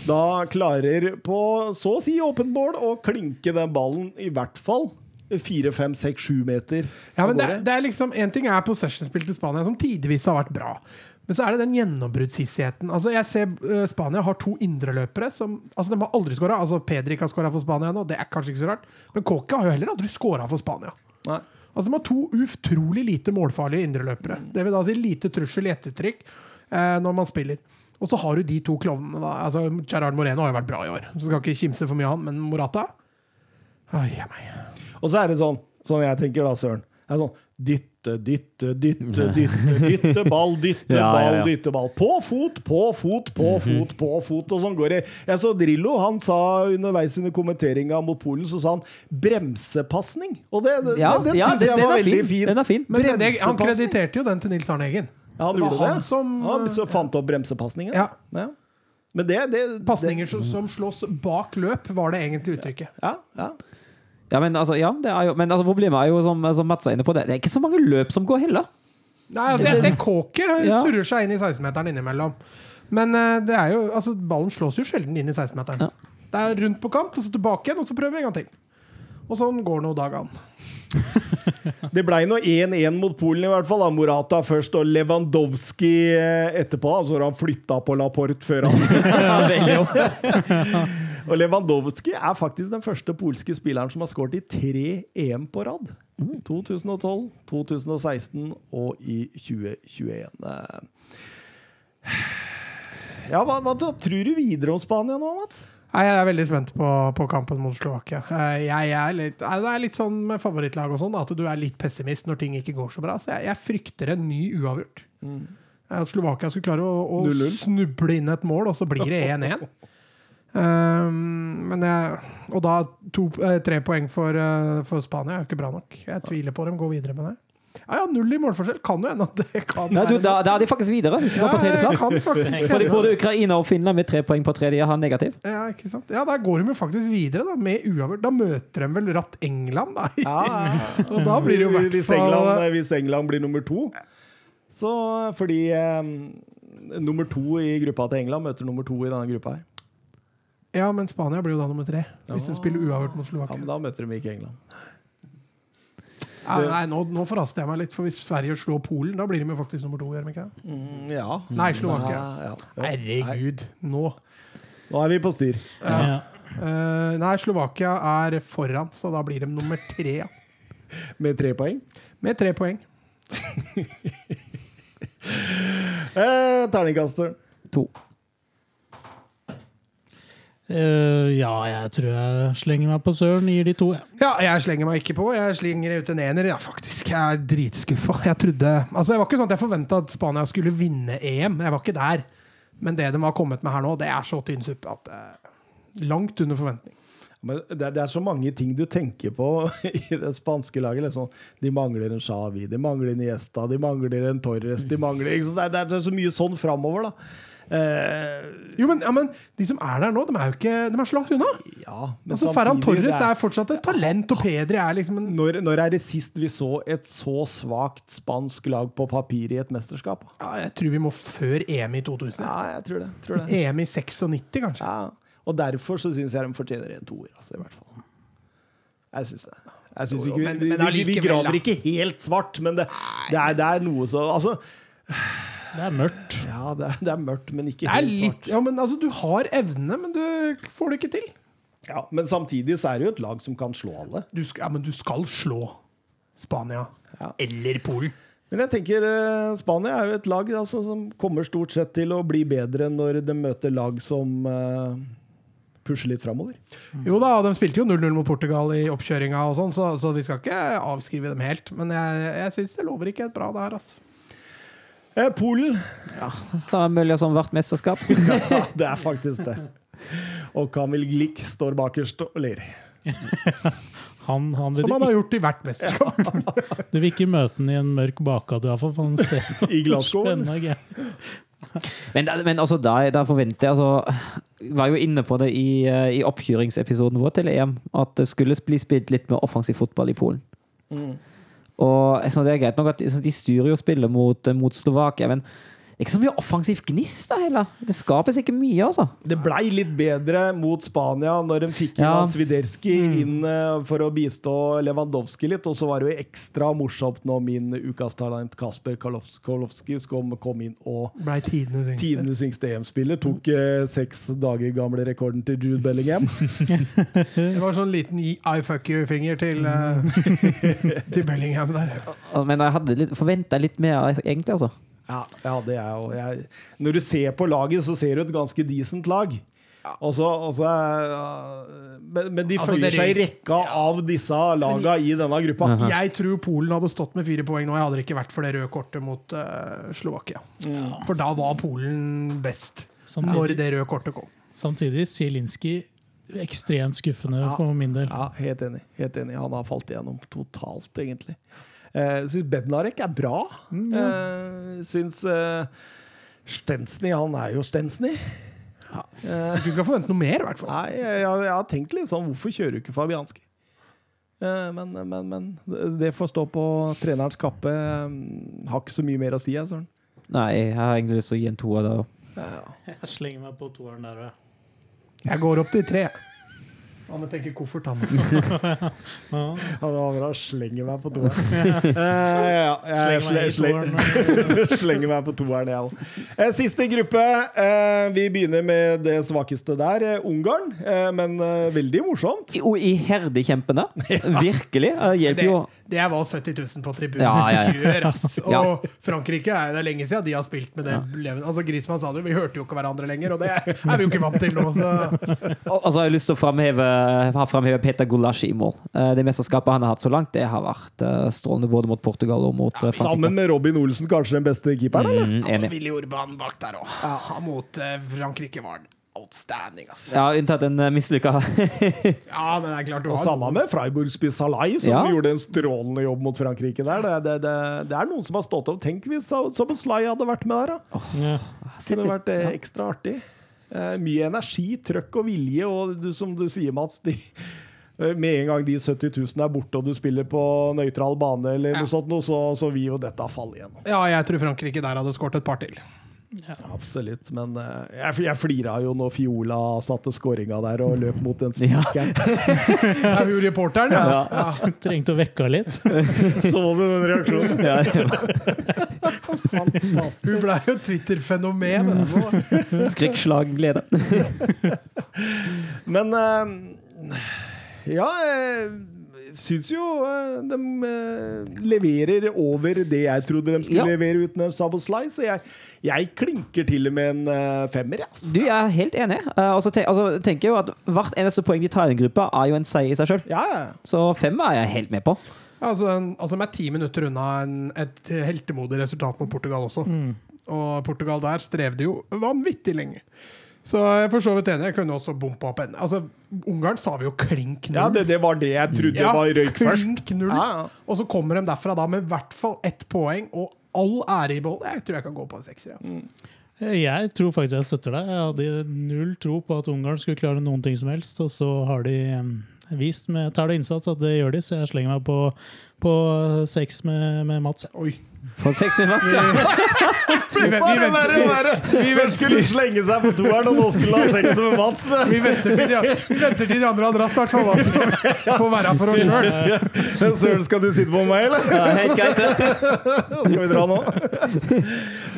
da klarer på så å si åpent mål å klinke den ballen i hvert fall fire, fem, seks, sju meter. Ja, men det, det er liksom, En ting er possession-spill til Spania, som tidvis har vært bra. Men så er det den gjennombruddshissigheten. Altså, jeg ser eh, Spania har to indreløpere som altså, De har aldri skåra. Altså, Pedrik har skåra for Spania nå, det er kanskje ikke så rart. Men Kåke har jo heller aldri skåra for Spania. Nei. Altså, De har to utrolig lite målfarlige indreløpere. Det vil da si lite trussel i ettertrykk eh, når man spiller. Og så har du de to klovnene. da Altså, Gerard Moreno har jo vært bra i år, så skal ikke kimse for mye av han. Men Morata Ai, meg. Og så er det sånn, sånn jeg tenker da, Søren. Det er sånn dytte, dytte, dytte, dytte, dytte ball, dytte Ja, ja, ball, ja. dytte ball. På fot, på fot, på fot, på fot. Og sånn går det. Jeg så Drillo, han sa underveis under kommenteringa mot Polen, så sa han bremsepasning. Og det, det, Ja, den syns jeg den var veldig fin. fin. Den er fin. Men det, han krediterte jo den til Nils Arne Eggen. Ja, han Det var han det. som, han så fant opp bremsepasningen. Ja. Ja. Men det, det, det Pasninger som, som slås bak løp, var det egentlig uttrykket. Ja, ja. Ja, men altså, ja, det er jo, men altså, problemet er jo, som, som Mats er inne på, det, det er ikke så mange løp som går heller. Nei, altså, jeg ser Kåke Ja. surrer seg inn i 16-meteren innimellom. Men eh, det er jo, altså, ballen slås jo sjelden inn i 16-meteren. Ja. Det er rundt på kant, og så tilbake igjen, og så prøver vi en gang til. Og sånn går nå dagene. Det blei nå 1-1 mot Polen, i hvert fall. da. Morata først og Lewandowski eh, etterpå. Altså har han flytta på Laporte før han Og Lewandowski er faktisk den første polske spilleren som har skåret i tre EM på rad. 2012, 2016 og i 2021. Eh, Ja, hva, hva tror du videre om Spania nå, Mats? Nei, Jeg er veldig spent på, på kampen mot Slovakia. Eh, Jeg, er litt, det er litt sånn med favorittlag og sånn, at du er litt pessimist når ting ikke går så bra. Så jeg, jeg frykter en ny uavgjort. At Slovakia skulle klare å, å snuble inn et mål, og så blir det 1-1. Um, men jeg, og da to, eh, tre poeng for, eh, for Spania er jo ikke bra nok. Jeg tviler på dem går videre med det. Ja, ja, Null i målforskjell kan jo hende at det kan Nei, du, da, da er de faktisk videre, hvis de går på Ja, tredjeplass. Fordi både Ukraina og Finland med tre poeng på tredje har negativ. Ja, ikke sant? Ja, der går de jo faktisk videre, da, med uavgjort. Da møter de vel ratt England, da. Og da blir det jo hvert hvis, fall England, hvis England blir nummer to. Så fordi eh, nummer to i gruppa til England møter nummer to i denne gruppa her. Ja, men Spania blir jo da nummer tre. Hvis de spiller uavgjort mot Slovakia. Ja, men da møter de ikke England. Ja, nei, nå, nå forhaster jeg meg litt, for hvis Sverige slår Polen, da blir de jo faktisk nummer to. Gjør de ikke det? ja. Nei, Slovakia. Ja. Ja. Herregud, nå. Nå er vi på styr. Ja. Eh, nei, Slovakia er foran, så da blir de nummer tre. Med tre poeng. Med tre poeng. Eh, Terningkaster. To. Eh, ja, jeg tror jeg slenger meg på Søren, gir de to. jeg. Ja, jeg slenger meg ikke på. Jeg slenger ut en ener. Ja, faktisk. Jeg er dritskuffa. Jeg trodde Altså, det var ikke sånn at jeg forventa at Spania skulle vinne EM. Jeg var ikke der. Men det de har kommet med her nå, det er så tynn suppe at uh, Langt under forventning. Men det, det er så mange ting du tenker på i det spanske laget. Liksom. De mangler en Xavi, de mangler en Iniesta, de mangler en Torres de mangler, det, er, det er så mye sånn framover, da. Eh, Jo, men, ja, men de som er der nå, de er jo ikke De er så langt unna. ja, men Altså, Ferran Torres er, er fortsatt et talent, og Pedri er liksom en når, når er det sist vi så et så svakt spansk lag på papir i et mesterskap? ja, Jeg tror vi må før EM i 2000. Ja, jeg tror det. Tror det. EM i 96, kanskje. Ja. Og derfor så syns jeg de fortjener en toer, altså, i hvert fall. Jeg syns det. Jeg synes Jo, jo, ikke, men- vi, men vi, vi graver ikke helt svart, men det, det, er, det er noe så Altså, Det er mørkt. ja, det er, det er mørkt, men ikke helt litt, svart. ja, men altså, Du har evne, men du får det ikke til. Ja, men samtidig så er det jo et lag som kan slå alle. Du skal, ja, men du skal slå Spania. Ja. Eller Polen. Men jeg tenker eh, Spania er jo et lag altså, som kommer stort sett til å bli bedre når de møter lag som eh, pusher litt framover. Jo da, de spilte jo 0-0 mot Portugal i oppkjøringa, og sånn, så, så vi skal ikke avskrive dem helt. Men jeg, jeg syns det lover ikke et bra, det her. Altså. Eh, Polen Samme mølja som vårt mesterskap. Ja, det er faktisk det. Og Kamil Glik står bakerst og ler. Han, han vil Som han har gjort i hvert mesterskap. du vil ikke møte han i en mørk bakgate, iallfall. For han ser I Glasgow. spennende. Men, men altså, der, der forventer jeg altså var jo inne på det i, eh, i oppkjøringsepisoden vår til EM, at det skulle bli spilt litt mer offensiv fotball i Polen. Og jeg det er greit nok at de- styrer jo spillet mot, mot Slovakia, men ikke så mye offensiv gnist da heller. Det skapes ikke mye, altså. Det blei litt bedre mot Spania når de fikk Ja. han mm. inn eh, for å bistå Lewandowski litt. Og så var det jo ekstra morsomt når min ukas talent Kasper Karlovskij kom, kom inn og Blei tidenes yngste. EM-spiller. Tok eh, seks dager gamle rekorden til Jude Bellingham. Det var sånn liten I fuck you-finger til, eh, til Bellingham der. Men jeg hadde forventa litt mer, egentlig, altså. Ja, ja det er jo jeg, Når du ser på laget, så ser du et ganske decent lag. Ja. Også, og så er- men, men de Altså, føyer seg i rekka rekka av disse laga i denne gruppa. Jeg tror Polen hadde stått med fire poeng nå. Jeg hadde det ikke vært for det røde kortet mot uh, Slovakia. For da var Polen best. Når det røde kortet kom. samtidig Zielinski ekstremt skuffende for min del. Ja, helt enig. helt enig. Han har falt igjennom totalt, egentlig. Jeg syns Bednarek er bra. Jeg syns uh, Stensny Han er jo Stensny. Du skal forvente noe mer, i hvert fall. Nei, jeg, jeg, jeg har tenkt litt sånn Hvorfor kjører du ikke Fabianski? Eh, Men, men, men det får stå på trenerens kappe. Eh, Har ikke så mye mer å si, jeg, Søren. Nei, jeg har egentlig lyst til å gi en toer der. Jeg slenger meg på toeren der òg. Jeg går opp til tre. Han tenker koffert, han. Ja, det var bra. Slenger meg på toeren. Eh, ja, jeg Slenger meg sle- sle- slenger meg på toeren, jeg òg. Siste gruppe. Eh, Vi begynner med det svakeste der. eh, Ungarn. Eh, Men eh, veldig morsomt. Og iherdig kjempende. Virkelig. Det hjelper Det, jo. det var 70 000 på tribunen. Ja, ja, ja. Og Ja. Frankrike er det lenge siden de har spilt med det. Altså Grismann sa det jo, vi hørte jo ikke hverandre lenger, og det er vi jo ikke vant til nå. Så. Og og har jeg lyst til å framheve, ha framheve Peter Gulasj i mål. Eh, Det mesterskapet han har hatt så langt, det har vært eh, strålende både mot Portugal og mot ja, Frankrike. Sammen med Robin Olsen, kanskje den beste keeperen, eller? Mm, Ja, enig. Willy Orban bak der òg. Mot eh, Frankrike var han outstanding, Altså. Ja, unntatt en uh, mislykka Ja, men det er klart du Og har samme med Freiburg-spiss Salai, som Ja. gjorde en strålende jobb mot Frankrike der. Det, det, det, det er noen som har stått opp. Tenk hvis Salai hadde vært med der, da. Ja. Det kunne vært eh, ekstra artig. Eh, mye energi, trøkk og vilje, og du, som du sier, Mats de, eh, Med en gang de 70 000 er borte, og du spiller på nøytral bane, eller noe sånt, så, så vil jo dette falle igjennom. Ja, jeg tror Frankrike der hadde skåret et par til. Absolutt. Men uh, jeg, jeg flira jo når Fiola satte skåringa der og løp mot den spikeren. Ja, hun reporteren, ja. ja. Trengte å vekke henne litt. Så du den reaksjonen? Fantastisk. Hun ble jo Twitter-fenomen etterpå. skrekkslag glede. Men uh, ja, jeg syns jo eh, de eh, leverer over det jeg trodde de skulle Ja. levere uten en Saboslai, så jeg, jeg klinker til og med en eh, femmer. Altså. Du, jeg er helt enig. Og så te altså, tenker jeg jo at Hvert eneste poeng de tar i den gruppa, er jo en seier i seg sjøl. Ja, ja. Så fem er jeg helt med på. Altså, en, altså De er ti minutter unna en, et heltemodig resultat mot Portugal også. Og Portugal der strevde jo vanvittig lenge. Så jeg er for så vidt enig. Jeg kunne også bompa opp en. Altså, Ungarn sa vi jo klink null. ja det, det var det jeg trodde var røyk først. null. Ja, ja. Og så kommer de derfra da med i hvert fall ett poeng og all ære i behold. Jeg tror jeg kan gå på en sekser. Ja. Jeg tror faktisk jeg støtter deg. Jeg hadde null tro på at Ungarn skulle klare noen ting som helst, og så har de vist med tall og innsats at det gjør de, så jeg slenger meg på, på seks med, med Mats. Oi. For seks i. Vi, Bare verre og verre! Vi skulle slenge seg på toeren, og nå skulle han ha sex med Mats. vi, venter til de, vi venter til de andre har dratt, i hvert fall. Altså. Får være for oss sjøl. Søren, skal du sitte på meg, eller? ja helt greit, det. Skal vi dra nå?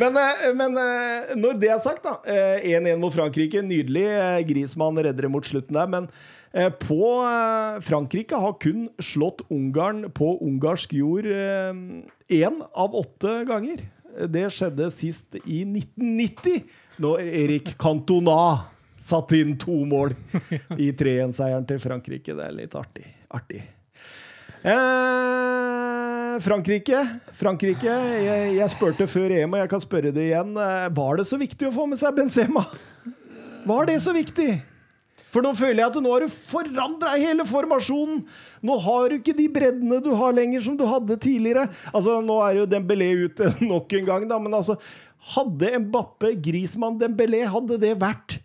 Men, eh, men eh, når det er sagt, da. eh, 1-1 mot Frankrike. Nydelig. Grismann redder det mot slutten der. Men eh, på eh, Frankrike har kun slått Ungarn på ungarsk jord én av åtte ganger. Det skjedde sist i 1990, når Erik Cantona satte inn to mål i 3-1-seieren til Frankrike. Det er litt artig. artig. Eh, Frankrike. Frankrike. Jeg, jeg spurte før EM, og jeg kan spørre det igjen. Eh, var det så viktig å få med seg Benzema? Var det så viktig? For nå føler jeg at nå har du forandra hele formasjonen. Nå har du ikke de breddene du har lenger som du hadde tidligere. Altså, Nå er jo Dembélé ute nok en gang, da, men altså Hadde Mbappe, Grismann, Dembélé Hadde det vært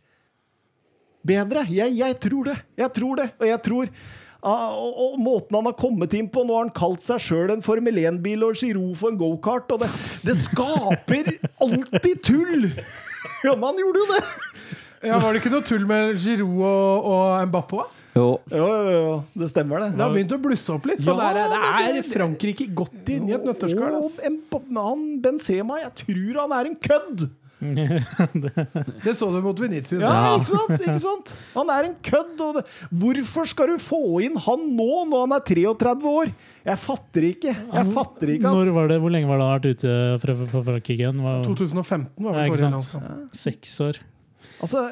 bedre. Jeg, jeg tror det. Jeg tror det. Og jeg tror ah, og, og måten han har kommet inn på Nå har han kalt seg sjøl en Formel 1-bil og Giroud for en gokart. Det, det skaper alltid tull! Ja, men han gjorde jo det! Ja, Var det ikke noe tull med Giroud og, og Mbappé? Jo. Jo, jo, jo. Det stemmer, det. Det har begynt å blusse opp litt. Ja, det, er, det det- er Frankrike godt inn i et nøtteskall. Og altså. Mbappé- han Benzema, jeg tror han er en kødd! Det så du mot Venezia. Ja, Ja. ikke sant? ikke sant? Han er en kødd. Og det. Hvorfor skal du få inn han nå, når han er 33 år? Jeg fatter ikke. Jeg fatter ikke, Når var det, hvor lenge var det han vært ute fra, fra Frankrike? Var, 2015 var Ja, vel forrige gang. Seks år. Altså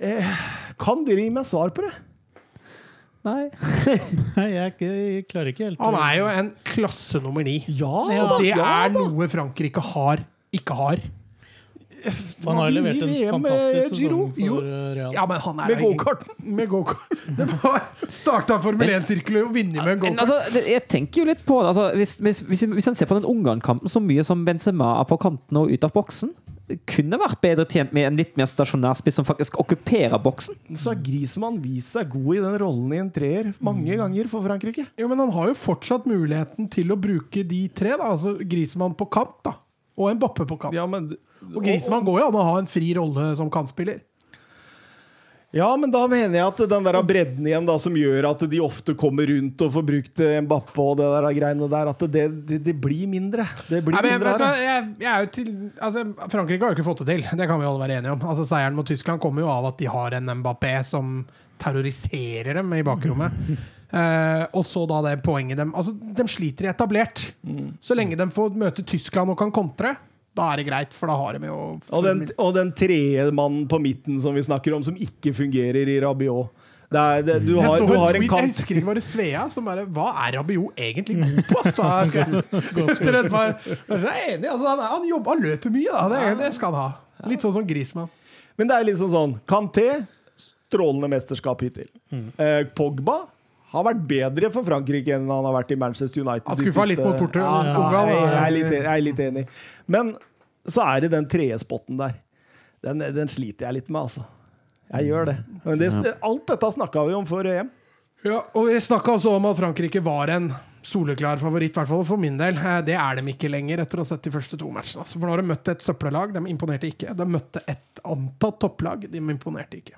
eh, Kan dere gi meg svar på det? Nei. Nei, jeg, ikke- jeg klarer ikke helt Han er jo en klasse nummer ni. Ja, Ja. da! Det ja, er da. noe Frankrike har, ikke har. Han har levert en fantastisk sesong for Real. Ja, men han er Med gokart. Det var starta Formel 1-sirkelet og vunnet med en gokart. altså, jeg tenker jo litt på det. Altså, hvis, hvis, hvis, hvis han ser på den Ungarn-kampen, så mye som Benzema er på kanten og ut av boksen, kunne vært bedre tjent med en litt mer stasjonær spiss som faktisk okkuperer boksen. Så har Griezmann vist seg god i den rollen i en treer mange ganger for Frankrike. Jo, men han har jo fortsatt muligheten til å bruke de tre. da Altså Griezmann på kant da og en Bappe på kant. Ja, men, Og Griezmann går jo an å ha en fri rolle som kantspiller. Ja, men da mener jeg at den der bredden igjen da, som gjør at de ofte kommer rundt og får brukt Mbappé Mbappe og det der greiene der, at det, det, det blir mindre. Det blir Nei, jeg, mindre jeg, jeg er jo til, altså, Frankrike har jo ikke fått det til. Det kan vi alle være enige om. Altså, Seieren mot Tyskland kommer jo av at de har en Mbappé som terroriserer dem i bakrommet. Uh, og så da det poenget dem Altså, de sliter i etablert. Mm. Så lenge de får møte Tyskland og kan kontre, da er det greit, for da har de jo Og den, og den tredje mannen på midten som vi snakker om, som ikke fungerer i Rabiot. Det er, det, du, jeg, har, du har en tweet, jeg kant husker ikke var det Svea som bare Hva er Rabiot egentlig god på? skal jeg etter et par Jeg er enig. Altså, han, han jobber, han løper mye, da. Det, det skal han ha. Litt sånn som Grismann. Men det er liksom sånn Kanté, strålende mesterskap hittil. Eh, Pogba har vært bedre for Frankrike enn han har vært i Manchester United. Han skuffa litt mot Porto- Ja, ja, jeg, jeg, er litt, jeg er litt enig. Men så er det den tredje spotten der. Den, den sliter jeg litt med, altså. Jeg gjør det. Men det, alt dette snakka vi om før EM. Ja, og Vi snakka også om at Frankrike var en soleklar favoritt, i hvert fall for min del. Eh, Det er de ikke lenger etter å ha sett de første to matchene. Altså, For nå har de møtt et søppellag, de imponerte ikke. De møtte et antatt topplag, de imponerte ikke.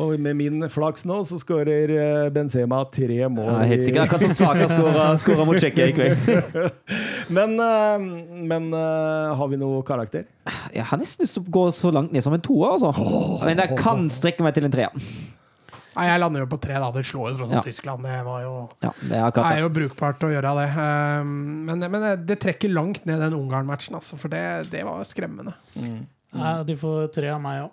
Og med min flaks nå, så skårer eh, Benzema tre mål. Jeg er helt sikkert. sikker. Akkurat som Saka skåra- mot Tsjekkia i kveld. Men, eh, men eh, har vi noe karakter? Jeg har nesten lyst til å gå så langt ned som en toer, altså. Men jeg kan strekke meg til en treer. Nei, Jeg lander jo på tre, da. Det slår jo tross alt Ja. Tyskland. Det var jo Ja, det er er jo brukbart å gjøre det. Men, men det, trekker langt ned den Ungarn-matchen, altså, for det, det var skremmende. Nei, de får tre av meg òg.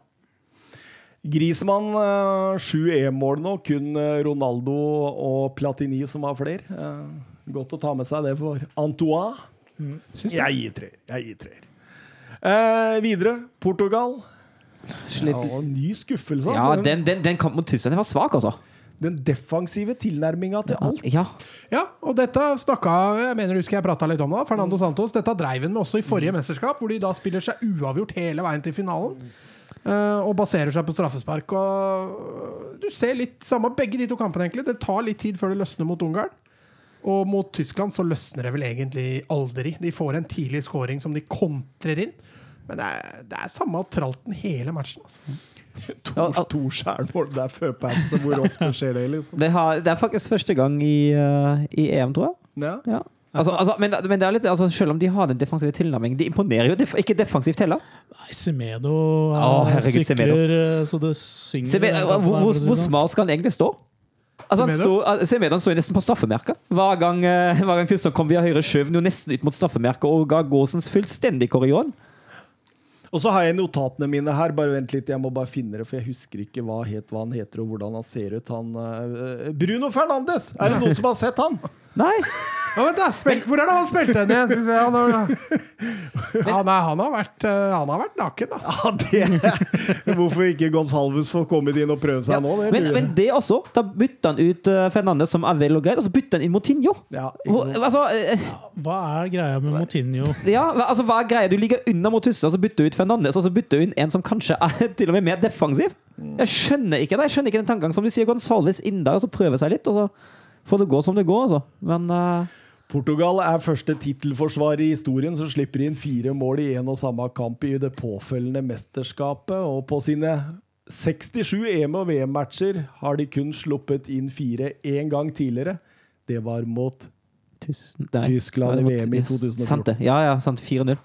Griezmann eh, sju EM-mål nå. Kun eh, Ronaldo og Platini som har flere. Eh, godt å ta med seg det for Antoine. Jeg gir treer. Jeg gir treer. Eh, videre, Portugal. Slitt. Ja, ny skuffelse. Ja, altså. den, den, den kampen mot Tyskland var svak, altså. den defensive tilnærminga til alt. Ja. Ja, og dette snakka Jeg mener du husker jeg prata litt om det. Fernando Santos. Dette dreiv han med også i forrige mesterskap, hvor de da spiller seg uavgjort hele veien til finalen. Eh, og baserer seg på straffespark. Og du ser litt samme begge de to kampene, egentlig. Det tar litt tid før det løsner mot Ungarn. Og mot Tyskland så løsner det vel egentlig aldri. De får en tidlig scoring som de kontrer inn. Men det er, det er samme tralten hele matchen. Altså. To, to skjærmål der før pause. Hvor ofte skjer det, liksom? Det, har, det er faktisk første gang i, uh, i EM, tror jeg. Ja. Ja. Altså, altså, men, men det er litt, altså, selv om de har den defensive tilnærmingen De imponerer jo def ikke defensivt heller. Nei, Semedo Å, eh, herregud, Semedo. sykler eh, så det synger. Semedo, i hvor, hvor, hvor sånn. skal han egentlig stå? Altså, han Semedo? uh, Semedo sto står nesten på straffemerket. Hver gang, uh, hver gang Tyskland kom via høyre, skjøv han jo nesten ut mot straffemerket og ga Gåsens fullstendig korrion. Og så har jeg notatene mine her. Bare vent litt, jeg må bare finne det, for jeg husker ikke hva, het, hva han heter og hvordan han ser ut. Han, eh, Bruno Fernandes! Er det noen som har sett han? Nei. Ja, vent da, hvor er det han spilte den igjen? Han, har, han, har vært, eh, han har vært naken, altså. Ja, det Hvorfor ikke Gonsalves får kommet inn og prøve seg nå? Det Men, men det også. Da bytta han ut Fernandez Fernandes, som er vel og greit, og så bytta han inn Motinho. ja, Hvor, altså, eh, Hva er greia med Motinho? ja, altså, hva er greia? Du ligger unna mot Og så bytter du ut Fernandes, og så bytter du inn en som kanskje er til og med mer defensiv. Jeg skjønner ikke det. Jeg skjønner ikke den tankegangen. Som du sier, Gonsalves inn der og så prøver seg litt, og så får det gå som det går, altså. Men uh Portugal er første tittelforsvarer i historien som slipper inn fire mål i en og samme kamp i det påfølgende mesterskapet. Og på sine 67 EM- og VM-matcher har de kun sluppet inn fire én gang tidligere. Det var mot Tyskland i VM i yes, 2014. Sant det. Ja, ja, sant. 4-0.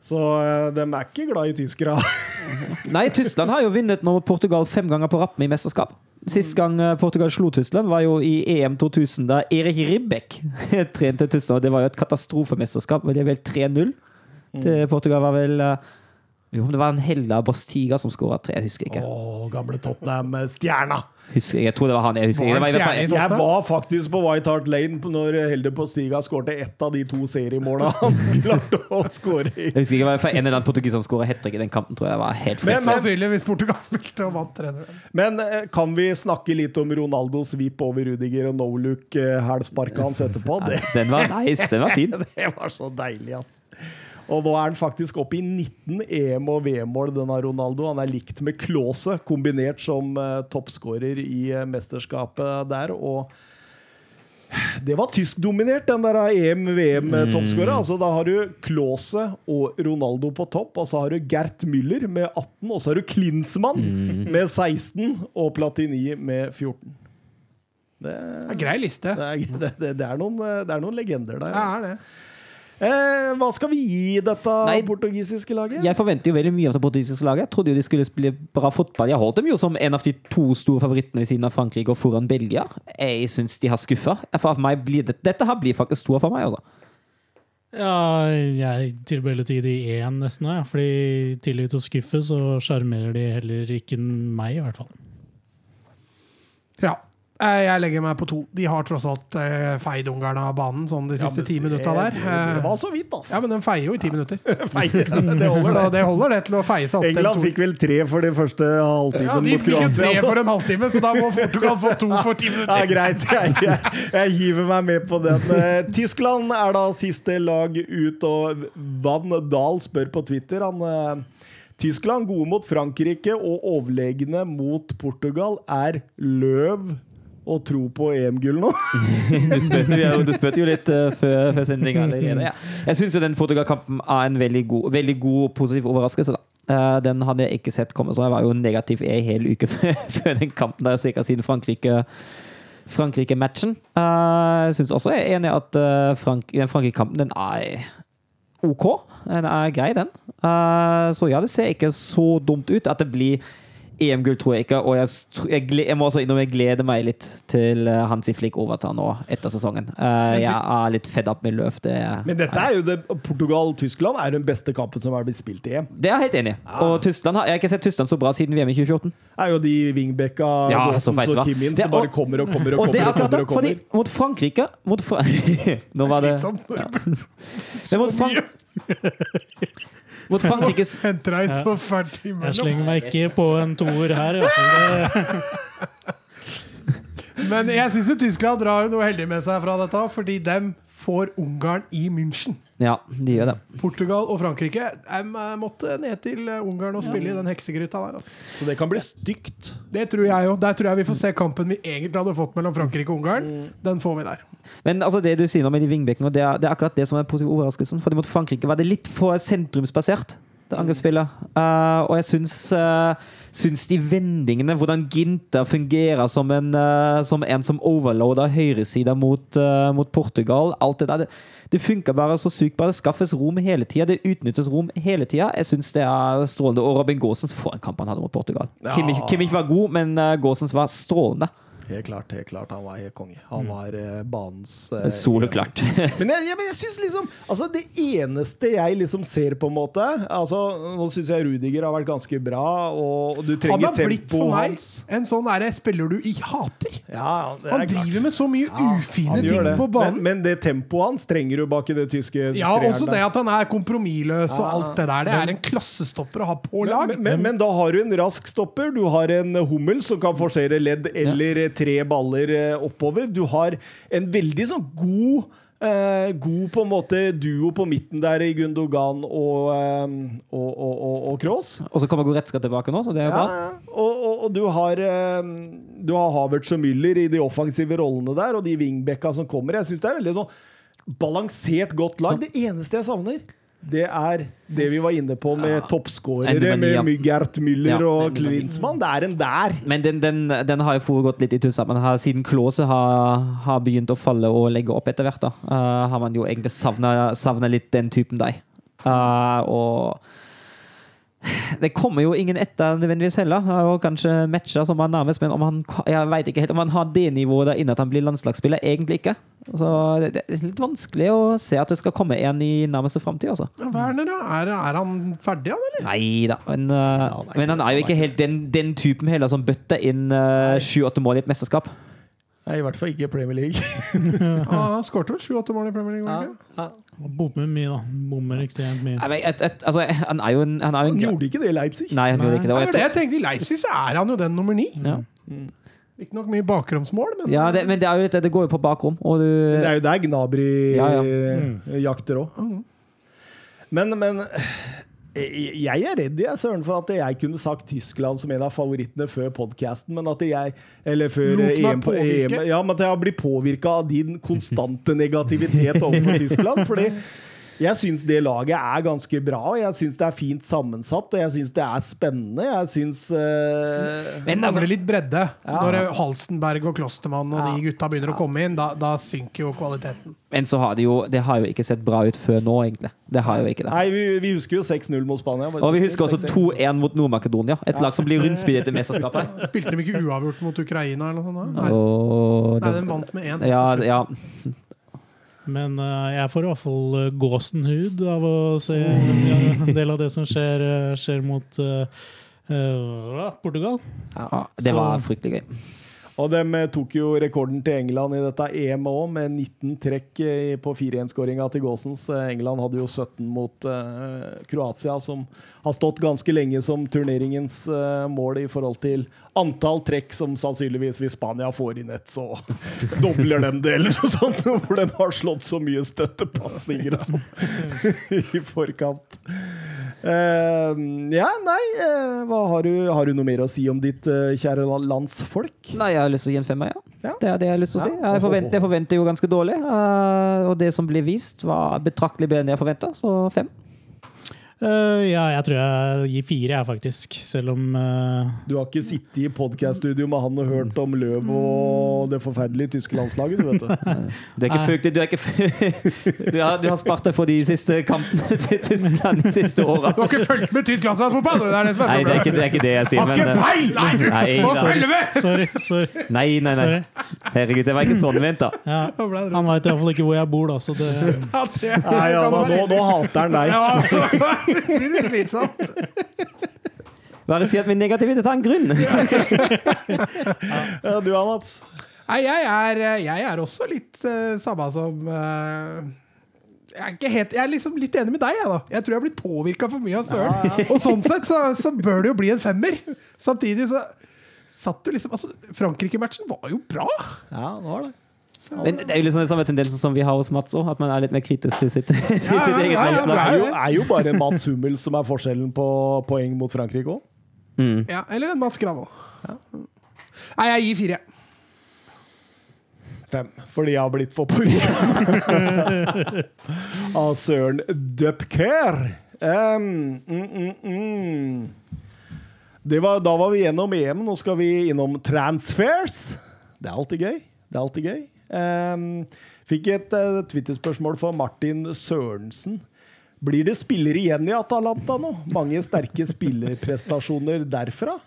Så eh, de er ikke glad i tyskere. Nei, Tyskland har jo vunnet nå Portugal fem ganger på rappen i mesterskap. Sist gang eh, Portugal slo Tyskland, var jo i EM 2000, da Erik Ribbeck trente Tyskland. Det var jo et katastrofemesterskap. Det er vel 3-0 til Portugal. var vel eh, Jo, det var en Helda Bastiga som skåra tre. Jeg husker ikke. Å, gamle Tottenham-stjerna! Husker, jeg tror det var han. Jeg husker ikke. jeg, var Jeg var faktisk på White Hart Lane når Helde Postiga skårte ett av de to seriemåla han klarte å skåre i. Jeg husker ikke, det var i hvert fall en eller annen portugiser som skåra hat i den kampen. tror jeg var helt Men- Sannsynligvis Portugal spilte og vant 3-0. Men eh, kan vi snakke litt om Ronaldos vip over Rudiger og no look-hælsparket hans etterpå? Ja, Den var nice. Den var fin. det var så deilig, ass. Og nå er han faktisk oppe i 19 EM- og VM-mål, denne Ronaldo. Han er likt med Klause, kombinert som uh, toppskårer i uh, mesterskapet der. Og det var tyskdominert, den der EM-VM-toppskårer. Altså, da har du Klause og Ronaldo på topp, og så har du Gert Müller med 18, og så har du Klinsmann med 16 og Platini med 14. Det, Det er Grei liste. det, er, det, det, det, er noen, eh, det er noen legender der. Det er det. Eh, hva skal vi gi dette Nei, portugisiske laget? Jeg forventer jo veldig mye av det portugisiske laget. Jeg trodde jo de skulle spille bra fotball. Jeg holdt dem jo som en av de to store favorittene ved siden av Frankrike og foran Belgia. Jeg syns de har skuffa. Det, dette her blir faktisk stor for meg, altså. Ja, jeg tilbøyelig litt gi de én nesten, ja. fordi i tillegg til å skuffe, så sjarmerer de heller ikke meg, i hvert fall. Ja. Eh, Jeg legger meg på to. De har tross alt eh, feid Ungarn av banen sånn de siste ti minutta der. Det, Eh, var så vidt, altså. Ja, men den feier jo i ti minutter. Feie, det holder, det. det holder det til å feie seg opp England fikk vel tre for den første halvtimen Ja, de mot fikk jo tre altså. for en halvtime, så da må Portugal få to for ti minutter. Ja, greit. Jeg, jeg, jeg hiver meg med på den. Tyskland er da siste lag ut, og Van Dahl spør på Twitter han Tyskland gode mot Frankrike og overlegne mot Portugal. Er løv å tro på EM-gull nå? Du spurte jo, du spurte jo litt uh, før, før sending allerede. Ja. Jeg syns den Portugal-kampen er en veldig god, veldig god positiv overraskelse. da. Uh, den hadde jeg ikke sett komme, så jeg var jo negativ i en hel uke før, den kampen. der cirka siden Frankrike Frankrike-matchen. Uh, jeg syns også jeg er enig i at uh, Frank, den Frankrike-kampen den er OK. Den er grei, den. Uh, så ja, det ser ikke så dumt ut. At det blir EM-gull tror jeg ikke, og jeg, jeg, jeg må også innom jeg gleder meg litt til uh, Hansi Flick overtar nå etter sesongen. Eh, jeg er litt fed up med Løv. Det, Men dette er jo det Portugal-Tyskland er den beste kampen som har blitt spilt i EM. det er jeg helt enig i. Og Tyskland har, jeg har ikke sett Tyskland så bra siden VM i 2014. Det er jo de wingbacka, Ja, og? Kim inn, som bare kommer og kommer og er kommer. og akkurat kommer, det, og kommer. fordi mot Frankrike mot Fra Nå var det Slitsomt. Men mot, Frank mot Frankrikes Henter deg så fælt Jeg slenger meg ikke på en toer her. i hvert fall. Men jeg syns Tyskland drar noe heldig med seg fra dette, fordi dem får Ungarn i München. Ja, de gjør det. Portugal og Frankrike em, eh, måtte ned til eh, Ungarn og spille i den heksegryta der. Altså. Så det kan bli stygt. Det tror jeg òg. Der tror jeg vi får se kampen vi egentlig hadde fått mellom Frankrike og Ungarn. Den får vi der. Men altså det du sier nå med de vingbekkene, det, er- det er akkurat det som er positiv overraskelsen. Fordi mot Frankrike var det litt for sentrumsbasert, det angrepsspillet. Uh, og jeg syns, uh, syns de vendingene, hvordan Ginter fungerer som en, uh, som, en som overloader høyresida mot, uh, mot Portugal, alt det der, det, det funker bare så sykt bra. Det skaffes rom hele tida, det utnyttes rom hele tida. Jeg syns det er strålende. Og Robin Gaasens, for en kamp han hadde mot Portugal. Ja. Kimmich, Kimmich var god, men uh, Gaasens var strålende. Helt klart. helt klart Han var helt konge. Han var eh, banens uh, Soleklart. Men jeg, jeg, men jeg synes liksom Altså Det eneste jeg liksom ser, på en måte Altså Nå syns jeg Rudiger har vært ganske bra, og, og du Han trenger har blitt for tempoet meg hans. en sånn derre spiller du i hater. Ja, det Han driver klart. med så mye Ja, ufine ting det. på banen. Men, men det tempoet hans trenger du bak i det tyske ja, treeren også der. det at han er kompromissløs og Ja, alt det der. Det er en klassestopper å ha på lag. Men, men, men da har du en rask stopper, du har en hummel som kan forsere ledd eller tre baller eh, oppover. Du har en veldig sånn god eh, god på en måte duo på midten der i Gundogan og, eh, og, og, og, og Kroos. Og så kommer Goretzka tilbake nå, så det er jo Ja, bra. ja. Og, og, og du har eh, Du har Havertz og Müller i de offensive rollene der, og de wingbacka som kommer. Jeg syns det er veldig sånn balansert godt lag. Det eneste jeg savner, det er det vi var inne på med toppskårere, med Mygert Müller Ja, og. Klinsmann. Det er en der. Men den, den, den har jo foregått litt i tusen, Men har, siden Klåse har, har begynt å falle og legge opp etter hvert, da, uh, har man jo egentlig savna litt den typen deg. Uh, og det kommer jo ingen etter nødvendigvis heller. Er jo kanskje matcher som er nærmest, men om han, jeg vet ikke helt om han har det nivået der inne at han blir landslagsspiller. Egentlig ikke. Så det, er litt vanskelig å se at det skal komme en i nærmeste framtid. Altså. Werner, da? Er, er han ferdig, han, eller? Nei da, men, uh, Ja, men han er jo ikke helt den, den typen heller som bøtter inn sju-åtte mål i et mesterskap. Nei, I hvert fall ikke Premier League. Ja, han skårte vel sju-åtte mål i Premier League? Ja, ja. Bommer mye, da. Bommer ekstremt mye. Nei, et, et, altså, han er jo en, han er jo Han en gjorde ikke det i Leipzig. Nei, han gjorde ikke det. Det jo det jeg tenkte. I Leipzig så er han jo den nummer ni. ja. nok mye bakromsmål, men Ja, det, men det, er jo litt, det går jo på bakrom. Og du, Det er jo der Gnabry Ja, ja. Mm. jakter òg. Men, men eh, jeg er redd jeg, søren, for at jeg kunne sagt Tyskland som en av favorittene før podkasten, men at jeg Eller før EM. EM Ja, men at jeg har blitt påvirka av din konstante negativitet overfor Tyskland. Fordi jeg syns det laget er ganske bra, og jeg syns det er fint sammensatt, og jeg syns det er spennende. Jeg syns uh... det men altså, mangler litt bredde. Ja. Når Halstenberg og Klostermann og de gutta begynner å komme inn, da, da synker jo kvaliteten. men så har det jo Det har jo ikke sett bra ut før nå, egentlig. Det har jo ikke det. Nei, vi, vi husker jo 6-0 mot Spania. Og vi husker også 2-1 mot Nord-Makedonia. Et lag som blir rundspillet i mesterskapet. Spilte de ikke uavgjort mot Ukraina eller noe sånt? Nei, Og Nei de vant med én. ja, ja. Men uh, jeg får i hvert fall uh, gåsenhud av å se en del av det som skjer, eh, skjer mot Portugal. ja, det var fryktelig gøy. Og de eh, tok jo rekorden til England i dette EM òg, med 19 trekk eh, på 4-1-skåringa til Gåsens. Eh, England hadde jo 17 mot uh, Kroatia, som har stått ganske lenge som turneringens uh, mål i forhold til antall trekk som sannsynligvis hvis Spania får inn et, så dobler de det, eller noe sånt. Hvor de har slått så mye støttepasninger og sånn i forkant. Eh, ja, nei uh, har, du, har du noe mer å si om ditt uh, kjære landsfolk? Nei, jeg har lyst til å gi en femmer, ja. Ja. Det er det jeg har lyst til å si. Jeg forventer, jeg forventer jo ganske dårlig. og det som blir vist, var betraktelig bedre enn jeg forventa, så fem. Eh, ja, jeg tror jeg gir fire, jeg, faktisk. Selv om uh, Du har ikke sittet i podcaststudio med han og hørt om Løv og det forferdelige tyske landslaget, du vet det. Du er ikke Nei. Du, er ikke, du, har, du har spart deg for de siste kampene til Tyskland de siste åra. Du har ikke fulgt med tysk landslagsfotball! Det er det som er Nei, det er, ikke, det er ikke det jeg sier. Har ikke eh, peil! Nei, du Nei, må følge med! Sorry. sorry. nei, nei, nei. Herregud, det var ikke sånn ment, da. Ja, han veit iallfall ikke hvor jeg bor, da, så det Nei, ja, nå, nå hater han deg. Ja, det blir slitsomt. Bare si at min negativitet har en grunn. Ja, du da, Mats? Nei, jeg er, jeg er også litt uh, samme som uh, jeg er, ikke helt, jeg er liksom litt enig med deg. Jeg, da. jeg tror jeg har blitt påvirka for mye av Søren. Og sånn sett så, så bør det jo bli en femmer. Samtidig så satt du liksom altså, Frankrike-matchen var jo bra. Ja, det var det. Men det er jo liksom den samme tendensen som vi har hos Mats òg, at man er litt mer kritisk til sitt, til sitt ja, eget ja, ja, Det er jo, er jo bare Mats Hummel som er forskjellen på poeng mot Frankrike òg. Mm. Ja, eller en Mats Gravo. Nei, jeg gir fire. Fem. Fordi jeg har blitt for påvirka av Søren Dupker. Um, mm, mm, mm. Det var, da var vi gjennom EM. Nå skal vi innom transfers. Det er alltid gøy. Det er alltid gøy. Um, fikk et uh, Twitter-spørsmål fra Martin Sørensen. Blir det spillere igjen i Atalanta nå? Mange sterke spillerprestasjoner derfra?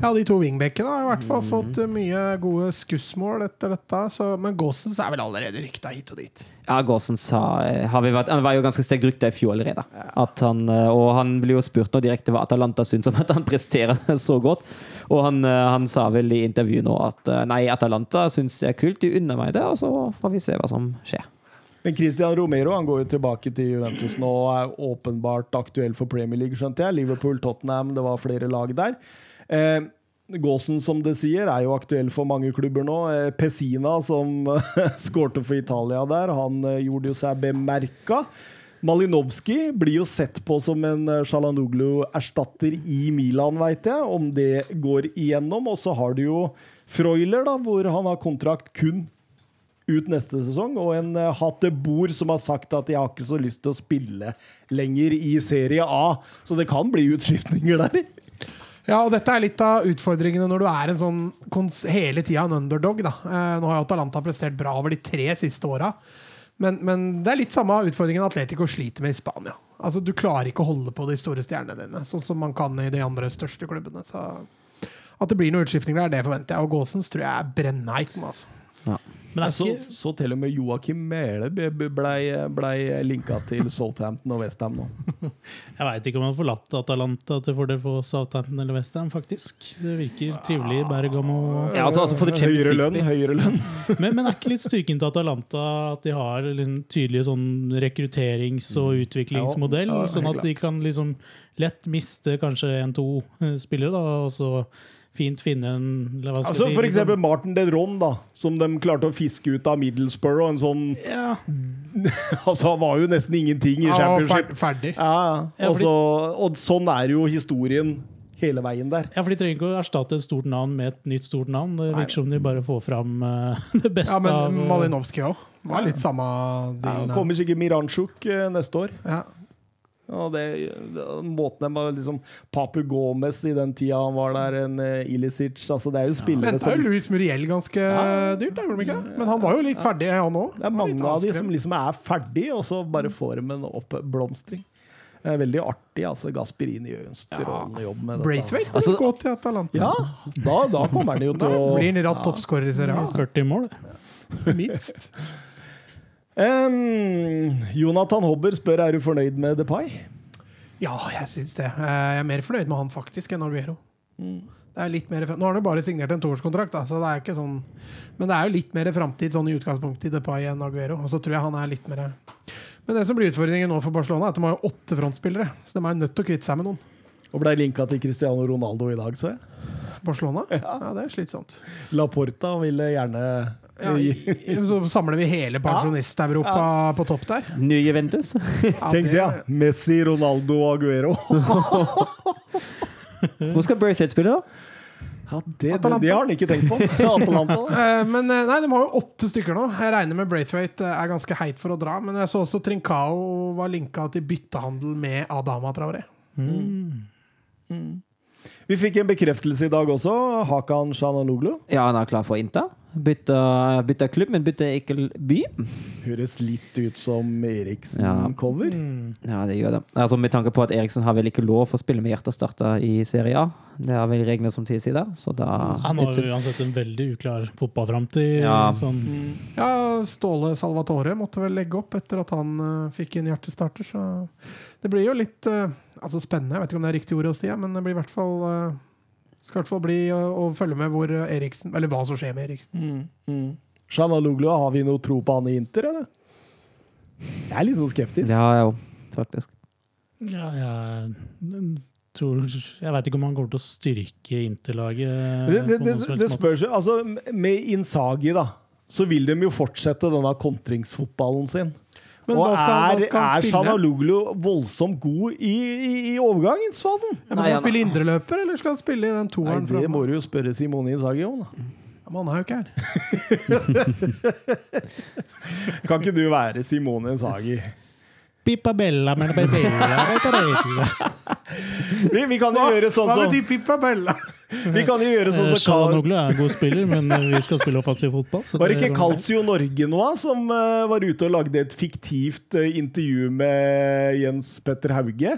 Ja, de to wingbackene har i hvert Mm. fall fått eh, mye gode skussmål etter dette. Så, men Gossens er vel allerede rykta hit og dit. Ja, Gossens sa eh, har vært, Han var jo ganske sterkt rykta i fjor allerede. At han, eh, og han blir jo spurt nå direkte hva Atalanta syns om at han presterer så godt. Og han, han sa vel i intervjuet nå at nei, Atalanta syns det er kult, de unner meg det, og så får vi se hva som skjer. Men Christian Romero han går jo tilbake til Juventus nå og er åpenbart aktuell for Premier League, skjønte jeg. Liverpool, Tottenham, det var flere lag der. Eh, Gåsen, som det sier, er jo aktuell for mange klubber nå. Eh, Pessina, som skårte for Italia der, han eh, gjorde jo seg bemerka. Malinowski blir jo sett på som en eh, Shalanoglu-erstatter i Milan, veit jeg, om det går igjennom. Og så har du jo Freuler, da, hvor han har kontrakt kun ut neste sesong, og en Hattebor som har sagt at jeg har ikke så lyst til å spille lenger i Serie A. Så det kan bli utskiftninger der. Ja, og dette er litt av utfordringene når du er en sånn hele tida en underdog. da. Eh, nå har jo Atalanta prestert bra over de tre siste åra. Men, men det er litt samme utfordringen Atletico sliter med i Spania. Altså, Du klarer ikke å holde på de store stjernene dine, sånn som man kan i de andre største klubbene. Så at det blir noen utskiftninger der, det forventer jeg. Og Gåsens tror jeg er brennheit nå, altså. Men det Så, er ikke så til og med Joakim Mæhle ble- blei ble linka til Southampton og Westham nå. Jeg veit ikke om han har forlatt Atalanta til fordel for Southampton eller Westham, faktisk. Det virker trivelig i Bergamo. Ja, altså, altså for det Høyere lønn, høyere lønn. Men, men er ikke litt styrken til Atalanta at de har en tydelig sånn rekrutterings- og utviklingsmodell? Ja, ja, sånn at de kan liksom lett miste kanskje en-to spillere, da, og så fint finne en eller hva skal Altså si, For liksom- eksempel Martin Dedron, da, som de klarte å fiske ut av Middlesbrough. En sånn, ja, altså Han var jo nesten ingenting i Ja, championship. fer ferdig. Ja, ja. Ja, Og, så, og sånn er jo historien hele veien der. ja, for De trenger ikke å erstatte et stort navn med et nytt stort navn. Det virker som de bare får fram uh, det beste Ja, men Malinowski òg. Var litt samme Ja, kommer sikkert Miranchuk uh, neste år. Ja. Og det, måten de var liksom Papu Gomez i den tida han var der, en uh, Ilicic altså Det er jo spillere ja, som jo Luis Muriel ganske dyrt, gjorde de ikke? Men han var jo litt ferdig, han òg. Det er mange av de som liksom er ferdig, og så bare får de en oppblomstring. Det er veldig artig. altså Gasperini gjør en strålende jobb med. Braithwaite Altså- altså, gå til Atalanta. Ja, da, da kommer han jo til å blir han ratt toppskårer i serien? A. 40 mål. Minst. Em, Jonathan Hobber spør er du fornøyd med Depay. Ja, jeg syns det. Eh, Jeg er mer fornøyd med han faktisk enn Aguero. Det er litt mer, nå har han jo bare signert en toårskontrakt, så det er jo ikke sånn Men det er jo litt mer framtid sånn i utgangspunktet i Depay enn Aguero. Og så tror jeg han er litt mer Men det som blir utfordringen nå for Barcelona, er at de har jo åtte frontspillere. Så de er nødt til å kvitte seg med noen. Og ble linka til Cristiano Ronaldo i dag, så jeg. Barcelona? Ja, det er slitsomt. La Porta ville gjerne Ja, i, så samler vi hele pensjonist-Europa på topp der. Ny Juventus. Tenk det- ja. Messi, Ronaldo og Aguero. Hvor skal Braithwaite spille, da? Ja, det, det, det har han ikke tenkt på. Atalanta. Eh, Men eh, nei, de har jo åtte stykker nå. Jeg regner med Braithwaite eh, er ganske heit for å dra. Men jeg så også Trincao var linka til byttehandel med Adama Traoré. Vi fikk en bekreftelse i dag også. Hakan Shananoglu. Ja, han er klar for Inter. Bytta, bytta klubb, men bytta ikke by. Høres litt ut som Eriksen-cover. Ja, det gjør det. Altså, Med tanke på at Eriksen har vel ikke lov å spille med hjertestarter i Serie A. Det er vel reglene som tilsier det. Så da Han har uansett en veldig uklar fotballframtid. Ja. Sånn, Ja, Ståle Salvatore måtte vel legge opp etter at han uh, fikk en hjertestarter. Så det blir jo litt uh, altså spennende. Jeg vet ikke om det er riktig ord å si, men det blir i hvert fall eh, skal i hvert fall bli å, å følge med hvor Eriksen Eller hva som skjer med Eriksen. Shananoglu, har vi noe tro på han i Inter, eller? Jeg er litt sånn skeptisk. Det har jeg òg, faktisk. ja, jeg tror Jeg veit ikke om han kommer til å styrke Interlaget. Det, det, det, det spørs jo altså, Med Insagi, da, så vil de jo fortsette denne kontringsfotballen sin. Men og da skal, er, er spille. Voldsomt god i, i, i overgangsfasen? Ja, skal han spille indreløper, eller skal han spille i den Nei, toeren det må du jo spørre Simone Insagi om, da. Ja, men han er jo ikke her. Kan ikke du være Simone Insagi? Pippa bella, men bella. Vi, vi kan jo gjøre sånn Hva betyr Pippa Bella? Vi kan jo gjøre sånn som Carl Shalanoglu er en god spiller, men vi skal spille offensiv fotball. så Var det ikke Calcio Norge nå som eh, var ute og lagde et fiktivt eh, intervju med Jens Petter Hauge?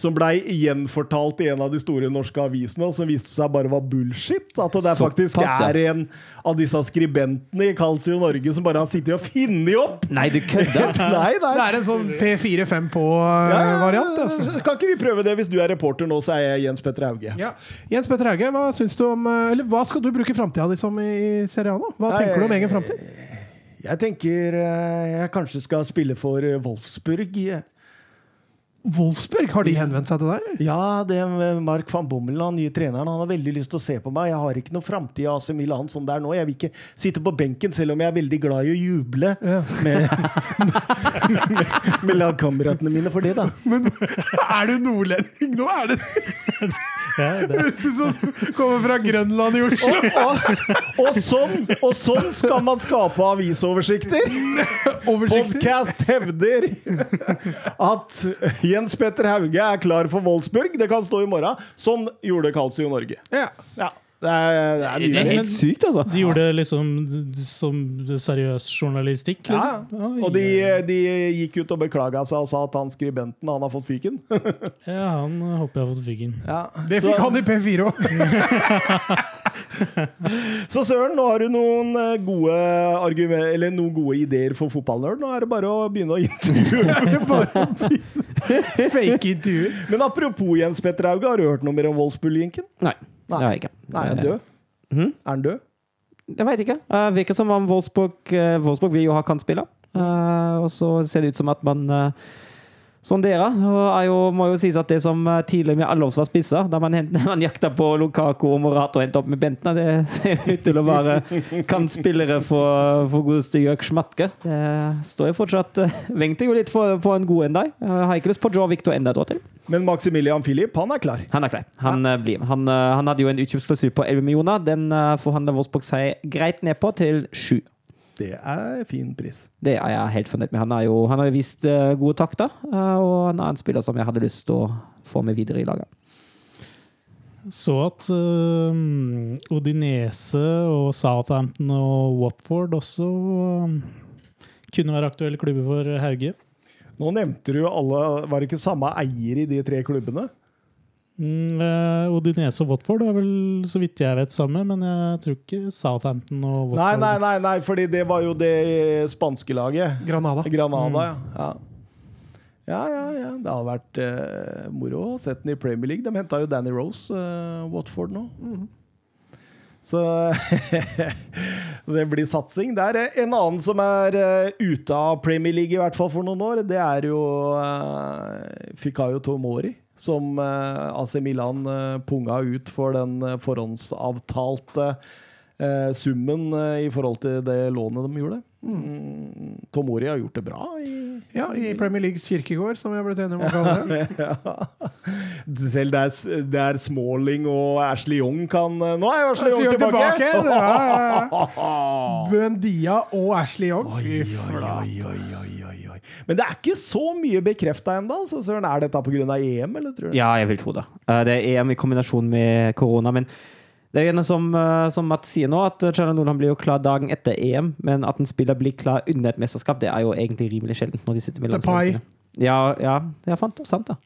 Som blei gjenfortalt i en av de store norske avisene, og som viste seg bare var bullshit. At det faktisk pass, ja. er en av disse skribentene i Calcio Norge som bare har sittet og funnet opp! Nei, du kødder! Nei, nei. Det er en sånn P4-5 Ja, på-variant. altså. Kan ikke vi prøve det? Hvis du er reporter nå, så er jeg Jens Petter Hauge. Ja. Jens Petter Hauge, hva om eh, hva skal du bruke framtida di som i Serie A nå? Hva Nei, tenker du om egen framtid? Jeg tenker eh, jeg kanskje skal spille for eh, Wolfsburg. Wolfsburg, har de henvendt seg til deg? Ja, det er Mark van Bommel, han nye treneren, han har veldig lyst til å se på meg. Jeg har ikke noe framtid i AC Milan som det er nå. Jeg vil ikke sitte på benken, selv om jeg er veldig glad i å juble Ja. med, med, med lagkameratene mine for det, da. Men er du nordlending nå? Er det Ja, Høres ut som du kommer fra Grønland i Oslo. Og, og, og, sånn, og sånn skal man skape avisoversikter! Oversikter. Podcast hevder at Jens Petter Hauge er klar for Wolfsburg. Det kan stå i morgen. Sånn gjorde Calcio Norge. Ja. Ja, det er, det er Det er helt sykt, altså. de gjorde det liksom som seriøs journalistikk. Liksom. Ja, og de, de gikk ut og beklaga seg og sa at han skribenten han har fått fyken. ja, han håper jeg har fått fyken. Ja. Det fikk han i P4 òg. Så Søren, nå har du noen eh, gode, argument, eller noen gode ideer for fotballnerd. Nå er det bare å begynne å intervjue. Fake intervjuer. Men apropos Jens Petter Hauge, har du hørt noe mer om Wolfsburg-linken? Nei, det har jeg ikke. Nei, er han død? Hmm? Er han død? Jeg veit ikke. Uh, virker som om Wolfsburg, uh, Wolfsburg vil jo ha kantspiller. Uh, og så ser det ut som at man uh, sonderer. Og jo, må jo sies at det som uh, tidligere med alle oss var spisser, da man, hent, man jakta på Lukaku og Morato og hentet opp med Bentner, det ser ut til å være kantspillere for, for godeste Jørg Schmatke. Det står jo fortsatt uh, Venter jo litt for, på en god en dag. Har ikke lyst på Joe Victor enda et år til. Men Maximilian Filip, han er klar. Han er klar. Han ja. blir. Han, han hadde jo en utkjøpsklausul på 11 millioner. Den forhandler Wolfsburg seg greit ned på til 7. Det er fin pris. Det er jeg helt fornøyd med. Han, er jo, han har jo vist uh, gode takter, uh, og han er en spiller som jeg hadde lyst til å få med videre i laget. Så at uh, Odinese og Southampton og Watford også uh, kunne være aktuelle klubber for Hauge. Nå nevnte du jo alle Var det ikke samme eier i de tre klubbene? Mm, eh, Odinese og Watford er vel så vidt jeg vet samme, men jeg tror ikke Southampton og Watford nei, nei, nei, fordi det var jo det spanske laget. Granada. Granada, ja. Ja, ja, ja. Det har vært uh, moro å se den i Premier League. De henta jo Danny Rose, uh, Watford nå. Så det blir satsing. Det er en annen som er ute av Premier League, i hvert fall for noen år. Det er jo uh, Fikayo Tomori, som eh, AC Milan eh, punga ut for den eh, forhåndsavtalte summen i forhold til det lånet de gjorde. Mm. Tomori har gjort det bra. I, Ja, I Premier Leagues kirkegård, som vi har blitt enige om å kalle det. ja. Selv der, der Smalling og Ashley Young kan Nå er jo Ashley Young Ashley Young tilbake! tilbake, ja, Buendia og Ashley Young. Oi, oi, oi, oi, oi. Men det er ikke så mye bekrefta ennå. Så Søren, er dette pga. EM, eller tror du? Ja, jeg vil tro det. Uh, det er EM i kombinasjon med korona, men det er noe som, uh, som Matt sier nå, at China Nordland blir jo klar dagen etter EM, men at en spiller blir klar under et mesterskap, det er jo egentlig rimelig sjeldent når de sitter mellom sine. Ja, ja, er fant, sant, da.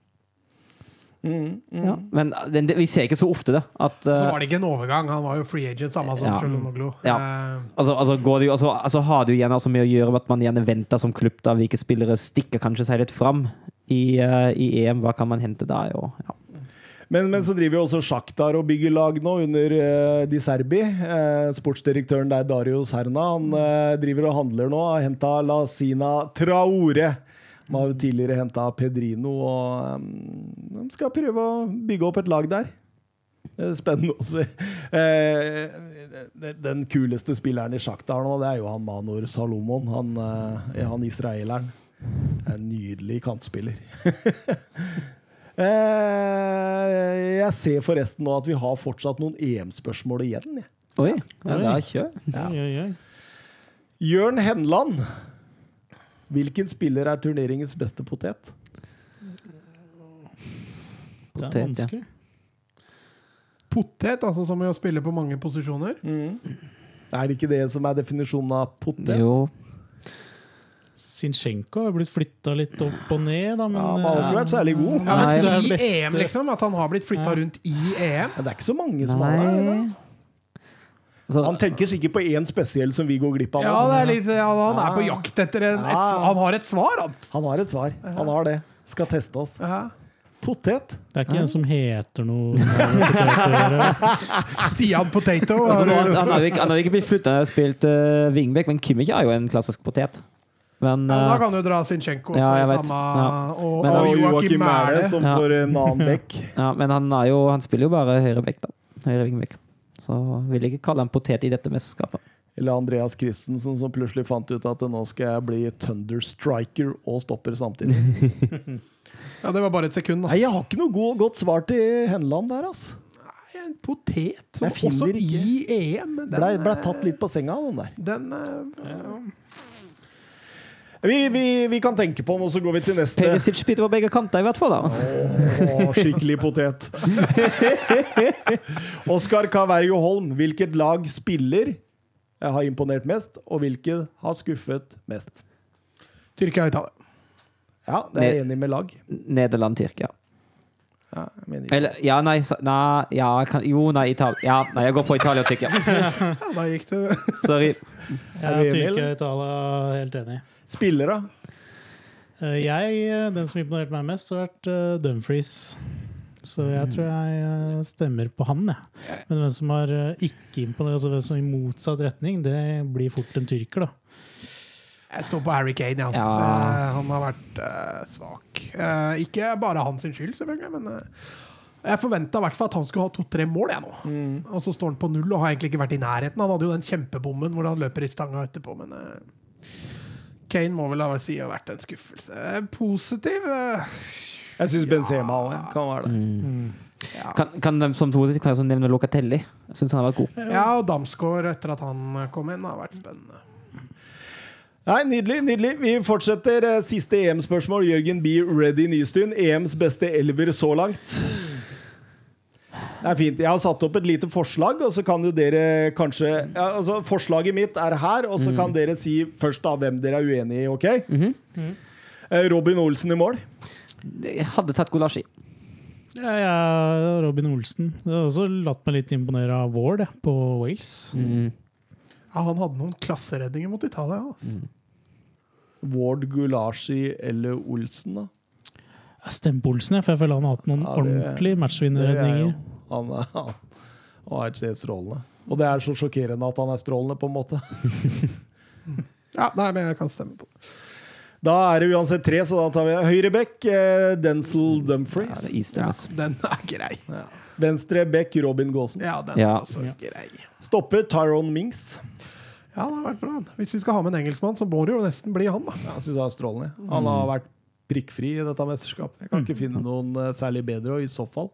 Mm, mm. Ja. Men det, det, vi ser ikke så ofte det. At, uh, Så var det ikke en overgang. Han var jo free agent, samme som Ja. Cholonoglu. Ja. Eh, Altså, altså, jo, altså, altså har det jo gjerne altså med å gjøre med at man gjerne venter som klubb da hvilke spillere stikker kanskje seg litt fram i, uh, i EM. Hva kan man hente da? Jo, ja. Men, men så driver jo også Sjaktar og bygger lag nå, under uh, Di Serbi. Uh, sportsdirektøren der, Dario Serna, han uh, driver og handler nå. Har henta Lasina Traore. De har jo tidligere henta Pedrino, og um, de skal prøve å bygge opp et lag der. Det er spennende å se. Eh, den- kuleste spilleren i Sjaktar nå, det er jo han Manor Salomon. Han, eh, han israeleren. En nydelig kantspiller. Eh, jeg ser forresten nå at vi har fortsatt noen EM-spørsmål igjen. Oi, ja, da kjør. Oi, oi, oi. Jørn Henland. Hvilken spiller er turneringens beste potet? Det er er ja. vanskelig. Potet, altså som i å spille på mange posisjoner. Er ikke det som er definisjonen av potet? Jo. Sinchenko har blitt flytta litt opp og ned, da, men Ja, han har ikke vært særlig god. Ja, men Nei, det I EM, liksom? At han har blitt flytta rundt i EM? Men det er ikke så mange som har det. er det. Så, Han tenker sikkert på én spesiell som vi går glipp av. Ja, det er litt, ja, han er på jakt etter en, et, Han har et svar, han! Han har et svar. Han har det. Skal teste oss. Ja. Potet. Det er ikke en som heter noe. Stian Potato. altså, du- han, har jo ikke, han har ikke blitt flytta og spilt uh, wingback, men Kimmich er jo en klassisk potet. Men ja, da eh, kan du dra Sinchenko Ja, samme Ja. Og, Men og Og Joakim Mæhle som Ja. får en annen bekk. ja, men han, er jo, han spiller jo bare høyre bekk, da. Høyre wingback. Så vil jeg ikke kalle han potet i dette mesterskapet. Eller Andreas Christensen som plutselig fant ut at nå skal jeg bli Thunder Striker og stopper samtidig. Ja, det var bare et sekund, da. Nei, jeg har ikke noe god, godt svar til Henland der, altså. En potet som også ikke. i EM. Den, Blei ble eh, tatt litt på senga, den der. Den eh, Vi, vi, vi kan tenke på den, og så går vi til neste. Perisic spiller på begge kanter, i hvert fall. da. Åh, skikkelig potet. Oskar Kaverjo Holm, hvilket lag spiller har imponert mest, og hvilket har skuffet mest? Tyrkia og Italia. Ja, det er jeg enig med lag. Nederland, Tyrkia. Ja. Eller ja, nei, nei ja, kan, Jo, nei, Italia. Ja, nei, jeg går på Italia og Tyrkia. Ja, da gikk det Sorry. Ja, Er Tyrkia og Italia, helt enig. Spillere? Eh, Jeg, eh, Den som imponerte meg mest, har vært eh, Dumfries. Så jeg tror jeg stemmer på han, jeg. Men hvem som har ikke imponert, altså hvem som i motsatt retning, det blir fort en tyrker, da. Jeg står på Harry Kane. Altså. Ja. Han har vært uh, svak. Uh, ikke bare hans skyld, selvfølgelig, men uh, jeg forventa i hvert fall at han skulle ha to-tre mål. Jeg, nå. Og så står han på null og har egentlig ikke vært i nærheten. Han hadde jo den kjempebommen hvor han løper i stanga etterpå, men Kane må vel ha si vært en skuffelse. Eh, Positiv eh, Jeg syns Benzema òg kan være det. ja. Kan, kan de som positivt kan jeg også nevne Locatelli. Jeg syns han har vært god. ja, og Damsgaard etter at han kom inn, har vært spennende. Nei, Nydelig. nydelig. Vi fortsetter. Eh, Siste EM-spørsmål. Jørgen B. Ready Nystuen. EMs beste elver så langt. Det er fint. Jeg har satt opp et lite forslag, og så kan jo dere kanskje ja, altså Forslaget mitt er her, og så kan dere si først da hvem dere er uenig i, OK? Eh, Robin Olsen i mål. Jeg hadde tatt Gulashi. Ja, ja, Robin Olsen. Jeg har også latt meg litt imponere av Ward på Wales. Mm. Ja, han hadde noen klasseredninger mot Italia. Altså. Ward Gulashi eller Olsen, da? Jeg stemmer på Olsen, jeg, for jeg føler han har hatt noen Ja, det- ordentlige Det er matchvinnerredninger. Han er, han er helt strålende. Og det er så sjokkerende at han er strålende, på en måte. Ja, nei, men jeg kan stemme på det. Da er det uansett tre, så da tar vi høyre bekk, eh, Denzil Ja, Dumfries. det er Ja, den er grei. Venstre bekk, Robin Gaasen. Ja, den Ja. er også grei. Stopper Tyrone Minks. Ja, det har vært bra. Hvis vi skal ha med en engelskmann, så må det jo nesten bli han, da. Ja, Jeg synes han er strålende. Han har vært prikkfri i dette mesterskapet. Jeg kan ikke finne noen eh, særlig bedre, og i så fall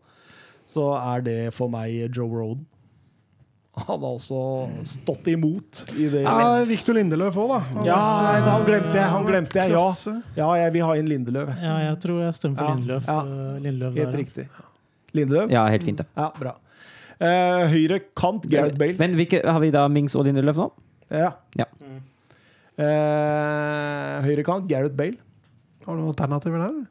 så er det for meg Joe Roden. Han har også stått imot i det. Ja, Victor Lindeløf òg, da. Han Ja, han glemte jeg. Han glemte jeg, ja. Ja, jeg vil ha inn Lindeløv. Ja, jeg tror jeg stemmer for Lindeløv. Ja. Lindeløv Helt der, riktig. Lindeløv? Ja, helt fint. det. Ja, bra. Eh, høyre kant, Gareth Bale. Men hvilke, har vi da Mings og Lindeløf nå? Ja. Ja. Eh, høyre kant, Gareth Bale. Har du noen alternativer der?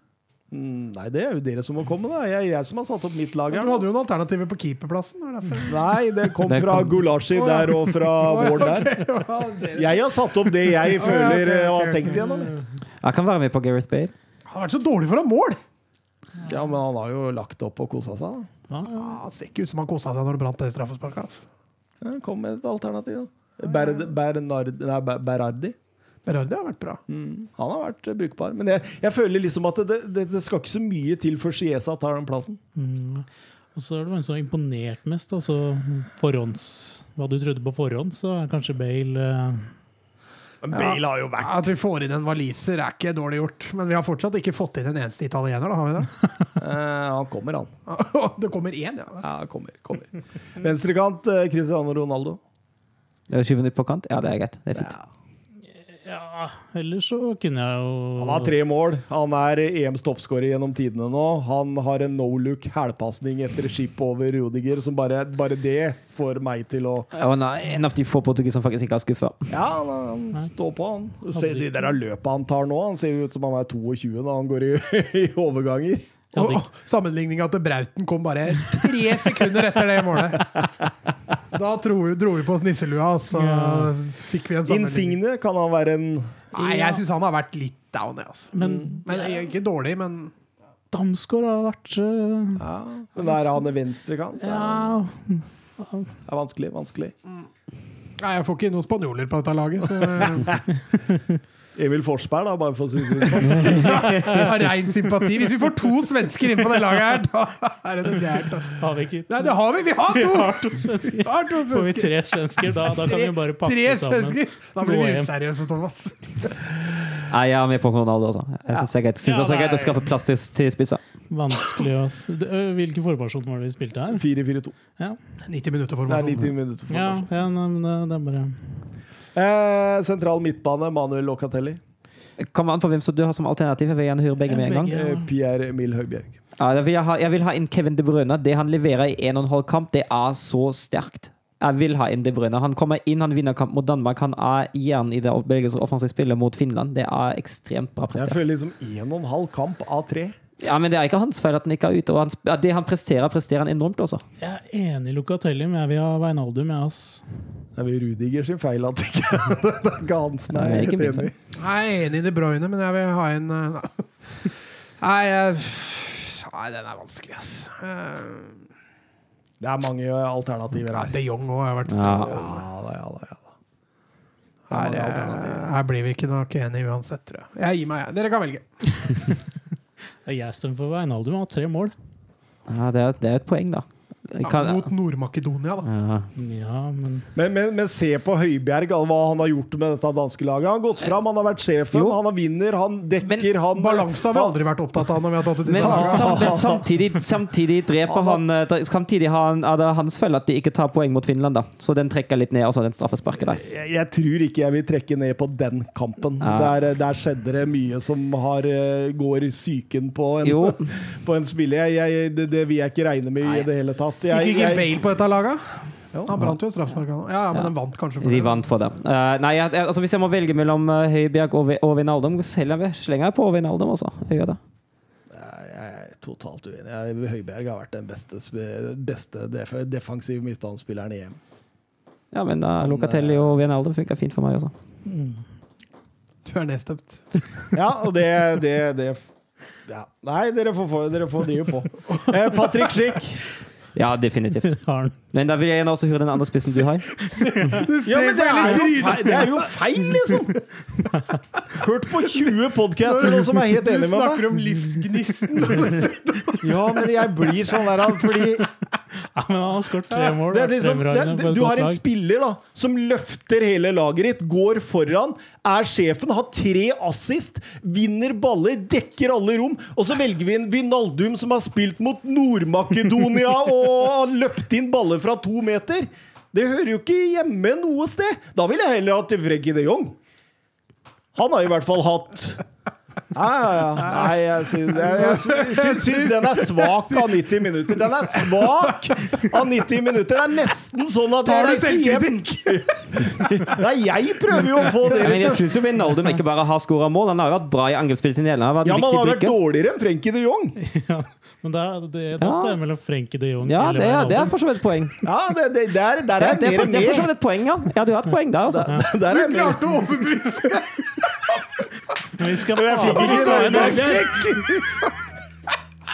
Mm, nei, det er jo dere som må komme, da. Jeg, jeg som har satt opp mitt lag Du her. hadde jo noen alternativer på keeperplassen. Er. Nei, det kom fra kom- Gulashi der og fra Ward der. Jeg har satt opp det jeg føler og har tenkt igjennom. Jeg kan være med på Gareth Bale. Han har vært så dårlig foran mål! Ja, men han har jo lagt opp og kosa seg, da. Ja, Ja, ser ikke ut som han kosa seg når det brant det straffesparket. Altså. Ja, kom med et alternativ, da. Ber Bernard nei, Ber- Berardi. Har vært bra. Mm, han har vært eh, brukbar. Men jeg, jeg føler liksom at det, det, det skal ikke så mye til før Chiesa tar den plassen. Mm. Og så er det mange som har imponert mest. Altså forhånds, hva du trodde på forhånd, så er kanskje Bale eh, Men Bale har jo vært At vi får inn en waliser, er ikke dårlig gjort. Men vi har fortsatt ikke fått inn en eneste italiener, da, har vi det? eh, Han kommer, han. det kommer én, ja. Ja, kommer. kommer. Venstrekant, eh, Cristiano Ronaldo. Skyver den ut på kant? Ja, det er greit. Det er fint. Ja, ellers så kunne jeg jo Han har tre mål. Han er EMs toppskårer gjennom tidene nå. Han har en no look hælpasning etter skip over Rudiger, som bare, bare det får meg til å ja, en av de få portugisere som faktisk ikke har skuffa. Ja, han, han står på, han. Du ser de der løpet han tar nå. Han ser jo ut som han er 22 når han går i, i overganger. Ja, Og sammenligninga til Brauten kom bare tre sekunder etter det målet. Da dro, dro vi på oss nisselua, og så fikk vi en sånn Insigne kan han være en Nei, jeg syns han har vært litt down, jeg, altså. Men Men ikke dårlig, men Damsgaard har vært uh, ja, Men der er han i venstrekant. Det Ja, er vanskelig. vanskelig. Nei, jeg får ikke noen spanjoler på dette laget, så Emil Forsberg, da, bare for å si det sånn. har rein sympati. Hvis vi får to svensker inn på det laget her, da er det noe gærent. altså. har vi ikke Nei, det har vi! Vi har Vi to! har to svensker. Har to Får vi tre svensker, da, da kan vi bare pakke Tre sammen. svensker! Da blir vi useriøse, Thomas. Nei, jeg er med på Ronaldo, altså. Jeg syns det er greit. Ja, det er greit å skaffe plass til, til spissa. Vanskelig å Hvilken formasjon var det vi spilte her? 4-4-2. Ja, 90 minutter Det er 90 minutter formasjon. ja, ja nei, men det, det er bare eh, Sentral midtbane, Manuel Locatelli. Kommer an på hvem som du har som alternativ. Jeg vil gjerne høre begge med en gang. Eh, Pierre Emil Høibjerg. Ja, jeg, vil ha, jeg vil ha inn Kevin De Bruyne. Det han leverer i en og en halv kamp, det er så sterkt. Jeg vil ha inn De Bruyne. Han kommer inn, han vinner kamp mot Danmark. Han er jern i det belgiske offensive spillet mot Finland. Det er ekstremt bra prestert. Jeg føler liksom en og en halv kamp av tre. Ja, men det er ikke hans feil at han ikke er ute. Og han, ja, det han presterer, presterer han enormt også. Jeg er enig i Locatelli, men jeg vil ha Veinaldum. Jeg, ass. Det er vel Rudiger sin feil at ikke det er ikke hans. Nei, Jeg er enig. Jeg er enig i De Bruyne, men jeg vil ha en eh, Nei, jeg, nei den er vanskelig, ass. Det er mange alternativer her. De Jong òg har vært Ja. Ja da, ja da. Ja, da. Er her, eh, her blir vi ikke nok enige uansett, tror jeg. Jeg gir meg, jeg. Dere kan velge. Jeg stemmer for Veinaldum, Han har tre mål. Ja, det, er, det er et poeng, da. Jeg Ja, mot Nord-Makedonia, da. ja. Ja, men Men, men, men se på Høibjerg, hva han har gjort med dette danske laget. Han har gått fram, han har vært sjefen, Jo. han har vinner, han dekker, han Balanse har vi aldri vært opptatt av når vi har tatt ut disse men samtidig, samtidig dreper han eh, Samtidig har han, er det hans følge at de ikke tar poeng mot Finland, da. Så den trekker litt ned, altså den straffesparket der. jeg, jeg tror ikke jeg vil trekke ned på den kampen. Ja. Der, der skjedde det mye som har, eh, går psyken på en, på en spiller. Jeg, jeg, det, det vil jeg ikke regne med i det hele tatt. Fikk Gikk ikke jeg, Bale på dette laget? Jo. Han brant jo et straffespark. han. Ja, ja, men den vant kanskje for De det. vant for det. Uh, nei, jeg, jeg, altså Hvis jeg må velge mellom uh, Høibjerg og, og Vinaldum, slenger jeg på Vinaldum, altså. Jeg gjør det. jeg er totalt uenig. Jeg, Høibjerg har vært den beste, beste def defensive midtbanespilleren i EM. Ja, men uh, Locatelli og Wijnaldum funker fint for meg også. Du er nedstemt. Ja, og det, det, det ja. Nei, dere får, dere får drive på. Eh, Patrick Schick. Ja, definitivt. Men da vil jeg gjerne også høre den andre spissen du har. Du Ja, men det er, jo feil, det er jo feil, liksom! Hørt på 20 podcaster nå som er helt Du med meg. snakker om livsgnisten! Ja, men jeg blir sånn der fordi Ja, men han har skåret tre mål. det liksom, det, fremragende på Du har en spiller da som løfter hele laget ditt, går foran, er sjefen, har tre assist, vinner baller, dekker alle rom, og så velger vi en Vinaldum som har spilt mot Nord-Makedonia og løpt inn baller fra to meter. Det hører jo ikke hjemme noe sted. Da ville jeg heller hatt til Frenkie de Jong. Han har i hvert fall hatt ja, ja, ja. Nei, jeg syns, jeg, jeg syns, syns den er svak av 90 minutter. Den er svak av 90 minutter. Det er nesten sånn at Tar du jeg. Nei, jeg prøver jo å få det men jeg syns jo Vinaldum ikke bare har skåra mål, han har jo vært bra i angrepsspillet til Nederland. Han Ja, men han har vært dårligere enn Frenkie de Jong. Ja, men det, det Ja. står mellom Frenkie de Jong Ja, eller det er, det er for så vidt et poeng. Ja, det, det, der, der Det, er det, er for, det er for så vidt et poeng, ja. Ja, du har et poeng der, altså. Der er Du klarte å overbevise vi skal Men jeg fikk ikke den.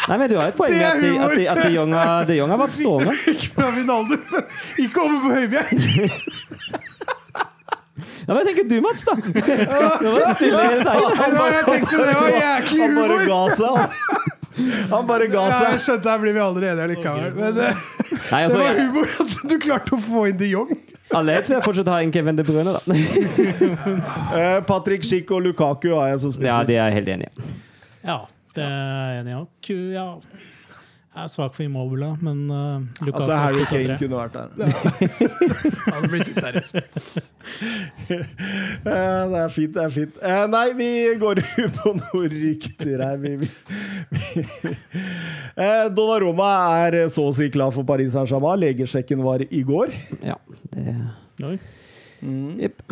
Nei, men du har et poeng i at de, at de, at de, Jong, har, de Jong har vært stående. fra Vinaldum, men ikke over på Høibjerg. Ja, men jeg tenker du, Mats, da. Nå var det stille hele dagen. bare, jeg tenkte det var jæklig Han bare humor. ga seg, han. Han bare ga Ja, jeg skjønte her blir vi aldri enige likevel. Men eh, Nei, det altså, var humor at du klarte å få inn de Jong. Alle vil fortsatt har en Kevin De Bruyne, da. Eh, Patrick Schick og Lukaku har jeg som Ja, spisser. det er jeg helt enig i. Ja, det er jeg enig i. Ja. Jeg er svak for Immobile, men uh, Lukaku Altså, Harry Kane tre. kunne vært der. Han det blir ikke seriøs. Det er fint, det er fint. Uh, Nei, vi går jo på noen rykter her. Vi, vi, vi. Eh, Donnarumma er så å si klar for Paris Saint-Germain. Legesjekken var i går. Ja, det Oi. Jepp.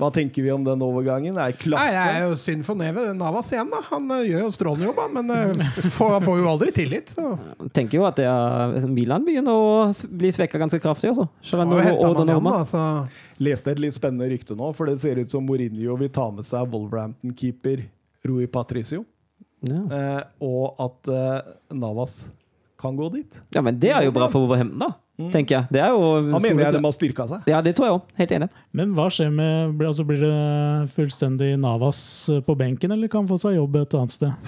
Hva tenker vi om den overgangen? Er Nei, det er jo synd for Neve. Navas igjen, da. Han eh, gjør jo strålende jobb, men eh, får, han får jo aldri tillit. Så. Jeg tenker jo at det er, Milan begynner å bli svekka ganske kraftig. Altså. Selv om det er man igjen, Donnarumma. da, så. Leste et litt spennende rykte nå, for det ser ut som Mourinho vil ta med seg Wolverhampton-keeper Rui Patricio, Ja. eh, og at eh, Navas kan gå dit. ja, men det er jo bra for Wolverhampton, da. Tenker jeg. Det er jo Han mener jeg de har styrka seg. Ja, det tror jeg òg. Helt enig. Men hva skjer med blir- altså, Blir det fullstendig Navas eh, på benken, eller kan han få seg jobb et annet sted?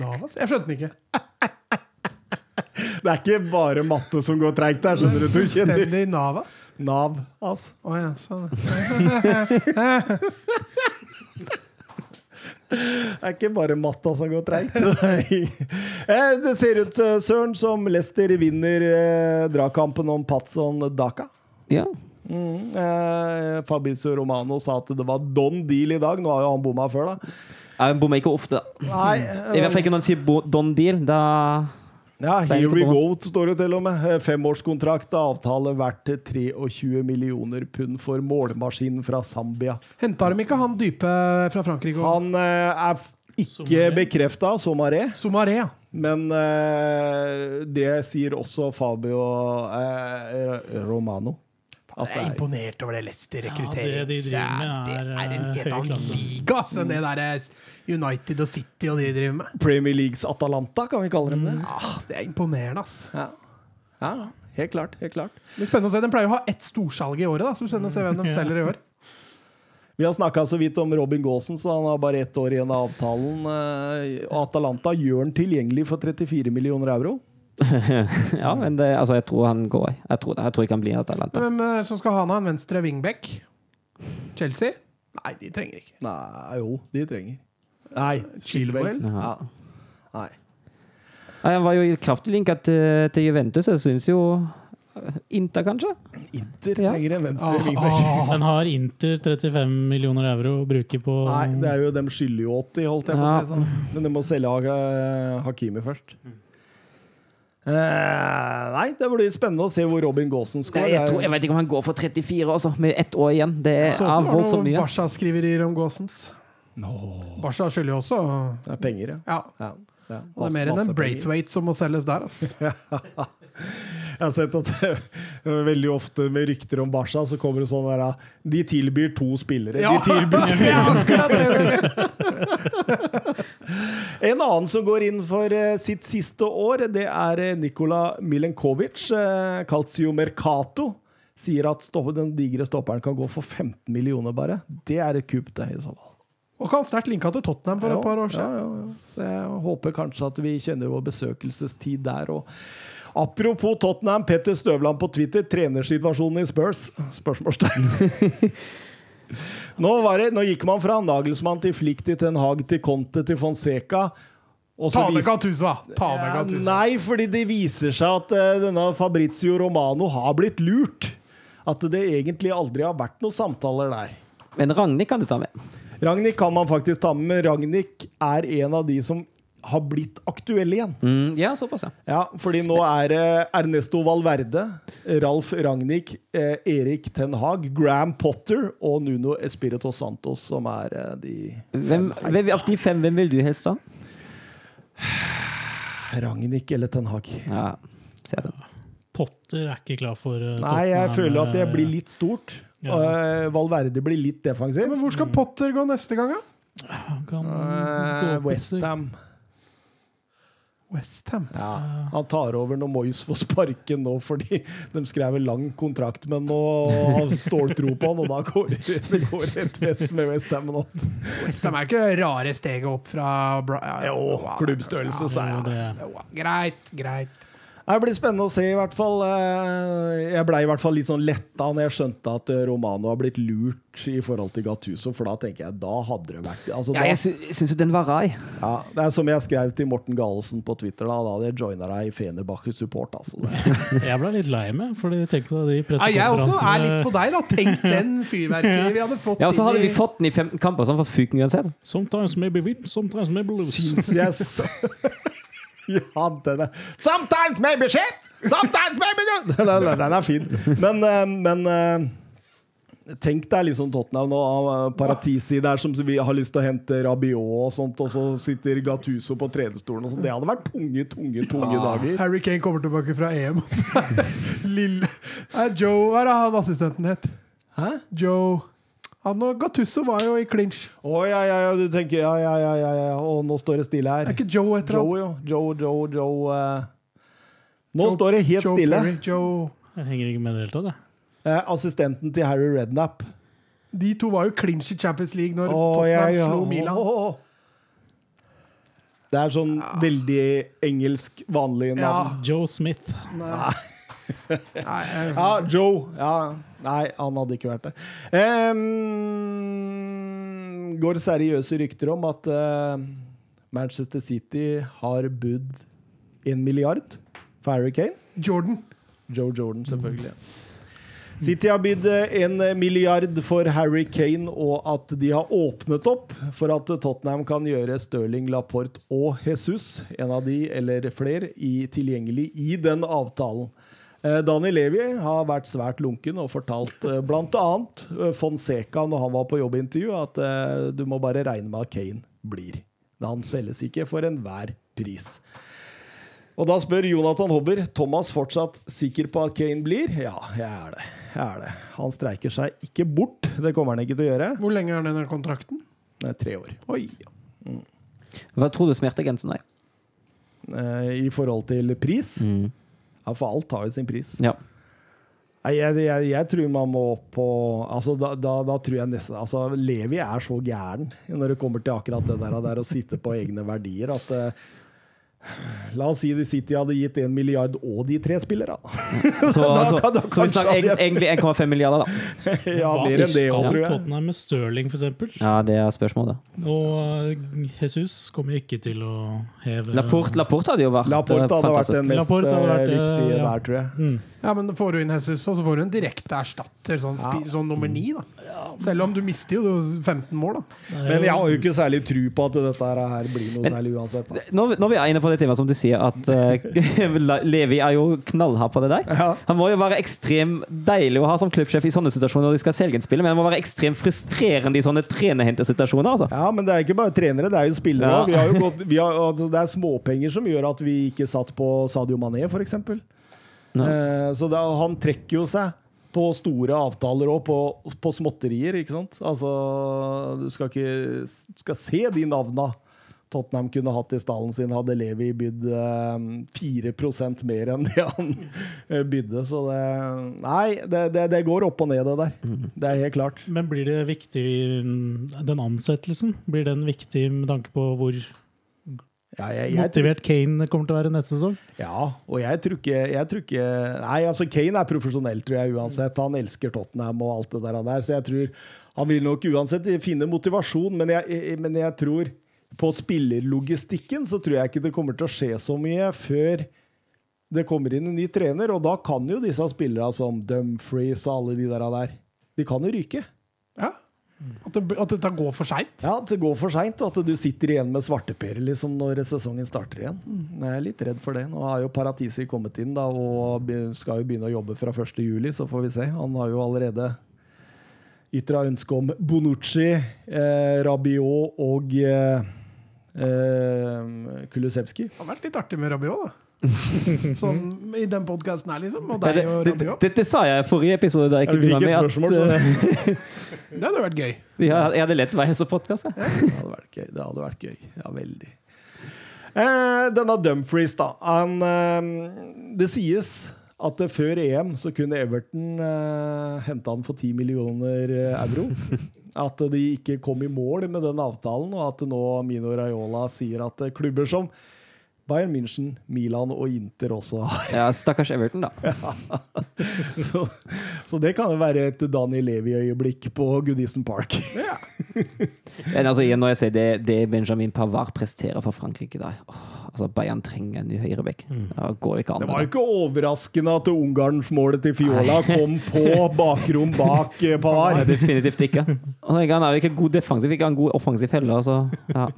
Navas? Jeg skjønte den ikke. Det er ikke bare matte som går treigt der, skjønner du. du kjenner Stendig Navas? Nav, ass. Å ja, sånn. Det er ikke bare matta som går treigt. Eh, Det ser ut, eh, Søren, som Leicester vinner eh, dragkampen om Patson Daka. Ja. Mm. Eh, Fabrizio Romano sa at det var don deal i dag. Nå har jo han bomma før, da. Han bommer ikke ofte. Nei, I hvert fall ikke når han sier Don Deal. Da Ja, er here we go, står det til og med. Femårskontrakt og avtale verdt 23 millioner pund for målmaskinen fra Zambia. Henta de ikke han dype fra Frankrike? Han eh, er f- ikke bekrefta, Somaré, Somaré, ja. men eh, det sier også Fabio eh, Romano. At Jeg er imponert over det Leicester Ja, det de driver med er, det er en eh, helt annen liga enn det der eh, United og City og de driver med. Premier Leagues Atalanta, kan vi kalle dem det. Ah, det er imponerende, ass. Ja. ja, helt klart. helt klart. Det blir spennende å se. De pleier å ha ett storsalg i året, da, så det blir spennende å se hvem de Ja. selger i år. Vi har snakka så vidt om Robin Gaasen, så han har bare ett år igjen av avtalen. eh, Atalanta gjør den tilgjengelig for 34 millioner euro. Ja, men det, altså, jeg tror han går. Jeg tror, jeg tror ikke han blir Atalanta. Hvem eh, som skal ha han, en venstre wingback? Chelsea? Nei, de trenger ikke. Nei, jo, de trenger. Nei, Chilwell. Ja. Nei. Nei, Han var jo kraftig linka til, til Juventus, jeg syns jo eh, Inter, kanskje? Inter trenger en venstre Ah, wingback. ah. Men har Inter 35 millioner euro å bruke på Nei, det er jo dem skylder jo 80, holdt jeg på å Ja. si. Sånn. Men de må selge Ha- Hakimi først. Uh, nei, det blir spennende å se hvor Robin Gaasen skårer. jeg, tror, jeg vet ikke om han går for 34, altså, med ett år igjen. Det er var det voldsomt noen mye. Barca-skriverier om Gåsens. Barca skylder jo også Det er penger, ja. Ja. ja. ja. Masse, det er mer enn en Braithwaite som må selges der. Altså. Jeg har sett at eh, veldig ofte med rykter om Barca, så kommer det sånn der De tilbyr to spillere. Ja. De tilbyr det. En annen som går inn for eh, sitt siste år, det er eh, Nikola Milenkovic. Uh, Calcio Mercato sier at den digre stopperen kan gå for 15 millioner, bare. Det er et kupp, det, i så fall. Og kan sterkt linka til Tottenham for Ja, et par år siden. Ja, ja, ja. Så jeg håper kanskje at vi kjenner vår besøkelsestid der. òg. apropos Tottenham, Petter Støvland på Twitter. Trenersituasjonen i Spurs? Spørsmålstegn. nå, var det, nå gikk man fra Nagelsmann til Flick til Ten Hag til Conte til Fonseca. Ta med Gattusa! Ta med ja, nei, fordi det viser seg at uh, denne Fabrizio Romano har blitt lurt. At det egentlig aldri har vært noen samtaler der. Men Ragnhild kan du ta med. Ragnhild kan man faktisk ta med, men Ragnhild er en av de som har blitt aktuelle igjen. Mm, ja, såpass, ja. Ja, fordi nå er det Ernesto Valverde, Ralf Ragnhild, eh, Erik Ten Hag, Graham Potter og Nuno Espirito Santos som er eh, de Hvem, hvem, av de fem, hvem vil du helst ha? Ragnhild eller Ten Hag. Ja, ser den. Potter er ikke klar for uh, Nei, jeg føler at det eh, blir litt stort. Ja. Og, eh, Valverde blir litt defensiv. Men hvor skal Potter gå neste gang, da? Han kan Eh, gå West Ham. Westham. Ja, han tar over når Moyes får sparken nå, fordi de skrev en lang kontrakt, men nå har ståltro på han, og da går det, det går et fest med Westham nå. Westham er ikke rare steget opp fra Bra ja, Jo, klubbstørrelse, så er Jo, det det- Jo, Greit, greit. Det blir spennende å se, i hvert fall. Eh, Jeg blei i hvert fall litt sånn letta når jeg skjønte at eh, Romano har blitt lurt i forhold til Gattuso, for da tenker jeg da hadde det vært altså, Ja, jeg sy- syns jo den var rai. ja, Det er som jeg skrev til Morten Galesen på Twitter, da, da hadde jeg joina deg i Fenerbahçe support. Altså. Det- Jeg ble litt lei meg, fordi tenk på de Ja, jeg også er litt på deg, da. Tenk den fyrverkeriet vi hadde fått Ja, og så hadde vi fått den i 15 kamper, så han fått fyken uansett. Sometimes maybe win, sometimes maybe lose. Yes. Ja, den er Sometimes maybe shit! Sometimes maybe good! Den, er- den er fin. Men, eh, men eh, Tenk deg liksom Tottenham nå, eh, Paratisi der som vi har lyst til å hente Rabiot og sånt, og så sitter Gattuso på tredjestolen og sånn. Det hadde vært tunge, tunge, tunge dager. Harry Kane kommer tilbake fra EM. Lille Joe Hva er det han assistenten het? Hæ? Joe Han og Gattusso var jo i clinch. Å ja, ja, ja, du tenker ja, ja, ja, ja, ja. Og nå står det stille her. Er ikke Joe et eller annet? Joe, jo. Joe, Joe, Joe uh... Nå står det helt Joe stille. Perry, Joe Jeg henger ikke med i det hele tatt, jeg. Eh, assistenten til Harry Redknapp. De to var jo clinch i Champions League når oh, Tottenham ja, ja. slo Milan. Oh, Det er sånn veldig engelsk, vanlig Ja. navn. Joe Smith. Nei, jeg- Ja, Joe. Ja. Nei, han hadde ikke vært det. Um, går seriøse rykter om at uh, Manchester City har budd en milliard for Harry Kane. Jordan. Joe Jordan, selvfølgelig. City har bydd en milliard for Harry Kane, og at de har åpnet opp for at Tottenham kan gjøre Stirling, Laporte og Jesus, en av de eller flere, i, tilgjengelig i den avtalen. Eh, Dani Levi har vært svært lunken og fortalt eh, bl.a. Fonseca når han var på jobbintervju, at eh, du må bare regne med at Kane blir. Han selges ikke for enhver pris. Og da spør Jonathan Hobber Thomas fortsatt sikker på at Kane blir. Ja, jeg er det. Jeg er det. Han streiker seg ikke bort. Det kommer han ikke til å gjøre. Hvor lenge er denne kontrakten? Det er tre år. Oi. Hva tror du smertegrensen er? Eh, I forhold til pris. Ja, for alt har jo sin pris. Ja. Jeg, jeg, jeg tror man må opp på altså, da, da, da tror jeg nesten altså, Levi er så gæren når det kommer til akkurat det der, der å sitte på egne verdier, at eh, La oss si at City hadde gitt en milliard og de tre spillere. Så, Da så, da så vi snakker hadde egentlig 1,5 milliarder, da. ja, Hva mer enn det skal òg, tror jeg. Tottenham med Stirling, for eksempel? Ja, det er spørsmålet. Og eh, Jesus kommer ikke til å heve Laporte, Laporte hadde jo vært Laporte hadde hadde vært den mest Laporte hadde vært, eh, eh, viktige ja. der, tror jeg. Mm. Ja, men får du inn Jesus, så får du en direkte erstatter, sånn, ja. sånn nummer ni, da. Selv om du mister jo 15 mål, da. Men jeg har jo ikke særlig tro på at dette her blir noe særlig uansett. Da. Når, når vi er inne på det temaet som du sier, at uh, Levi er jo knallhard på det der. Ja. Han må jo være ekstremt deilig å ha som klubbsjef i sånne situasjoner når de skal selge en spiller, men han må være ekstremt frustrerende i sånne trenerhentesituasjoner. Altså. Ja, men det er ikke bare trenere, det er jo spillere òg. Vi har jo gått- vi har- altså, Det er småpenger som gjør at vi ikke satt på Sadio Mané, f.eks. No. Uh, så da, han trekker jo seg på store avtaler og på, på småtterier, ikke sant? Altså, du skal ikke skal se de navna Tottenham kunne hatt i stallen sin, hadde Levi bydd eh, 4 mer enn det han eh, bydde. Så det Nei, det, det, det går opp og ned, det der. Det er helt klart. Men blir det viktig, den ansettelsen, blir den viktig med tanke på hvor Ja, jeg, jeg, tror- motivert Kane kommer til å være neste sesong? Ja, og jeg tror ikke, jeg tror ikke Nei, altså Kane er profesjonell, tror jeg, uansett. Han elsker Tottenham og alt det der, der så jeg tror han vil nok uansett finne motivasjon, men jeg, jeg- men jeg tror på spillerlogistikken så tror jeg ikke det kommer til å skje så mye før det kommer inn en ny trener, og da kan jo disse spillerne som Dumfries og alle de der, der de kan jo ryke. At, det, at det går for seint. Ja, At det går for seint, og at du sitter igjen med svarteper liksom, når sesongen starter igjen. Jeg er litt redd for det. Nå har jo Paratisi kommet inn da, og skal jo begynne å jobbe fra 1.7, så får vi se. Han har jo allerede ytra ønske om Bonucci, eh, Rabiot og eh, eh, Kulusevski. Det har vært litt artig med Rabiot, da. Sånn i den podkasten her, liksom. Og deg og det, òg. det, det sa jeg i forrige episode. Da jeg ikke kunne være med, at, det. Det hadde vært gøy. vi har- jeg hadde lett vei som podkast. Det hadde vært gøy. Det hadde vært gøy. Ja, veldig. Eh, denne Dumfries, da. Han, eh, det sies at før EM så kunne Everton eh, hente han for 10 millioner eh, euro. At de ikke kom i mål med den avtalen, og at nå Mino Raiola sier at eh, klubber som Bayern München, Milan og Inter også har. Ja, Stakkars Everton, da. Så, så det kan jo være et Daniel Levi-øyeblikk på Goodison Park. Men altså, igjen, når jeg ser det, det Benjamin Pavard presterer for Frankrike da. åh, altså Bayern trenger en ny høyrebekk. Det går ikke an. Det var jo ikke overraskende at Ungarns-målet til Fiola kom på bakrom bak Pavard. Nei, definitivt ikke. Og Han er jo ikke god defensiv, ikke en god offensiv heller. Altså. Ja.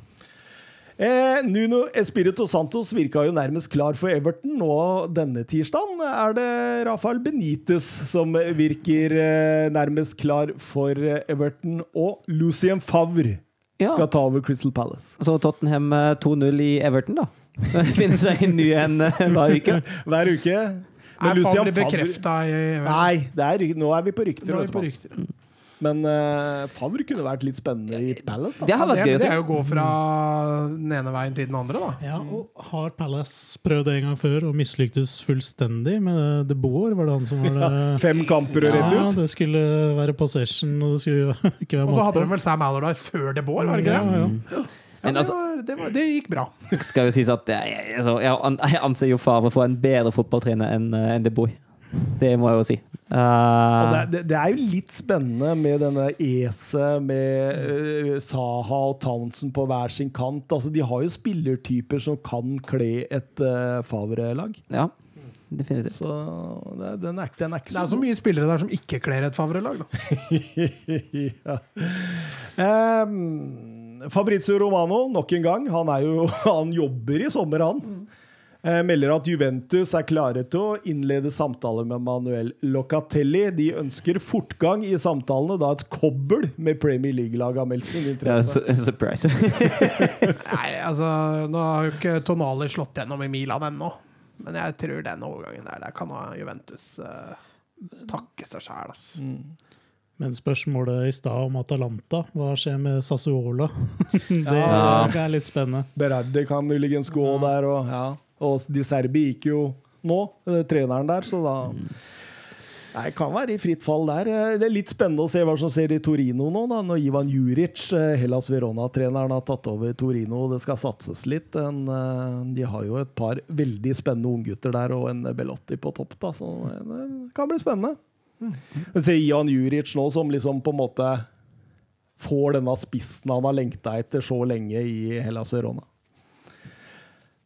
Eh, Nuno Espirito Santos virka jo nærmest klar for Everton. Nå denne tirsdagen er det Rafael Benitez som virker eh, nærmest klar for eh, Everton. Og Lucien Favre Ja. skal ta over Crystal Palace. Så Tottenham eh, 2-0 i Everton, da. Finner seg en ny en eh, hver uke. Hver uke. Er Lucien Favre bekrefta i Nei, det er, nå er vi på rykter. Nå er vi på rykter. Men uh, Favre kunne vært litt spennende i Palace. Det Da. har vært Det, gøy å det er jo å gå fra den ene veien til den andre, da. Ja, og Har Palace prøvd det en gang før og mislyktes fullstendig med De Boer? Var det han som var det? Fem kamper og rett ut? Ja, det skulle være possession, og det skulle ikke være Og så hadde de vel Sam Allardyce før De Boer, var det ikke det? ja. Ja, Men det, altså- var, det, var, det gikk bra. Skal jo sies at jeg, altså, jeg, jeg anser jo Favre for en bedre fotballtrener enn en enn De Boy. Det må jeg jo si. Og Uh, det, det, det er jo litt spennende med denne Ese, med uh, Saha og Townsend på hver sin kant. Altså, de har jo spillertyper som kan kle et uh, Favre-lag. ja, definitivt. Så det, den, er, den er ikke Det er så så mye spillere der som ikke kler et Favre-lag. da. ja. um, Fabrizio Romano, nok en gang. Han, er jo, han jobber i sommer, han. Eh, melder at Juventus er klare til å innlede samtaler med Manuel Locatelli. De ønsker fortgang i samtalene, da et kobbel med Premier League-laget har meldt sin Ja, interesse. su- surprise. Nei, altså, Nå har jo ikke Tonali slått gjennom i Milan ennå. Men jeg tror den overgangen der, der kan ha Juventus uh, takke seg sjæl. Altså. Men spørsmålet i stad om Atalanta, hva skjer med Sassuola? det Ja. er litt spennende. Berardi kan muligens gå der, og, ja. Og Di Serbi gikk jo nå, eh, treneren der, så da Nei, kan være i fritt fall der. Eh, Det er litt spennende å se hva som skjer i Torino nå, da, når Ivan Juric, eh, Hellas Verona-treneren, har tatt over Torino. Det skal satses litt. De har jo et par veldig spennende unggutter der, og en Belotti på topp, da, så det kan bli spennende. Vi ser Ivan Juric nå, som liksom på en måte får denne spissen han har lengta etter så lenge i Hellas Verona.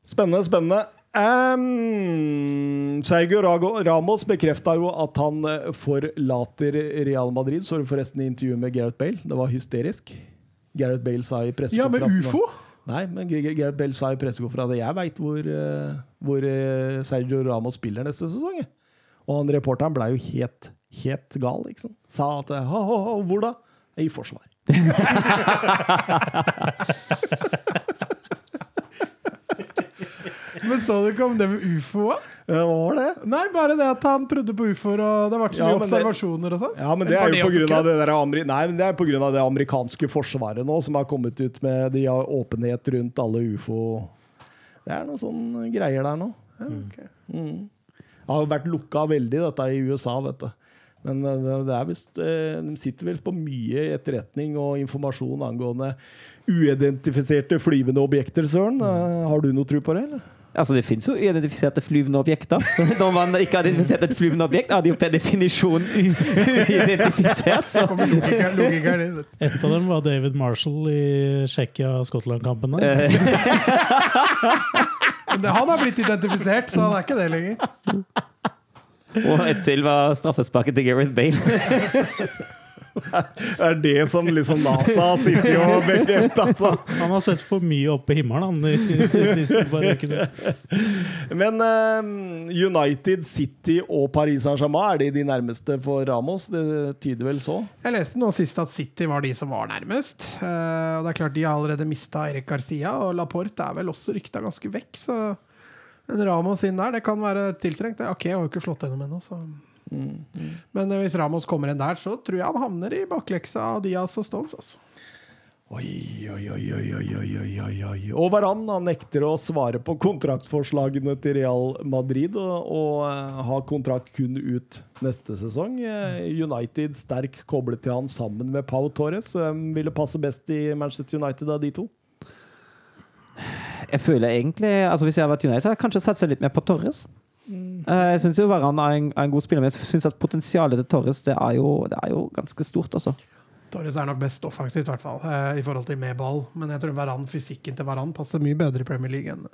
Spennende, spennende. Um, Sergio Rago- Ramos bekrefta jo at han eh, forlater Real Madrid. Så du forresten i intervjuet med Gareth Bale. Det var hysterisk. Gareth Bale sa i Ja, med ufo? Nei, men Gareth Bale sa i pressekonferansen Jeg veit hvor, eh, hvor eh, Sergio Ramos spiller neste sesong. Og han reporteren blei jo helt, helt gal. Liksom. Sa at «Ha, ha, ha, Hvor da? I forsvar. Men så du ikke om det med ufo? da? Hva var det? Nei, bare det at han trodde på ufoer, og det har vært så Ja, mye observasjoner og sånn. Ja, men det er jo av det, Nei, men det er på grunn av det amerikanske forsvaret nå, som har kommet ut med de har åpenhet rundt alle ufo Det er noen sånne greier der nå. Ja, okay. Mm. Det har jo vært lukka veldig, dette i USA, vet du. Men eh, det, det er visst eh, Den sitter vel på mye etterretning og informasjon angående uidentifiserte flyvende objekter, Søren. Eh, Har du noe tro på det, eller? Altså, det finnes jo identifiserte flyvende objekter. Når man ikke har identifisert et flyvende objekt, er det jo per definisjon uidentifisert. Et av dem var David Marshall i Tsjekkia-Skottland-kampen. Eh, Men Han har blitt identifisert, så han er ikke det lenger. Og et til var straffesparket til Gareth Bale. Er det som liksom NASA sitter og bekrefter, altså? Han har sett for mye opp på himmelen han, de siste par ukene. Men uh, United, City og Paris Saint-Germain, er de de nærmeste for Ramos? Det tyder vel så? Jeg leste nå sist at City var de som var nærmest. Uh, og det er klart De har allerede mista Erik Garcia, og Laporte er vel også rykta ganske vekk. Så en Ramos inn der, det kan være tiltrengt. Ok, jeg har jo ikke slått gjennom ennå, så Mm. Men eh, hvis Ramos kommer inn der, så tror jeg han havner i bakleksa av Diaz og Stones. Altså. Oi, oi, oi, oi, oi, oi, oi. Og Varan nekter å svare på kontraktforslagene til Real Madrid og, og eh, har kontrakt kun ut neste sesong. Eh, United sterk koblet til han sammen med Pau Torres. Ville passe best i Manchester United av de to? Jeg føler egentlig, altså Hvis jeg hadde vært United, hadde jeg kanskje satsa litt mer på Torres. Eh, Jeg syns jo Varan er en, er en god spiller, men jeg syns at potensialet til Torres det er jo, det er jo ganske stort, altså. Torres er nok best offensivt, i hvert fall, eh, i forhold til med ball. Men jeg tror Varan, fysikken til Varan passer mye bedre i Premier League enn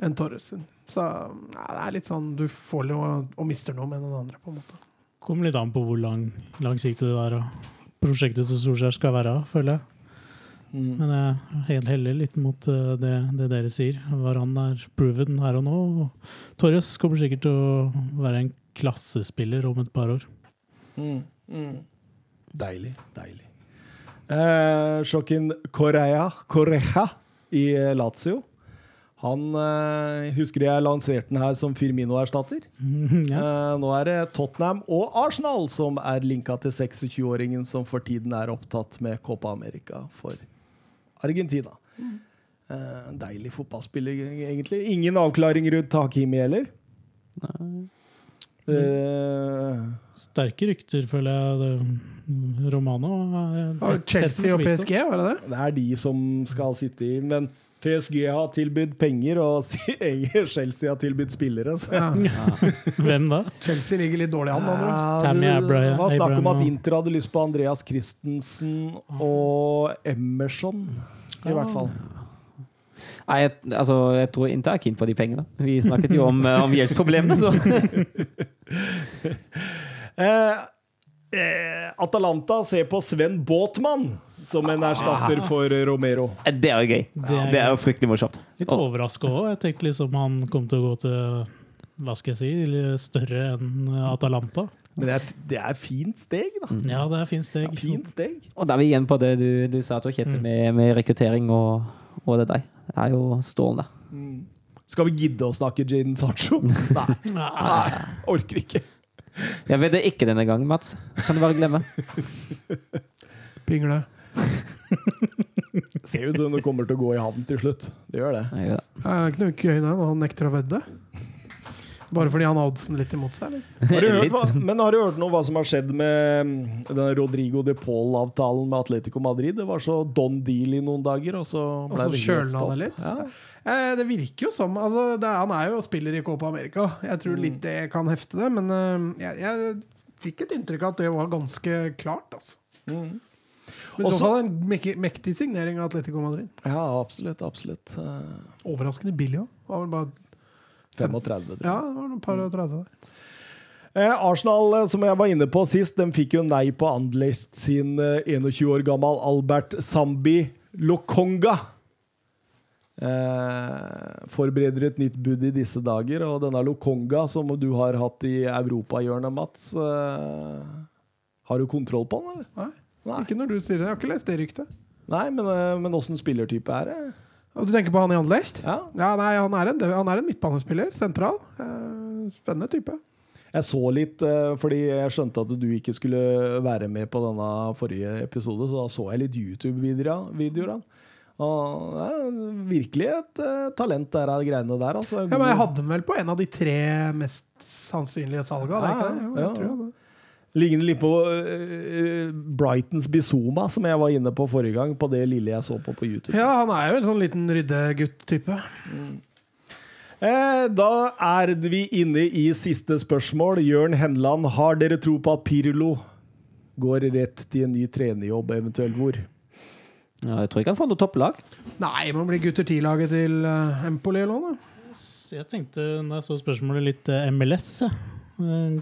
enn Torres sin. Så ja, det er litt sånn du får noe og mister noe med den andre, på en måte. Kommer litt an på hvor lang, langsiktig det der og prosjektet til Solskjær skal være, føler jeg. Mm. Men jeg helt heller litt mot eh, det, det dere sier. Varan er proven her og nå. Og Torres kommer sikkert til å være en klassespiller om et par år. Mm. Mm. Deilig. Deilig. Eh, Shokin Correa, Correa i eh, Lazio. Han eh, husker jeg lanserte den her som Firmino-erstatter. ja. Eh, nå er det Tottenham og Arsenal som er linka til 26-åringen som for tiden er opptatt med Copa America for Argentina. Eh, deilig fotballspiller, egentlig. Ingen avklaring rundt Hakimi heller. Eh, Sterke rykter, føler jeg. Det, Romano er tett Chelsea og. PSG, var det det? det er de som skal sitte i, men PSG har tilbudt penger, og Chelsea har tilbudt spillere. Så. Ja. Hvem da? Chelsea ligger litt dårlig an. Ja, Tammy det var snakk om at Inter hadde lyst på Andreas Christensen og Emerson, i hvert fall. Nei, jeg, altså, jeg tror Inter er keen på de pengene. Vi snakket jo om, eh, om gjeldsproblemene, så Eh, eh, Atalanta ser på Sven Båtmann som en erstatter for Romero. det er jo gøy. Det er Det er jo fryktelig morsomt. Litt overraska òg. Jeg tenkte liksom han kom til å gå til hva skal jeg si, større enn Atalanta. Men det er, det er fint steg, da. Ja, det er fint steg. Fint steg. Og da er vi igjen på det du, du sa, Tor Kjetil, med, med rekruttering og, og det der. Det er jo strålende. Skal vi gidde å snakke Jaden Sancho? Nei. Nei. Orker ikke. Jeg vedder ikke denne gangen, Mats. Kan du bare glemme. Pingle. Ser ut som det kommer til å gå i havn til slutt. Det gjør det. Jeg gjør det. Det er ikke noe gøy det, når han nekter å vedde. Bare fordi han har oddsen litt imot seg? Eller? Har hørt hva, men har du hørt noe hva som har skjedd med denne Rodrigo de Paul-avtalen med Atletico Madrid? Det var så don deal i noen dager, og så Og ble så det kjølna stopp. det litt? Ja. Eh, det virker jo som altså, det er, Han er jo spiller i Copa America. Jeg tror litt det kan hefte det, men eh, jeg, jeg fikk et inntrykk av at det var ganske klart. Altså. Men i Også- så fall en mek mektig signering av Atletico Madrid. ja, absolutt. Absolutt. Eh, Overraskende billig òg. Var vel bare 35. tror jeg. Ja, det var noen par og 30 der. Eh, Arsenal, eh, som jeg var inne på sist, de fikk jo nei på Andlest sin eh, 21 år gammel Albert Zambi Lokonga. Eh, forbereder et nytt bud i disse dager, og denne Lokonga, som du har hatt i europahjørnet, Mats eh, Har du kontroll på den, eller? Nei. Nei, Ikke når du sier det. Jeg har ikke lest det ryktet. nei men, eh, men åssen spillertype er det? Og du tenker på han i Anderlecht? Ja. Ja, nei, han er en, han er en midtbanespiller. Sentral. Eh, spennende type. Jeg så litt, eh, fordi jeg skjønte at du ikke skulle være med på denne forrige episode, så da så jeg litt YouTube-videoer. Og det er virkelig et talent der de greiene der. Altså. Ja, men Jeg hadde den vel på en av de tre mest sannsynlige salga. ikke det? Jo, jeg Ja, tror tror det. Ligner litt på uh, Brightons Bizoma, som jeg var inne på forrige gang, på det lille jeg så på på YouTube. Ja, han er jo en sånn liten ryddegutt-type. Eh, da er vi inne i siste spørsmål. Jørn Henland, har dere tro på at Pirlo går rett til en ny trenerjobb, eventuelt hvor? Ja, jeg tror ikke han får noe topplag. Nei, man blir gutter 10-laget til uh, Empoli eller noe. Jeg tenkte, når jeg så spørsmålet, litt eh, MLS. ja.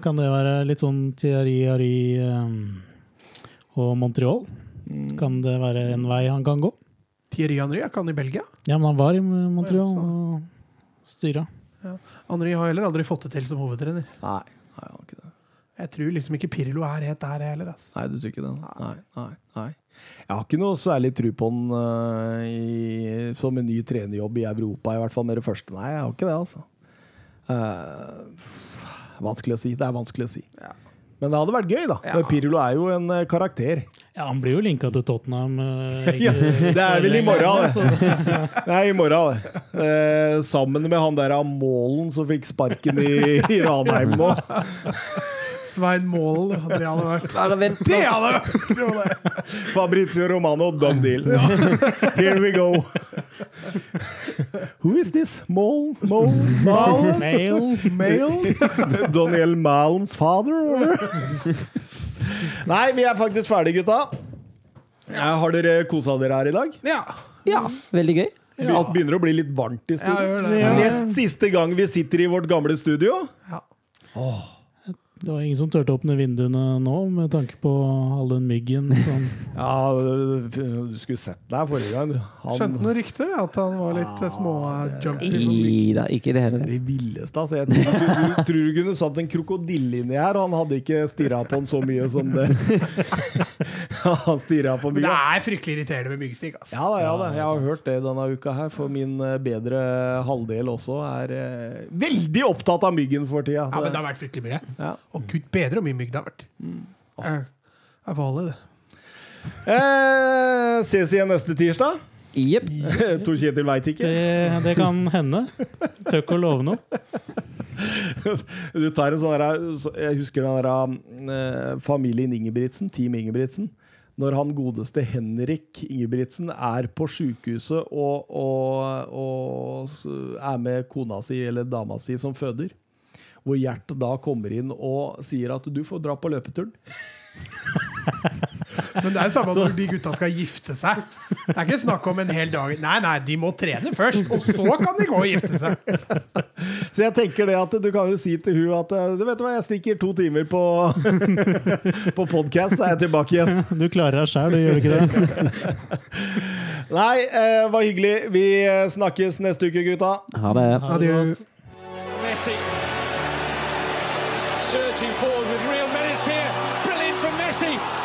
Kan det være litt sånn Thierry Harry eh, og Montreal? Kan det være en vei han kan gå? Thierry Henry er ikke han i Belgia? Ja, men han var i Montreal og styra. Henry har heller aldri fått det til som hovedtrener. Nei, nei, jeg har ikke det. Jeg tror liksom ikke Pirlo er helt der heller. Altså. Nei, du tror ikke det? Nei, nei, nei. Jeg har ikke noe særlig tro på han uh, i, som en ny trenerjobb i Europa, i hvert fall med det første. Nei, jeg har ikke det, altså. Eh, vanskelig å si. Det er vanskelig å si. Men det hadde vært gøy, da. Ja. Pirlo er jo en eh, karakter. Ja, han blir jo linka til Tottenham. eh, Ja, det er vel i morgen, det. det er i morgen, det. Eh, sammen med han der av Målen som fikk sparken i, i Ranheim nå. Svein Målen, det hadde vært Bare vent Det hadde vært! Det det. Fabrizio Romano, done deal. Here we go. Who is this? Mål? Mål? Mål? Mail. Mail? Daniel Malens father? eller? Nei, vi er faktisk ferdige, gutta. Ja, har dere kosa dere her i dag? Ja. Ja, veldig gøy. Alt begynner å bli litt varmt i Ja, studio. Ja. Nest siste gang vi sitter i vårt gamle studio. Ja. Det var ingen som turte å åpne vinduene nå, med tanke på all den myggen som Ja, du skulle sett deg forrige gang. Han... Skjønte noen rykter, at han var litt ja, små jumpy. Nei da, ikke det hele er det villeste. Altså. Jeg tror, du, du, tror du kunne satt en krokodille inni her, og han hadde ikke stirra på den så mye som det. han stirra på Men det er fryktelig irriterende med myggstikk. Altså. Ja da, ja da. Jeg har hørt det denne uka her, for min eh, bedre halvdel også er eh, veldig opptatt av myggen for tida. Ja, men det har vært fryktelig mye. Ja. Og gud bedre hvor mye mygg det har vært. Jeg, Er, er holde det. Eh, ses igjen neste tirsdag. Jepp. Tor Kjetil veit ikke. Det, det kan hende. Tør ikke å love noe. Du tar en sånn der, Jeg husker den der eh, familien Ingebrigtsen, Team Ingebrigtsen. Når han godeste Henrik Ingebrigtsen er på sjukehuset og, og, og er med kona si eller dama si som føder. Hvor Gjert da kommer inn og sier at du får dra på løpeturen. Men det er det samme når de gutta skal gifte seg. Det er ikke snakk om en hel dag. Nei, nei, de må trene først, og så kan de gå og gifte seg. Så jeg tenker det at du kan jo si til hun at eh, du vet hva, jeg stikker to timer på, på podkast, så er jeg tilbake igjen. Du klarer deg sjæl, du gjør ikke det? Nei, eh, var hyggelig. Vi eh, snakkes neste uke, gutta. Ha det. Ha det Adjø. godt. Messi surging forward with real menace here. Brilliant from Messi.